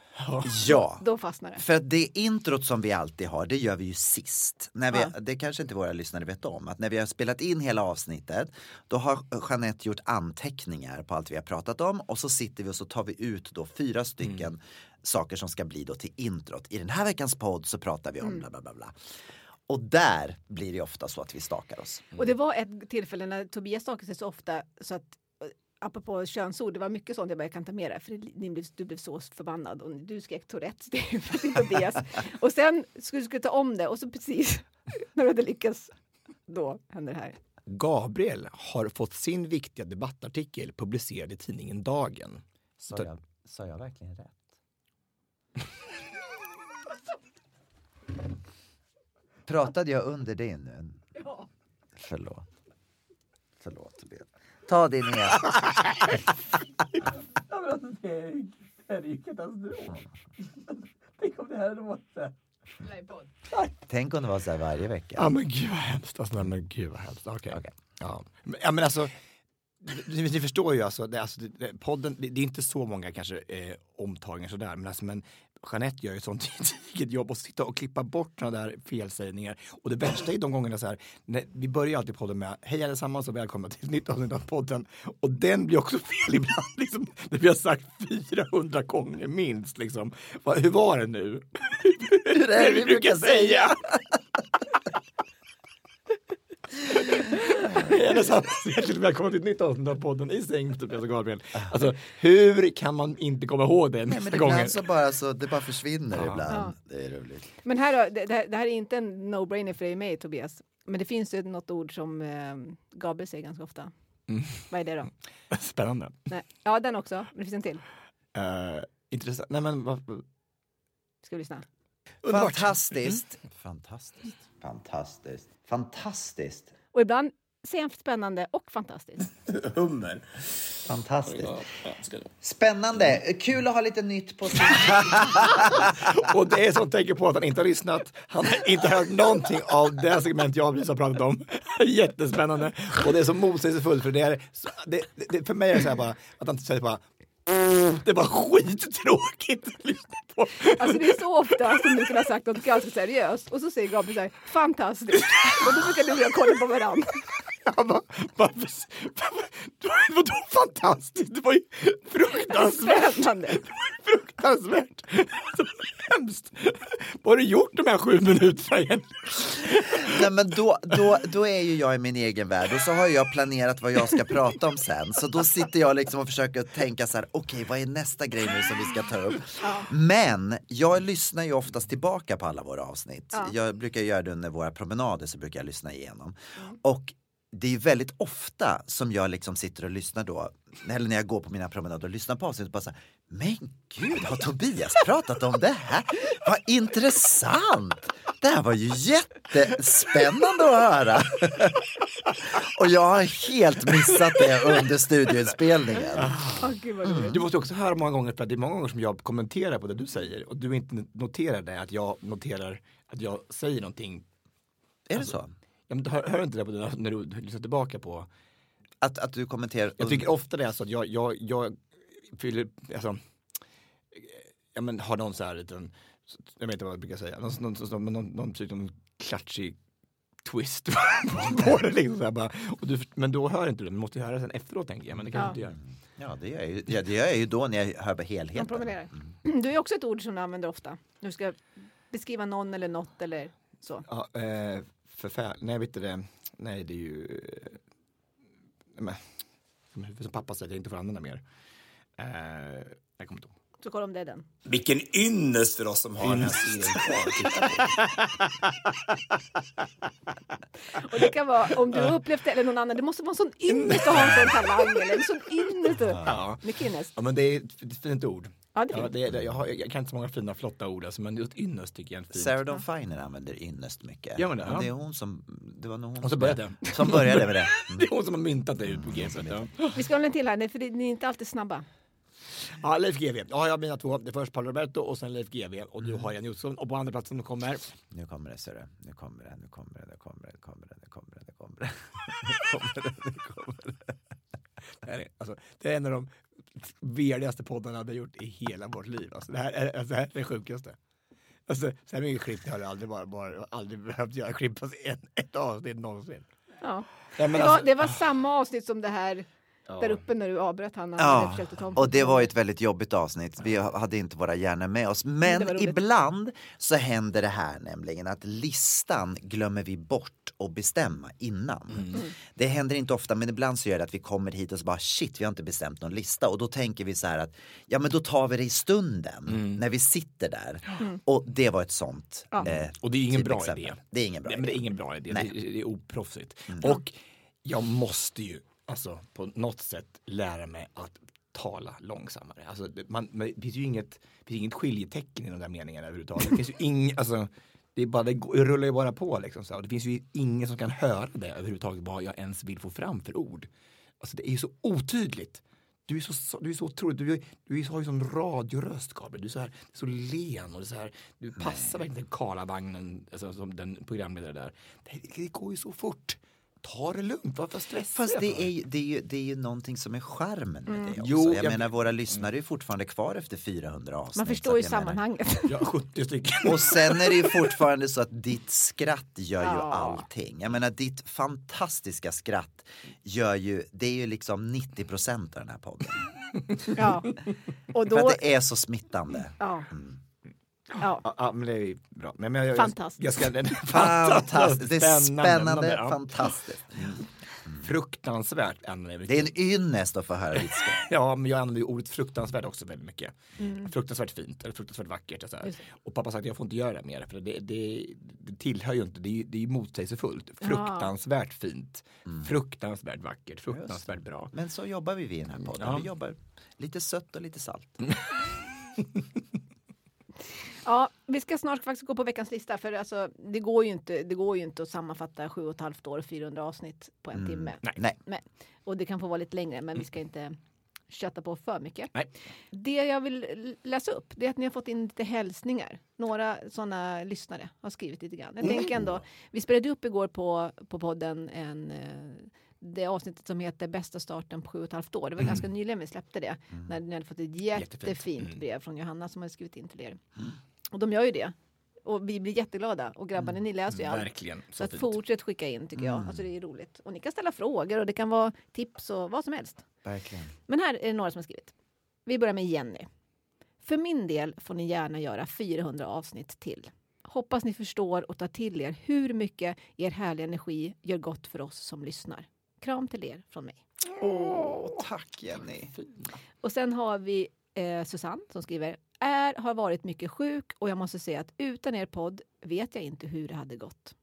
[SPEAKER 2] Ja.
[SPEAKER 1] Då fastnar det.
[SPEAKER 2] För det introt som vi alltid har, det gör vi ju sist. När vi,
[SPEAKER 1] Ja.
[SPEAKER 2] Det kanske inte våra lyssnare vet om. Att när vi har spelat in hela avsnittet, då har Jeanette gjort anteckningar på allt vi har pratat om och så sitter vi och så tar vi ut då fyra stycken saker som ska bli då till introt. I den här veckans podd så pratar vi om
[SPEAKER 1] Mm.
[SPEAKER 2] bla bla bla. bla. Och där blir det ofta så att vi stakar oss.
[SPEAKER 1] Och det var ett tillfälle när Tobias stakade sig så ofta så att eh, apropå könsord, det var mycket sånt jag bara, jag kan ta med det, för det- ni blev, du blev så förbannad och du skrek Tourettes till till Tobias. Och sen skulle du skulle ta om det och så precis när du hade lyckats, då hände det här.
[SPEAKER 3] Gabriel har fått sin viktiga debattartikel publicerad i tidningen Dagen.
[SPEAKER 2] Sa jag, sa jag verkligen rätt? Pratade jag under din nu?
[SPEAKER 1] Ja.
[SPEAKER 2] Förlåt. Förlåt Tobias. Ta din igen.
[SPEAKER 8] Det är ju katastrof. Tänk om det här låter.
[SPEAKER 2] Tänk om det var så här varje vecka.
[SPEAKER 3] Ja men gud vad hemskt. Alltså, nej, men gud vad hemskt. Okej. Ja. Men- ja men alltså, ni, ni förstår ju alltså, det, alltså det, podden, det, det är inte så många kanske eh, omtagningar sådär, men, alltså, men Jeanette gör ju sånt gediget jobb och sitta och klippa bort sådana där felsägningar. Och det värsta är de gångerna så här, när, vi börjar alltid podden med hej allesammans och välkomna till ett nytt avsnitt av podden. Och den blir också fel ibland, liksom, det vi har sagt 400 gånger minst. Liksom. Va, hur var det nu?
[SPEAKER 2] Hur är det vi brukar säga?
[SPEAKER 3] Hjärtligt välkomna till ett nytt avsnitt av podden i säng med Tobias och Gabriel. Alltså hur kan man inte komma ihåg det
[SPEAKER 2] Nej,
[SPEAKER 3] nästa
[SPEAKER 2] men
[SPEAKER 3] gång?
[SPEAKER 2] ibland så bara så, det bara försvinner
[SPEAKER 3] Ja.
[SPEAKER 2] ibland.
[SPEAKER 1] Ja.
[SPEAKER 2] Det är roligt.
[SPEAKER 1] Men här, då, det, det här- är inte en no-brainer för dig och mig, Tobias. Men det finns ju något ord som eh, Gabriel säger ganska ofta.
[SPEAKER 3] Mm.
[SPEAKER 1] Vad är det då?
[SPEAKER 3] Spännande.
[SPEAKER 1] Nej. Ja, den också. Men det finns en till.
[SPEAKER 3] Uh, intressant. Nej men vad...
[SPEAKER 1] Ska vi lyssna?
[SPEAKER 3] Underbart.
[SPEAKER 2] Fantastiskt. Fantastiskt. Fantastiskt. Fantastiskt.
[SPEAKER 1] Och ibland han spännande och fantastiskt.
[SPEAKER 3] Hummer.
[SPEAKER 2] Fantastiskt. Spännande. Kul att ha lite nytt på sin...
[SPEAKER 3] Och det är som tänker på att han inte har lyssnat. Han har inte hört någonting av det segment jag precis har pratat om. Jättespännande. Och det är så motsägelsefullt för det är, det, det, för mig är det så här bara att han säger bara det var skittråkigt att lyssna på.
[SPEAKER 1] Alltså det är så ofta som du kunde ha sagt något ganska seriöst och så säger Gabriel så här, fantastiskt. Och då brukar du och jag kolla på varandra.
[SPEAKER 3] Jag bara, varför, varför, vadå fantastiskt? Det var ju fruktansvärt.
[SPEAKER 1] Spännande.
[SPEAKER 3] Det var ju fruktansvärt. Det var hemskt. Vad har du gjort de här sju minuterna igen?
[SPEAKER 2] Nej, men då, då, då är ju jag i min egen värld och så har jag planerat vad jag ska prata om sen. Så då sitter jag liksom och försöker tänka så här, okej vad är nästa grej nu som vi ska ta upp? Men jag lyssnar ju oftast tillbaka på alla våra avsnitt.
[SPEAKER 1] Ja.
[SPEAKER 2] Jag brukar göra det under våra promenader så brukar jag lyssna igenom. Och det är väldigt ofta som jag liksom sitter och lyssnar då, eller när jag går på mina promenader och lyssnar på avsnittet och bara så här, men gud har Tobias pratat om det här? Vad intressant! Det här var ju jättespännande att höra. Och jag har helt missat det under studioinspelningen.
[SPEAKER 1] Roligt.
[SPEAKER 3] Du måste också höra många gånger, för att det är många gånger som jag kommenterar på det du säger och du inte noterar det, att jag noterar att jag säger någonting.
[SPEAKER 2] Är det så?
[SPEAKER 3] Ja, men hör, hör du inte det på det när du lyssnar tillbaka på?
[SPEAKER 2] Att, att du kommenterar?
[SPEAKER 3] Jag tycker ofta det är så att jag, jag, jag fyller, alltså, ja men har någon så här liten, jag vet inte vad jag brukar säga, någon, någon, någon, någon, någon, typ någon klatschig twist på det liksom. Så här bara. Och du, men då hör inte du, du måste ju höra sen efteråt tänker jag, men det kan
[SPEAKER 1] Ja.
[SPEAKER 3] du inte göra.
[SPEAKER 2] Ja, det gör jag ju, ja, det gör jag ju då när jag hör på
[SPEAKER 1] Man
[SPEAKER 2] helheten.
[SPEAKER 1] promenerar. Du är också ett ord som du använder ofta. Du ska beskriva någon eller något eller så.
[SPEAKER 3] Ja, eh, förfär... Nej, vet du det? Nej, det är ju... eh, men, som pappa säger, jag inte får använda mer. Eh, jag kommer inte ihåg.
[SPEAKER 1] Så kolla om det är den.
[SPEAKER 3] Vilken ynnest för oss som har den här serien kvar att.
[SPEAKER 1] Och det kan vara om du har upplevt det eller någon annan. Det måste vara en sån ynnest att ha en sån talang eller en sån ynnest.
[SPEAKER 3] Ja.
[SPEAKER 1] Mycket ynnest.
[SPEAKER 3] Ja, men det är ett fint ord.
[SPEAKER 1] Ja, det är
[SPEAKER 3] Ja, det det, jag, har, jag kan inte så många fina flotta ord, alltså, men just ynnest tycker jag är en fint.
[SPEAKER 2] Sarah Dawn Finer använder ynnest mycket.
[SPEAKER 3] Gör hon det?
[SPEAKER 2] Ja,
[SPEAKER 3] Ja.
[SPEAKER 2] det är hon som, det var nog hon som,
[SPEAKER 3] började
[SPEAKER 2] som började med det.
[SPEAKER 3] Det är hon som har myntat det ut på g ja.
[SPEAKER 1] Vi ska hålla en till här, för det- ni är inte alltid snabba.
[SPEAKER 3] ja, Leif GW. Ja, jag har mina två. Det är först Paolo Roberto och sen Leif GW. Och
[SPEAKER 2] Mm.
[SPEAKER 3] du har Jan Josefsson. Och på andra platsen kommer
[SPEAKER 2] Nu kommer det, ser du. Nu kommer det, nu kommer det, nu kommer det, nu kommer det, nu kommer det, nu kommer det. Nu kommer det, nu kommer det.
[SPEAKER 3] Det, är, alltså, det är en av de veligaste poddarna vi har gjort i hela vårt liv. Alltså, det, här är, alltså, det här är det sjukaste. Alltså, så här mycket klipp har jag aldrig, bara, bara, aldrig behövt göra klipp på en, ett avsnitt någonsin.
[SPEAKER 1] Ja.
[SPEAKER 3] Ja,
[SPEAKER 1] det, var,
[SPEAKER 3] alltså-
[SPEAKER 1] det var samma avsnitt som det här
[SPEAKER 3] Ja.
[SPEAKER 1] där uppe när du avbröt han.
[SPEAKER 2] Ja, och det var ju ett väldigt jobbigt avsnitt. Vi hade inte våra hjärnor med oss.
[SPEAKER 1] var
[SPEAKER 2] Men ibland så händer det här nämligen att listan glömmer vi bort att bestämma innan.
[SPEAKER 1] Mm.
[SPEAKER 2] Det händer inte ofta men ibland så gör det att vi kommer hit och så bara shit vi har inte bestämt någon lista och då tänker vi så här att ja men då tar vi det i stunden när vi sitter där.
[SPEAKER 1] Mm.
[SPEAKER 2] Och det var ett sånt.
[SPEAKER 1] Ja.
[SPEAKER 2] eh,
[SPEAKER 3] Och det är ingen bra
[SPEAKER 2] typexempel.
[SPEAKER 3] idé.
[SPEAKER 2] Det är ingen bra
[SPEAKER 3] Nej,
[SPEAKER 2] idé.
[SPEAKER 3] men det är ingen bra idé. Det, det är oproffsigt.
[SPEAKER 2] Mm.
[SPEAKER 3] Och jag måste ju alltså, på något sätt lära mig att tala långsammare. Alltså, man, det finns ju inget, finns inget skiljetecken i de där meningarna överhuvudtaget. Det finns ju ing, alltså, det, är bara, det rullar ju bara på liksom. Så. Och det finns ju ingen som kan höra det överhuvudtaget, vad jag ens vill få fram för ord. Alltså det är ju så otydligt. Du är så, du är så otrolig. Du, är- du har ju sån radioröst, Gabriel. Du är så, här, så len och så här, du passar verkligen till Karlavagnen, alltså, som den programledare där. Det, det går ju så fort. Ta det lugnt, varför stressa
[SPEAKER 2] Fast
[SPEAKER 3] för?
[SPEAKER 2] det är, ju, det, är ju, det är ju någonting som är charmen med
[SPEAKER 1] Mm.
[SPEAKER 2] det också.
[SPEAKER 3] Jo,
[SPEAKER 2] jag,
[SPEAKER 3] jag-
[SPEAKER 2] menar våra lyssnare är ju fortfarande kvar efter 400 avsnitt.
[SPEAKER 1] Man förstår ju
[SPEAKER 2] menar-
[SPEAKER 1] sammanhanget.
[SPEAKER 3] Ja, 70 stycken.
[SPEAKER 2] Och sen är det ju fortfarande så att ditt skratt gör ju
[SPEAKER 1] Ja.
[SPEAKER 2] allting. Jag menar ditt fantastiska skratt gör ju, det är ju liksom 90 procent av den här podden.
[SPEAKER 1] Ja. Och
[SPEAKER 2] För
[SPEAKER 1] då,
[SPEAKER 2] att det är så smittande.
[SPEAKER 1] ja.
[SPEAKER 2] Mm.
[SPEAKER 1] Ja.
[SPEAKER 3] Ja, men det är bra. Men, men jag,
[SPEAKER 1] Fantastiskt.
[SPEAKER 3] Jag, jag ska,
[SPEAKER 2] Fantastiskt, det är spännande,
[SPEAKER 3] ja.
[SPEAKER 2] fantastiskt.
[SPEAKER 3] Fruktansvärt använder jag
[SPEAKER 2] Det är en ynnest att få höra ditt skratt.
[SPEAKER 3] Ja, men jag använder ju ordet fruktansvärt också väldigt mycket.
[SPEAKER 1] Mm.
[SPEAKER 3] Fruktansvärt fint eller fruktansvärt vackert. Och, så och pappa sagt att jag får inte göra det mer för det, det, det tillhör ju inte, det är ju, det är ju motsägelsefullt. Fruktansvärt fint, fruktansvärt vackert, fruktansvärt bra.
[SPEAKER 2] Men så jobbar vi i den här podden.
[SPEAKER 3] Ja.
[SPEAKER 2] Vi jobbar lite sött och lite salt.
[SPEAKER 1] Ja, vi ska snart faktiskt gå på veckans lista för alltså, det, går ju inte, det går ju inte att sammanfatta sju och ett halvt år och 400 avsnitt på en timme.
[SPEAKER 2] Nej.
[SPEAKER 1] Nej. Och det kan få vara lite längre men vi ska inte kötta på för mycket.
[SPEAKER 3] Nej.
[SPEAKER 1] Det jag vill läsa upp det är att ni har fått in lite hälsningar. Några sådana lyssnare har skrivit lite grann. Jag tänker ändå, vi spelade upp igår på, på podden en eh, det avsnittet som heter Bästa starten på sju och ett halvt år. Det var ganska nyligen vi släppte det. När ni hade fått ett jättefint
[SPEAKER 3] Mm.
[SPEAKER 1] brev från Johanna som hade skrivit in till er. Och de gör ju det. Och vi blir jätteglada. Och grabbarna, ni läser ju allt.
[SPEAKER 3] Verkligen, så
[SPEAKER 1] Så att fortsätt skicka in tycker jag. Alltså det är roligt. Och ni kan ställa frågor och det kan vara tips och vad som helst.
[SPEAKER 2] Verkligen.
[SPEAKER 1] Men här är det några som har skrivit. Vi börjar med Jenny. För min del får ni gärna göra 400 avsnitt till. Hoppas ni förstår och tar till er hur mycket er härliga energi gör gott för oss som lyssnar. Kram till er från mig.
[SPEAKER 2] Åh, tack Jenny.
[SPEAKER 1] Och sen har vi eh, Susanne som skriver är, har varit mycket sjuk och jag måste säga att utan er podd vet jag inte hur det hade gått.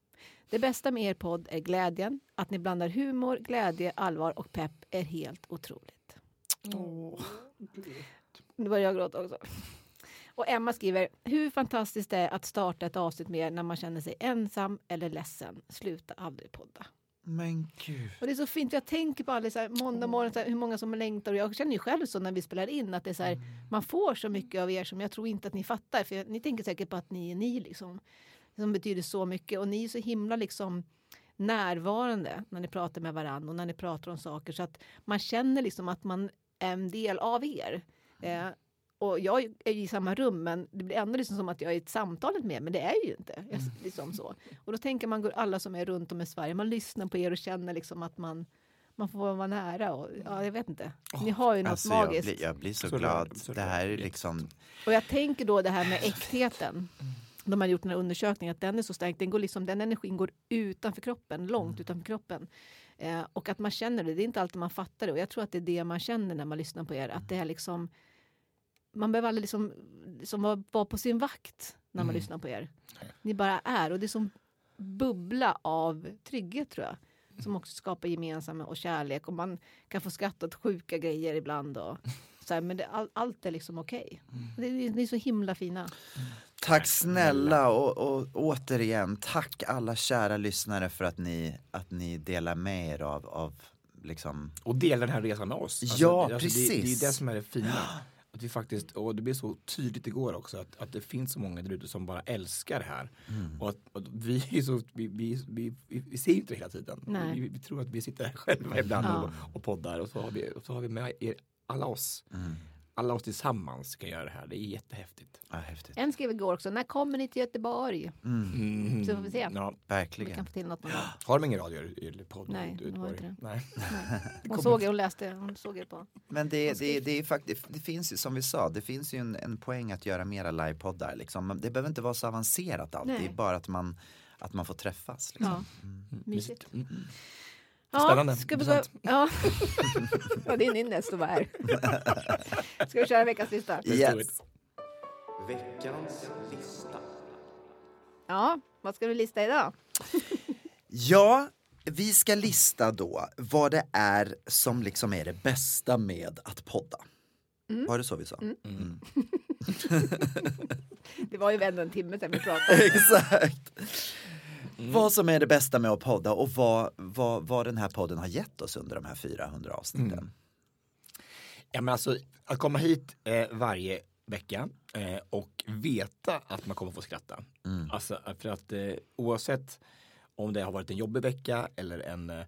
[SPEAKER 1] Det bästa med er podd är glädjen. Att ni blandar humor, glädje, allvar och pepp är helt otroligt. Nu börjar jag gråta också. Och Emma skriver, hur fantastiskt det är att starta ett avsnitt med er när man känner sig ensam eller ledsen. Sluta aldrig podda.
[SPEAKER 2] Men gud.
[SPEAKER 1] Och det är så fint, för jag tänker på alla så här, måndag morgon, så här, hur många som längtar. Och jag känner ju själv så när vi spelar in att det är så här, man får så mycket av er som jag tror inte att ni fattar. För ni tänker säkert på att ni är ni liksom. Som betyder så mycket. Och ni är så himla liksom närvarande när ni pratar med varandra och när ni pratar om saker. Så att man känner liksom att man är en del av er. Eh, och jag är i samma rum men det blir ändå liksom som att jag är i ett samtalet med men det är jag ju inte. Jag, liksom så. Och då tänker man, alla som är runt om i Sverige, man lyssnar på er och känner liksom att man, man får vara nära. Och, ja, jag vet inte. Ni har ju något
[SPEAKER 2] Alltså, jag,
[SPEAKER 1] magiskt.
[SPEAKER 2] blir, jag blir så,
[SPEAKER 3] Så
[SPEAKER 2] glad.
[SPEAKER 3] så
[SPEAKER 2] det här är liksom...
[SPEAKER 1] Och jag tänker då det här med äktheten. De har gjort den här undersökningen att den är så stark. Den, går liksom, den energin går utanför kroppen, långt utanför kroppen. Eh, och att man känner det. Det är inte alltid man fattar det. Och jag tror att det är det man känner när man lyssnar på er. Att det är liksom... Man behöver aldrig liksom, liksom vara, vara på sin vakt när man lyssnar på er. Ni bara är. Och det är som bubbla av trygghet tror jag. Som också skapar gemensamma och kärlek. Och man kan få skratta åt sjuka grejer ibland. Och, så här, men det, all, allt är liksom okej. Det är- Ni är så himla fina.
[SPEAKER 2] Tack snälla och, och återigen, tack alla kära lyssnare för att ni, att ni delar med er av, av liksom...
[SPEAKER 3] Och dela den här resan med oss. Alltså,
[SPEAKER 2] Ja,
[SPEAKER 3] det, Det, det
[SPEAKER 2] precis.
[SPEAKER 3] är det som är det fina. Att vi faktiskt, och det blev så tydligt igår också, att, att det finns så många där ute som bara älskar det här.
[SPEAKER 2] Mm.
[SPEAKER 3] Och att, och vi, är så, vi, vi, vi, vi, vi ser inte det hela tiden. Vi, vi tror att vi sitter här själva ibland
[SPEAKER 1] Ja.
[SPEAKER 3] och, och poddar och så har vi, och så har vi med er, alla oss.
[SPEAKER 2] Mm.
[SPEAKER 3] Alla oss tillsammans ska göra det här. Det är jättehäftigt.
[SPEAKER 2] Ja, häftigt.
[SPEAKER 1] En skrev igår också, när kommer ni till Göteborg?
[SPEAKER 3] Mm.
[SPEAKER 1] Så får vi se.
[SPEAKER 3] Ja.
[SPEAKER 1] Vi
[SPEAKER 2] Verkligen.
[SPEAKER 1] kan få till något.
[SPEAKER 3] Har de ingen radio eller podd?
[SPEAKER 1] Nej,
[SPEAKER 3] i
[SPEAKER 1] det
[SPEAKER 3] Göteborg?
[SPEAKER 1] inte det.
[SPEAKER 3] Nej.
[SPEAKER 1] Hon såg er, hon läste, hon såg er på.
[SPEAKER 2] Men det, det, det är faktiskt, det finns ju som vi sa, det finns ju en, en poäng att göra mera livepoddar. Liksom. Det behöver inte vara så avancerat alltid,
[SPEAKER 1] Nej.
[SPEAKER 2] bara att man, att man får träffas. Liksom.
[SPEAKER 1] Ja, mysigt.
[SPEAKER 3] Mm.
[SPEAKER 1] Ja,
[SPEAKER 3] Spännande,
[SPEAKER 1] Ska vi gå, ja. ja, det är din nästa att vara här. Ska vi köra veckans lista?
[SPEAKER 2] Yes.
[SPEAKER 3] Veckans lista.
[SPEAKER 1] Ja, vad ska vi lista idag?
[SPEAKER 2] Ja, vi ska lista då vad det är som liksom är det bästa med att podda. Var det så vi sa? Mm.
[SPEAKER 1] Det var ju ändå en timme sedan vi pratade.
[SPEAKER 2] Exakt. Vad som är det bästa med att podda och vad, vad, vad den här podden har gett oss under de här 400 avsnitten.
[SPEAKER 3] Ja, men alltså, att komma hit eh, varje vecka eh, och veta att man kommer få skratta.
[SPEAKER 2] Mm.
[SPEAKER 3] Alltså, för att eh, oavsett om det har varit en jobbig vecka eller en eh,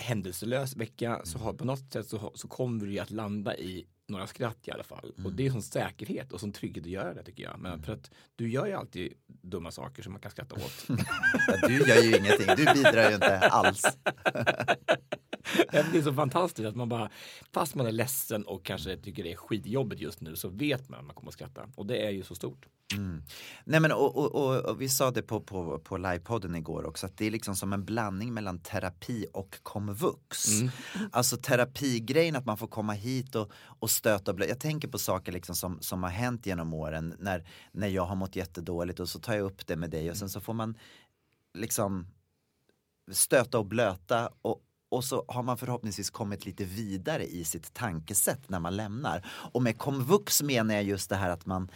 [SPEAKER 3] händelselös vecka så har på något sätt så, så kommer du att landa i några skratt i alla fall. Och det är sån säkerhet och sån trygghet att göra det tycker jag. Men för att du gör ju alltid dumma saker som man kan skratta åt.
[SPEAKER 2] Du gör ju ingenting, du bidrar ju inte alls.
[SPEAKER 3] det är så fantastiskt att man bara, fast man är ledsen och kanske tycker det är skitjobbigt just nu så vet man att man kommer att skratta. Och det är ju så stort.
[SPEAKER 2] Mm. Nej men och, och, och, och vi sa det på, på, på livepodden igår också att det är liksom som en blandning mellan terapi och komvux.
[SPEAKER 3] Mm.
[SPEAKER 2] Alltså terapigrejen att man får komma hit och, och stöta och blö. Jag tänker på saker liksom som, som har hänt genom åren när, när jag har mått jättedåligt och så tar jag upp det med dig och sen så får man liksom stöta och blöta och, och så har man förhoppningsvis kommit lite vidare i sitt tankesätt när man lämnar. Och med komvux menar jag just det här att man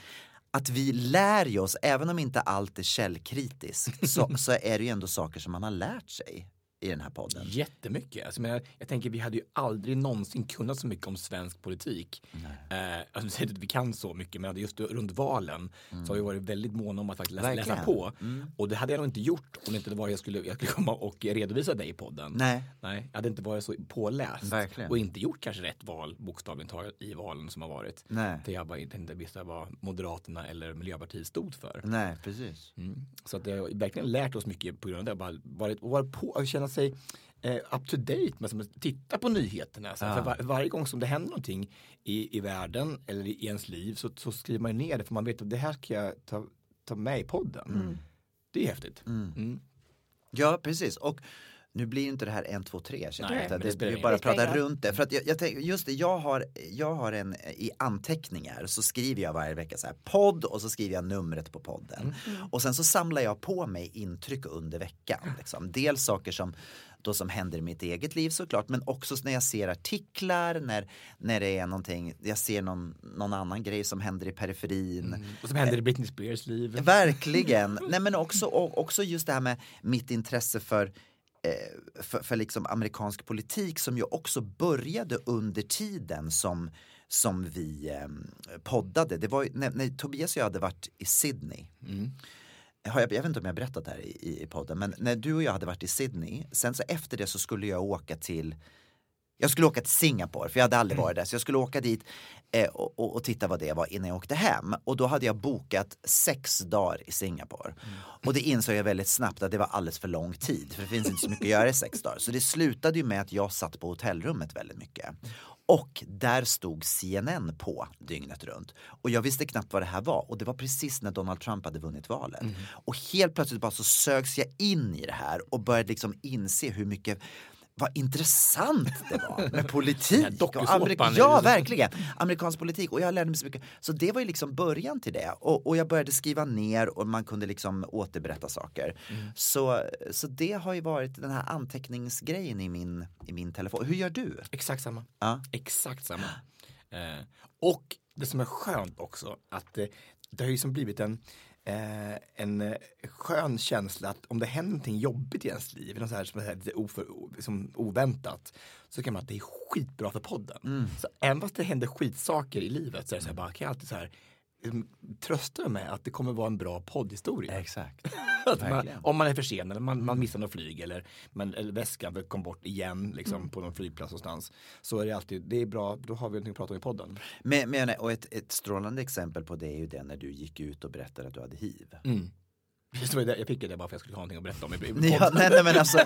[SPEAKER 2] att vi lär oss, även om inte allt är källkritiskt, så, så är det ju ändå saker som man har lärt sig i den här podden.
[SPEAKER 3] Jättemycket. Alltså, men jag, jag tänker vi hade ju aldrig någonsin kunnat så mycket om svensk politik. Eh, alltså, att vi kan så mycket men just runt valen så har vi varit väldigt måna om att faktiskt läsa, läsa på.
[SPEAKER 2] Mm.
[SPEAKER 3] Och det hade jag nog inte gjort om det inte var jag skulle, jag skulle komma och redovisa dig i podden.
[SPEAKER 2] Nej.
[SPEAKER 3] Nej, jag hade inte varit så påläst
[SPEAKER 2] Verkligen.
[SPEAKER 3] och inte gjort kanske rätt val bokstavligt talat i valen som har varit.
[SPEAKER 2] Nej.
[SPEAKER 3] Där jag bara inte visste vad Moderaterna eller Miljöpartiet stod för.
[SPEAKER 2] Nej, precis.
[SPEAKER 3] Mm. Så att det har verkligen lärt oss mycket på grund av det. Bara varit, varit på känna sig eh, up to date med som att titta på nyheterna. Så
[SPEAKER 2] Ja.
[SPEAKER 3] var, varje gång som det händer någonting i, i världen eller i ens liv så, så skriver man ner det för man vet att det här ska jag ta, ta med i podden.
[SPEAKER 2] Mm.
[SPEAKER 3] Det är häftigt.
[SPEAKER 2] Mm.
[SPEAKER 3] Mm.
[SPEAKER 2] Ja, precis. Och nu blir inte det här en, två, tre.
[SPEAKER 3] Nej,
[SPEAKER 2] jag,
[SPEAKER 3] det
[SPEAKER 2] det, bara.
[SPEAKER 3] Det ingen roll.
[SPEAKER 2] runt det. För att jag, jag tänker, just det, jag har, jag har en, i anteckningar så skriver jag varje vecka så här podd och så skriver jag numret på podden. Och sen så samlar jag på mig intryck under veckan. Liksom. Dels saker som då som händer i mitt eget liv såklart, men också när jag ser artiklar, när, när det är någonting, jag ser någon, någon annan grej som händer i periferin.
[SPEAKER 3] Och som händer i Britney Spears liv.
[SPEAKER 2] Verkligen. Nej men också, och, också just det här med mitt intresse för eh, för, för liksom amerikansk politik som ju också började under tiden som, som vi eh, poddade. Det var när, när Tobias och jag hade varit i Sydney. Har jag, jag vet inte om jag berättat det här i, i podden, men när du och jag hade varit i Sydney, sen så efter det så skulle jag åka till jag skulle åka till Singapore, för jag hade aldrig varit där. Så jag skulle åka dit eh, och, och, och titta vad det var innan jag åkte hem. Och då hade jag bokat sex dagar i Singapore. Och det insåg jag väldigt snabbt att det var alldeles för lång tid. För det finns inte så mycket att göra i sex dagar. Så det slutade ju med att jag satt på hotellrummet väldigt mycket. Och där stod CNN på dygnet runt. Och jag visste knappt vad det här var. Och det var precis när Donald Trump hade vunnit valet. Och helt plötsligt bara så sögs jag in i det här och började liksom inse hur mycket vad intressant det var med politik. och
[SPEAKER 3] dokusåpan
[SPEAKER 2] amerik-
[SPEAKER 3] är
[SPEAKER 2] ja, verkligen. Amerikansk politik. Och jag lärde mig så mycket. Så det var ju liksom början till det. Och, och jag började skriva ner och man kunde liksom återberätta saker. Så, så det har ju varit den här anteckningsgrejen i min, i min telefon. Hur gör du?
[SPEAKER 3] Exakt samma.
[SPEAKER 2] Ja.
[SPEAKER 3] Exakt samma. Eh, och det som är skönt också att eh, det har ju som blivit en Eh, en eh, skön känsla att om det händer någonting jobbigt i ens liv, något så här som är lite oför, liksom oväntat, så kan man att det är skitbra för podden.
[SPEAKER 2] Mm.
[SPEAKER 3] Så även fast det händer skitsaker i livet så är det så här, bara, kan jag alltid så här trösta mig med att det kommer vara en bra poddhistoria.
[SPEAKER 2] Exakt.
[SPEAKER 3] Man, om man är försenad, eller man, man missar något flyg eller, man, eller väskan kom bort igen liksom,
[SPEAKER 2] Mm.
[SPEAKER 3] på någon flygplats någonstans. Så är det alltid, det är bra, då har vi någonting att prata om i podden.
[SPEAKER 2] Men, men, och ett, ett strålande exempel på det är ju det när du gick ut och berättade att du hade hiv.
[SPEAKER 3] Mm. Jag fick ju det bara för att jag skulle ha någonting att berätta om i, podden.
[SPEAKER 2] Ja, nej, nej, men alltså,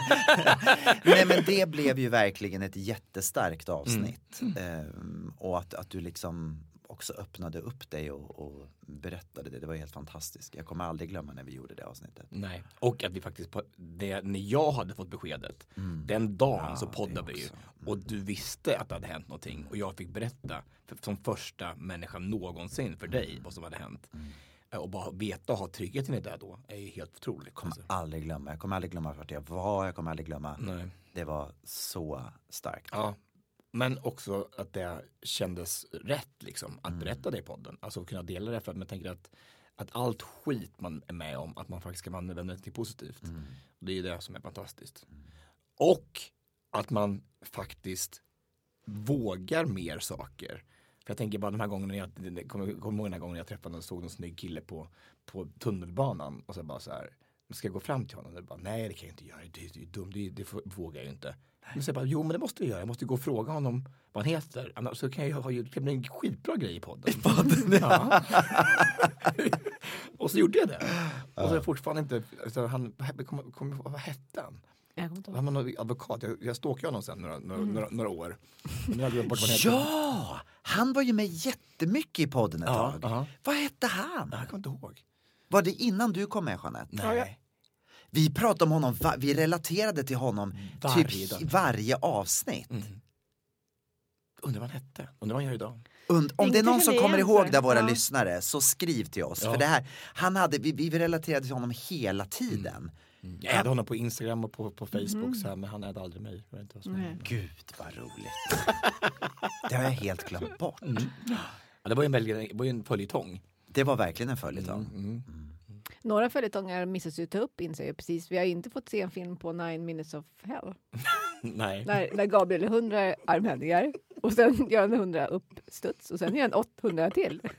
[SPEAKER 2] nej men det blev ju verkligen ett jättestarkt avsnitt. Ehm, och att, att du liksom också öppnade upp dig och, och berättade det. Det var helt fantastiskt. Jag kommer aldrig glömma när vi gjorde det avsnittet.
[SPEAKER 3] Nej, och att vi faktiskt, det, när jag hade fått beskedet, den dagen så poddade vi ju. Och du visste att det hade hänt någonting och jag fick berätta för, som första människa någonsin för dig vad som hade hänt. Eh, Och bara veta och ha tryggheten i det då är ju helt otroligt.
[SPEAKER 2] kommer
[SPEAKER 3] Alltså.
[SPEAKER 2] aldrig glömma. Jag kommer aldrig glömma vart jag var. Jag kommer aldrig glömma.
[SPEAKER 3] Nej.
[SPEAKER 2] Det var så starkt.
[SPEAKER 3] Ja, men också att det kändes rätt liksom att berätta det i podden. Alltså kunna dela det för att man tänker att, att allt skit man är med om, att man faktiskt kan använda det till positivt. Och det är det som är fantastiskt. Och att man faktiskt vågar mer saker. För jag tänker bara de här gångerna jag, kommer kom ihåg den här gången jag träffade och såg en snygg kille på, på tunnelbanan och så bara så här, ska jag gå fram till honom? Och bara, nej det kan jag inte göra, det, det är dumt, det, det vågar jag ju inte. Men så jag bara, jo men det måste jag göra, jag måste gå och fråga honom vad han heter. Annars så kan jag ha det kan bli en skitbra grej i podden. ja. och så gjorde jag det. Och så är jag fortfarande inte, så han, kom, kom, vad hette han?
[SPEAKER 1] Jag kommer inte ihåg.
[SPEAKER 3] Han var någon advokat, jag, jag stalkade honom sen några, några,
[SPEAKER 1] Mm.
[SPEAKER 3] några, några år. Men nu har jag glömt bort vad han heter.
[SPEAKER 2] Ja! Han var ju med jättemycket i podden ett
[SPEAKER 3] Ja,
[SPEAKER 2] tag.
[SPEAKER 3] ja.
[SPEAKER 2] Vad hette han?
[SPEAKER 3] Jag kommer inte ihåg.
[SPEAKER 2] Var det innan du kom med Jeanette?
[SPEAKER 3] Nej.
[SPEAKER 2] Vi pratade om honom, vi relaterade till honom
[SPEAKER 3] Varje
[SPEAKER 2] typ
[SPEAKER 3] dag.
[SPEAKER 2] varje avsnitt.
[SPEAKER 3] Undrar vad han hette, undrar vad han gör idag.
[SPEAKER 2] Und, om det är någon som kommer ihåg det, våra
[SPEAKER 1] Ja.
[SPEAKER 2] lyssnare, så skriv till oss.
[SPEAKER 3] Ja.
[SPEAKER 2] För det här, han hade, vi, vi relaterade till honom hela tiden.
[SPEAKER 3] Jag hade honom på Instagram och på, på Facebook
[SPEAKER 2] Mhm.
[SPEAKER 3] så här, men han hade aldrig mig. Jag inte vad som
[SPEAKER 1] Nej.
[SPEAKER 3] hände.
[SPEAKER 2] Gud vad roligt. det har jag helt glömt bort.
[SPEAKER 3] Ja, det var ju en, väldigt, det var ju en följetong.
[SPEAKER 2] Det var verkligen en följetong.
[SPEAKER 3] Mm.
[SPEAKER 1] Några följetonger missas ju ta upp inser jag precis. Vi har inte fått se en film på Nine minutes of hell.
[SPEAKER 3] Nej.
[SPEAKER 1] När, när Gabriel är 100 armhävningar och sen gör han 100 uppstuds och sen gör han 800 till.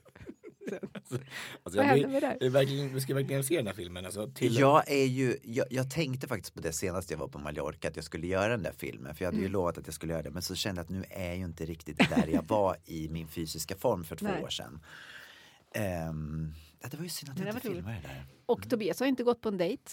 [SPEAKER 3] Alltså,
[SPEAKER 1] Vad
[SPEAKER 3] jag,
[SPEAKER 1] hände
[SPEAKER 3] vi,
[SPEAKER 1] med det?
[SPEAKER 3] verkligen, vi ska verkligen se den här filmen. Alltså, till,
[SPEAKER 2] Jag är ju, jag, jag tänkte faktiskt på det senast jag var på Mallorca att jag skulle göra den där filmen för jag hade ju
[SPEAKER 1] Mm.
[SPEAKER 2] lovat att jag skulle göra det men så kände jag att nu är jag ju inte riktigt där jag var i min fysiska form för två
[SPEAKER 1] Nej.
[SPEAKER 2] år sedan. Ja, det var ju synd att jag
[SPEAKER 1] det
[SPEAKER 2] inte filmade det där.
[SPEAKER 1] Och Tobias har inte gått på en dejt.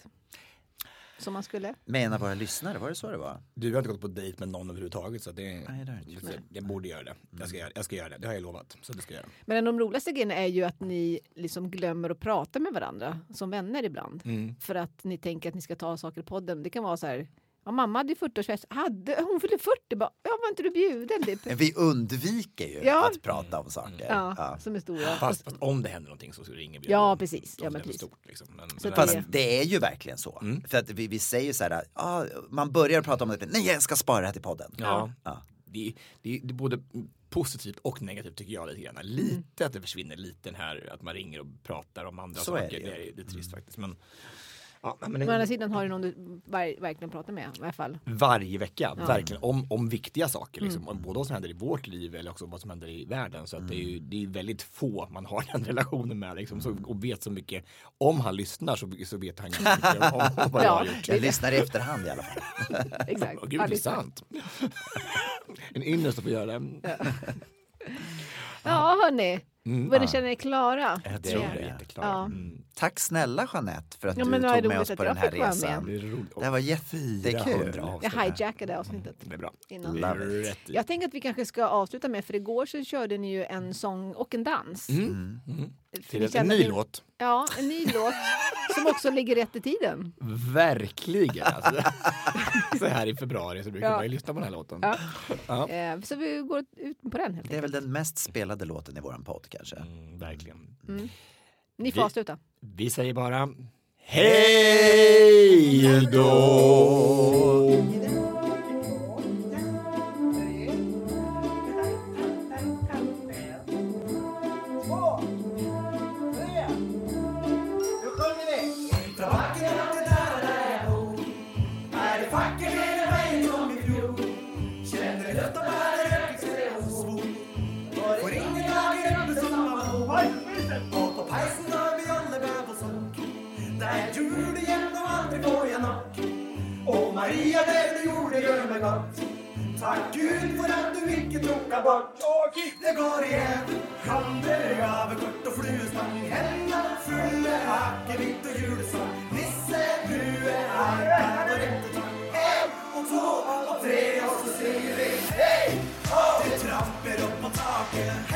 [SPEAKER 1] Som han skulle.
[SPEAKER 2] Med en av våra lyssnare, var det så det var?
[SPEAKER 3] Du har inte gått på dejt med någon överhuvudtaget så det,
[SPEAKER 2] Nej, det har jag
[SPEAKER 3] jag, borde göra det. Jag ska, göra- jag ska göra det, det har jag lovat. Så det ska jag göra.
[SPEAKER 1] Men en av de roligaste grejerna är ju att ni liksom glömmer att prata med varandra som vänner ibland.
[SPEAKER 3] Mm.
[SPEAKER 1] För att ni tänker att ni ska ta saker i podden. Det kan vara så här. Ja, mamma hade ju 40-årsfest. Hade, hon fyllde 40. Bara, ja, var inte du bjuden? Typ.
[SPEAKER 2] Vi undviker ju
[SPEAKER 1] Ja.
[SPEAKER 2] att prata om saker.
[SPEAKER 1] Ja,
[SPEAKER 2] Ja.
[SPEAKER 1] som är stora.
[SPEAKER 3] Fast, fast om det händer någonting så ringer vi.
[SPEAKER 1] Ja,
[SPEAKER 3] ändå.
[SPEAKER 1] precis. Ja,
[SPEAKER 3] det
[SPEAKER 1] men
[SPEAKER 3] är
[SPEAKER 1] precis.
[SPEAKER 3] Stort, liksom. men,
[SPEAKER 1] Så
[SPEAKER 3] men,
[SPEAKER 1] det-
[SPEAKER 2] Fast det är ju verkligen så.
[SPEAKER 3] Mm.
[SPEAKER 2] För att vi, vi säger så här, ah, man börjar prata om det, nej jag ska spara det här till podden.
[SPEAKER 3] Ja.
[SPEAKER 2] Ja.
[SPEAKER 3] Det, det, det är både positivt och negativt tycker jag lite grann. Lite att det försvinner lite den här att man ringer och pratar om andra
[SPEAKER 2] Så är
[SPEAKER 3] saker.
[SPEAKER 2] det ju.
[SPEAKER 3] Det är, det är trist faktiskt. Men, ja, men,
[SPEAKER 1] Men å andra sidan har du någon du var, verkligen pratar med i alla fall.
[SPEAKER 3] Varje vecka,
[SPEAKER 1] Ja. Mm.
[SPEAKER 3] verkligen. Om, om viktiga saker. Liksom. Om Både vad som händer i vårt liv eller också vad som händer i världen. Så att det, är ju, det är väldigt få man har den relationen med. Liksom, så, och vet så mycket. Om han lyssnar så, så vet han ganska mycket om, om vad jag har gjort.
[SPEAKER 2] Jag lyssnar i efterhand i alla fall.
[SPEAKER 1] Exakt.
[SPEAKER 3] Gud, det är sant. en ynnest att få göra det.
[SPEAKER 1] Ja, hörni.
[SPEAKER 3] Mm.
[SPEAKER 1] Vad ni känner er klara?
[SPEAKER 2] Jag
[SPEAKER 3] Det
[SPEAKER 2] tror
[SPEAKER 3] är
[SPEAKER 2] det.
[SPEAKER 3] jätteklara.
[SPEAKER 1] Ja.
[SPEAKER 3] Mm.
[SPEAKER 2] Tack snälla Jeanette för att
[SPEAKER 1] Ja,
[SPEAKER 2] du
[SPEAKER 1] det
[SPEAKER 2] tog med oss på den här resan.
[SPEAKER 3] Det.
[SPEAKER 2] Det här var jättekul.
[SPEAKER 3] 400 avsnitt.
[SPEAKER 1] Jag hijackade avsnittet.
[SPEAKER 3] Det är bra.
[SPEAKER 1] Innan. Jag tänker att vi kanske ska avsluta med, för igår så körde ni ju en sång och en dans.
[SPEAKER 3] Mm. Mm.
[SPEAKER 1] För
[SPEAKER 3] Till en, ny låt.
[SPEAKER 1] Ja, en ny låt som också ligger rätt i tiden.
[SPEAKER 3] Verkligen. Alltså. så här i februari så brukar
[SPEAKER 1] Ja.
[SPEAKER 3] man ju lyssna på den här låten.
[SPEAKER 1] Ja.
[SPEAKER 3] Ja.
[SPEAKER 1] Eh, Så vi går ut på den helt
[SPEAKER 2] Det är väl den mest spelade låten i våran podd kanske.
[SPEAKER 3] Mm, verkligen.
[SPEAKER 1] Mm. Ni får
[SPEAKER 3] Vi-
[SPEAKER 1] avsluta.
[SPEAKER 3] Vi säger bara Hej då!
[SPEAKER 10] Mig gott Tack Gud för att du icke tråkar bort. Det går igen. Kander, gavekort och fluestång Hända fulla akevitt och julsång Nisse, du är iPad och rättetång En och två och tre. Och så säger vi. Hej! Det tramper upp på taket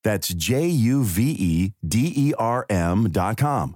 [SPEAKER 13] That's J U V E D E R M.com.